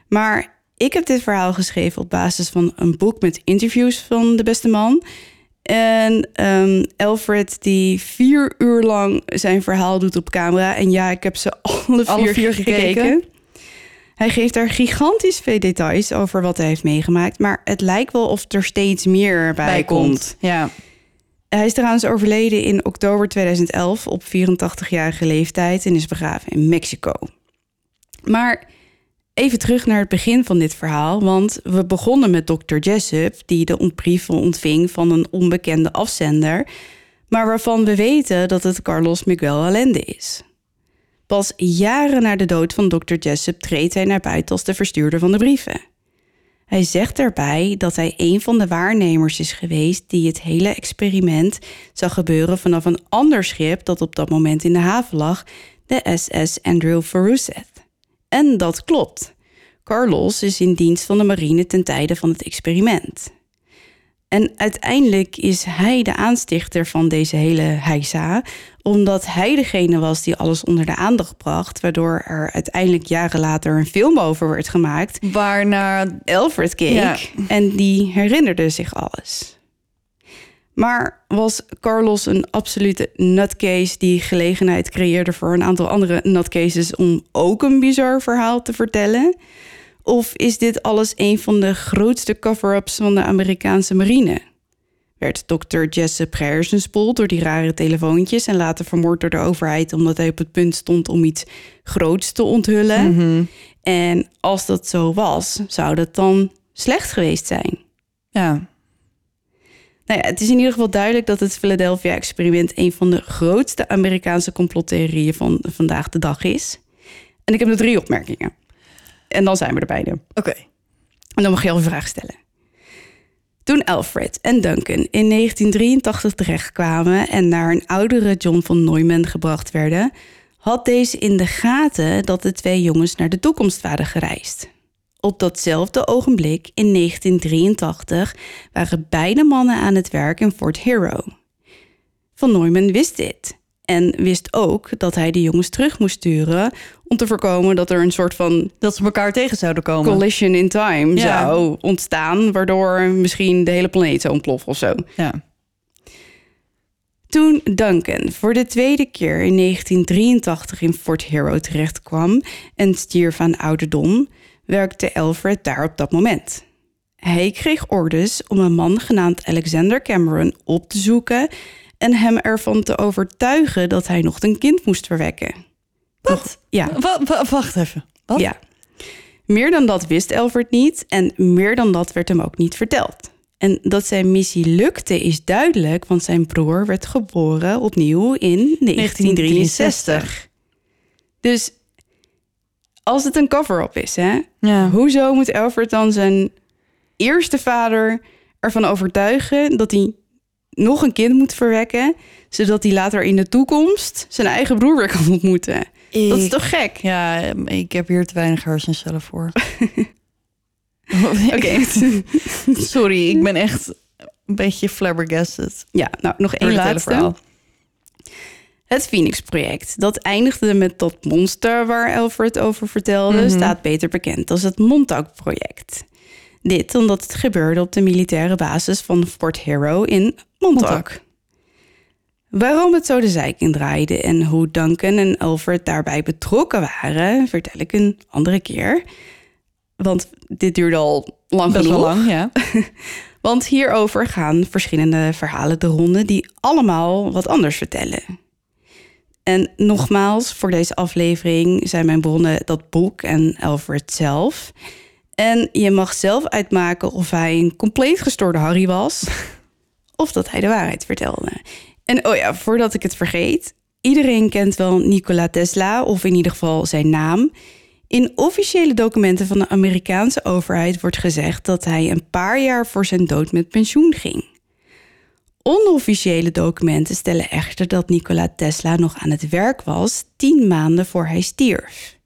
Maar ik heb dit verhaal geschreven op basis van een boek met interviews van de beste man. En ehm, Alfred die vier uur lang zijn verhaal doet op camera. En ja, ik heb ze alle vier, Alle vier gekeken. Hij geeft daar gigantisch veel details over wat hij heeft meegemaakt. Maar het lijkt wel of er steeds meer bij, komt. Ja. Hij is trouwens overleden in oktober 2011 op 84-jarige leeftijd en is begraven in Mexico. Maar even terug naar het begin van dit verhaal, want we begonnen met Dr. Jessup, die de brieven ontving van een onbekende afzender, maar waarvan we weten dat het Carlos Miguel Allende is. Pas jaren na de dood van Dr. Jessup treedt hij naar buiten als de verstuurder van de brieven. Hij zegt daarbij dat hij een van de waarnemers is geweest die het hele experiment zag gebeuren vanaf een ander schip dat op dat moment in de haven lag, de SS Andrew Faruseth. En dat klopt. Carlos is in dienst van de marine ten tijde van het experiment. En uiteindelijk is hij de aanstichter van deze hele heisa, omdat hij degene was die alles onder de aandacht bracht, waardoor er uiteindelijk jaren later een film over werd gemaakt. Waarna Alfred keek Ja. en die herinnerde zich alles. Maar was Carlos een absolute nutcase die gelegenheid creëerde voor een aantal andere nutcases om ook een bizar verhaal te vertellen? Of is dit alles een van de grootste cover-ups van de Amerikaanse marine? Werd dokter Jesse Preyersenspoel door die rare telefoontjes en later vermoord door de overheid omdat hij op het punt stond om iets groots te onthullen? Mhm. En als dat zo was, zou dat dan slecht geweest zijn? Ja. Nou ja, het is in ieder geval duidelijk dat het Philadelphia-experiment een van de grootste Amerikaanse complottheorieën van vandaag de dag is. En ik heb nog drie opmerkingen. En dan zijn we er bijna. Oké. En dan mag je al een vraag stellen. Toen Alfred en Duncan in 1983 terechtkwamen en naar een oudere John von Neumann gebracht werden, had deze in de gaten dat de twee jongens naar de toekomst waren gereisd. Op datzelfde ogenblik, in 1983, waren beide mannen aan het werk in Fort Hero. Van Neumann wist dit en wist ook dat hij de jongens terug moest sturen om te voorkomen dat er een soort van Dat ze elkaar tegen zouden komen. collision in time Ja. zou ontstaan, waardoor misschien de hele planeet zou ontploffen of zo. Ja. Toen Duncan voor de tweede keer in 1983 in Fort Hero terechtkwam en stierf aan ouderdom, werkte Alfred daar op dat moment. Hij kreeg orders om een man genaamd Alexander Cameron op te zoeken en hem ervan te overtuigen dat hij nog een kind moest verwekken. Wat? Ja, Wa- wa- wacht even. Wat? ja. Meer dan dat wist Alfred niet en meer dan dat werd hem ook niet verteld. En dat zijn missie lukte is duidelijk, want zijn broer werd geboren opnieuw in 1963. Dus als het een cover-up is, hè, Ja. hoezo moet Alfred dan zijn eerste vader ervan overtuigen dat hij nog een kind moet verwekken, zodat hij later in de toekomst zijn eigen broer weer kan ontmoeten? Dat is toch gek? Ja, ik heb hier te weinig hersencellen voor. Oké. Sorry, ik ben echt een beetje flabbergasted. Ja, nou nog één laatste. verhaal. Het Phoenix-project. Dat eindigde met dat monster waar Alfred over vertelde, Mhm. staat beter bekend als het Montauk-project. Dit omdat het gebeurde op de militaire basis van Fort Hero in Montauk. Montauk. Waarom het zo de zijk in draaide en hoe Duncan en Alfred daarbij betrokken waren, vertel ik een andere keer. Want dit duurde al lang Best genoeg. lang, ja. Want hierover gaan verschillende verhalen de ronde die allemaal wat anders vertellen. En nogmaals, voor deze aflevering zijn mijn bronnen dat boek en Alfred zelf. En je mag zelf uitmaken of hij een compleet gestoorde Harry was of dat hij de waarheid vertelde. En oh ja, voordat ik het vergeet, iedereen kent wel Nikola Tesla of in ieder geval zijn naam. In officiële documenten van de Amerikaanse overheid wordt gezegd dat hij een paar jaar voor zijn dood met pensioen ging. Onofficiële documenten stellen echter dat Nikola Tesla nog aan het werk was tien maanden voor hij stierf.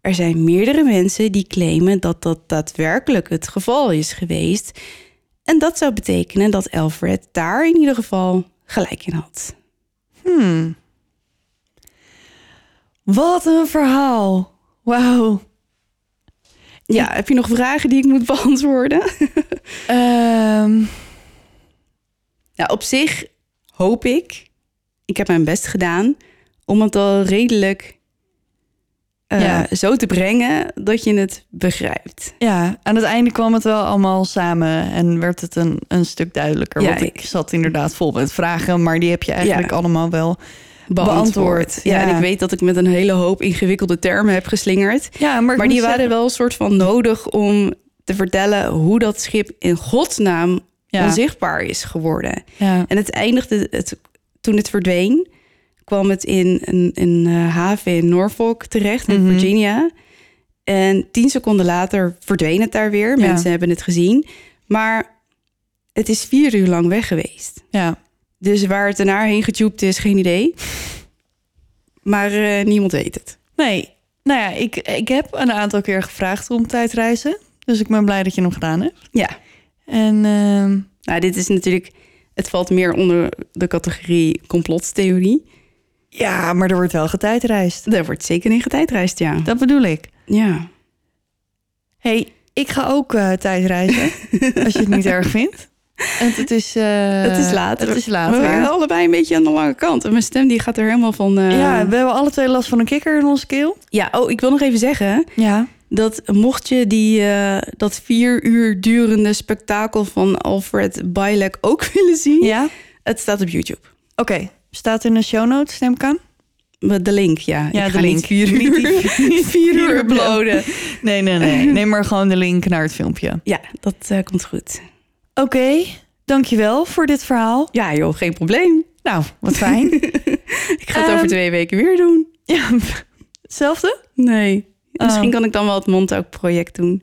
Er zijn meerdere mensen die claimen dat dat daadwerkelijk het geval is geweest. En dat zou betekenen dat Alfred daar in ieder geval gelijk in had. Hmm. Wat een verhaal. Wauw. Ja, heb je nog vragen die ik moet beantwoorden? Ehm, Nou, op zich hoop ik, ik heb mijn best gedaan om het al redelijk eh, Ja. zo te brengen dat je het begrijpt. ja, aan het einde kwam het wel allemaal samen en werd het een, een stuk duidelijker. Ja, want ik zat inderdaad vol met vragen, maar die heb je eigenlijk Ja. allemaal wel. Beantwoord. Beantwoord, Ja, ja. en ik weet dat ik met een hele hoop ingewikkelde termen heb geslingerd. Ja, maar, Maar die waren wel een soort van nodig om te vertellen hoe dat schip in godsnaam Ja. onzichtbaar is geworden. Ja. En het eindigde, het, toen het verdween, kwam het in een, een eh, haven in Norfolk terecht, in Mhm. Virginia. En tien seconden later verdween het daar weer. Ja. Mensen hebben het gezien. Maar het is vier uur lang weg geweest. ja. Dus waar het daarna heen getubed is, geen idee. Maar eh, niemand weet het. Nee, nou ja, ik, ik heb een aantal keer gevraagd om tijdreizen. Dus ik ben blij dat je hem gedaan hebt. Ja, En ehm, Nou, dit is natuurlijk... Het valt meer onder de categorie complottheorie. ja, maar er wordt wel getijdreisd. Daar wordt zeker in getijdreisd, ja. Dat bedoel ik. Ja. hey, ik ga ook eh, tijdreizen. als je het niet erg vindt. En het is... eh, het is laat. Het is We waren allebei een beetje aan de lange kant. En mijn stem die gaat er helemaal van... eh, Ja, we hebben alle twee last van een kikker in onze keel. ja, oh, ik wil nog even zeggen... Ja. Dat mocht je die, eh, dat vier uur durende spektakel van Alfred Bilek ook willen zien... Ja? Het staat op YouTube. Oké. Staat in de show notes, neem ik aan? De link, ja. Ja, ik de link. Niet vier Niet die- uur, niet vier uur uploaden. Nee, nee, nee. Neem maar gewoon de link naar het filmpje. Ja, dat eh, komt goed. Oké, dankjewel voor dit verhaal. Ja joh, geen probleem. Nou, wat fijn. Ik ga het Ehm, over twee weken weer doen. ja, hetzelfde? Nee. Misschien Oh. kan ik dan wel het Montauk-project doen.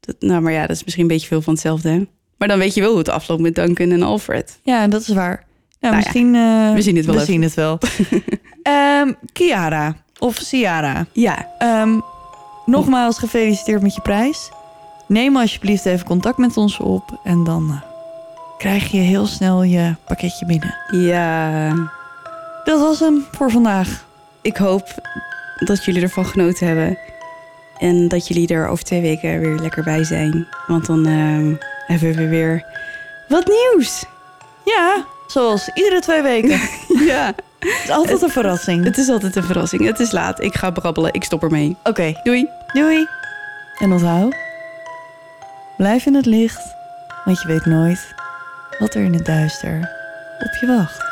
Dat, nou, maar ja, dat is misschien een beetje veel van hetzelfde. Hè? Maar dan weet je wel hoe het afloopt met Duncan en Alfred. Ja, dat is waar. Nou, ja, misschien... eh, we zien het wel We even. zien het wel. Ehm, Kiara, of Ciara. Ja, Ehm, nogmaals gefeliciteerd met je prijs. Neem alsjeblieft even contact met ons op. En dan eh, krijg je heel snel je pakketje binnen. ja. Dat was hem voor vandaag. Ik hoop dat jullie ervan genoten hebben. En dat jullie er over twee weken weer lekker bij zijn. Want dan ehm, hebben we weer wat nieuws. Ja, zoals iedere twee weken. Ja, Het is altijd een verrassing. het is altijd een verrassing. Het is laat. Ik ga brabbelen. Ik stop ermee. Oké, Doei. doei. En onthoud, blijf in het licht. Want je weet nooit wat er in het duister op je wacht.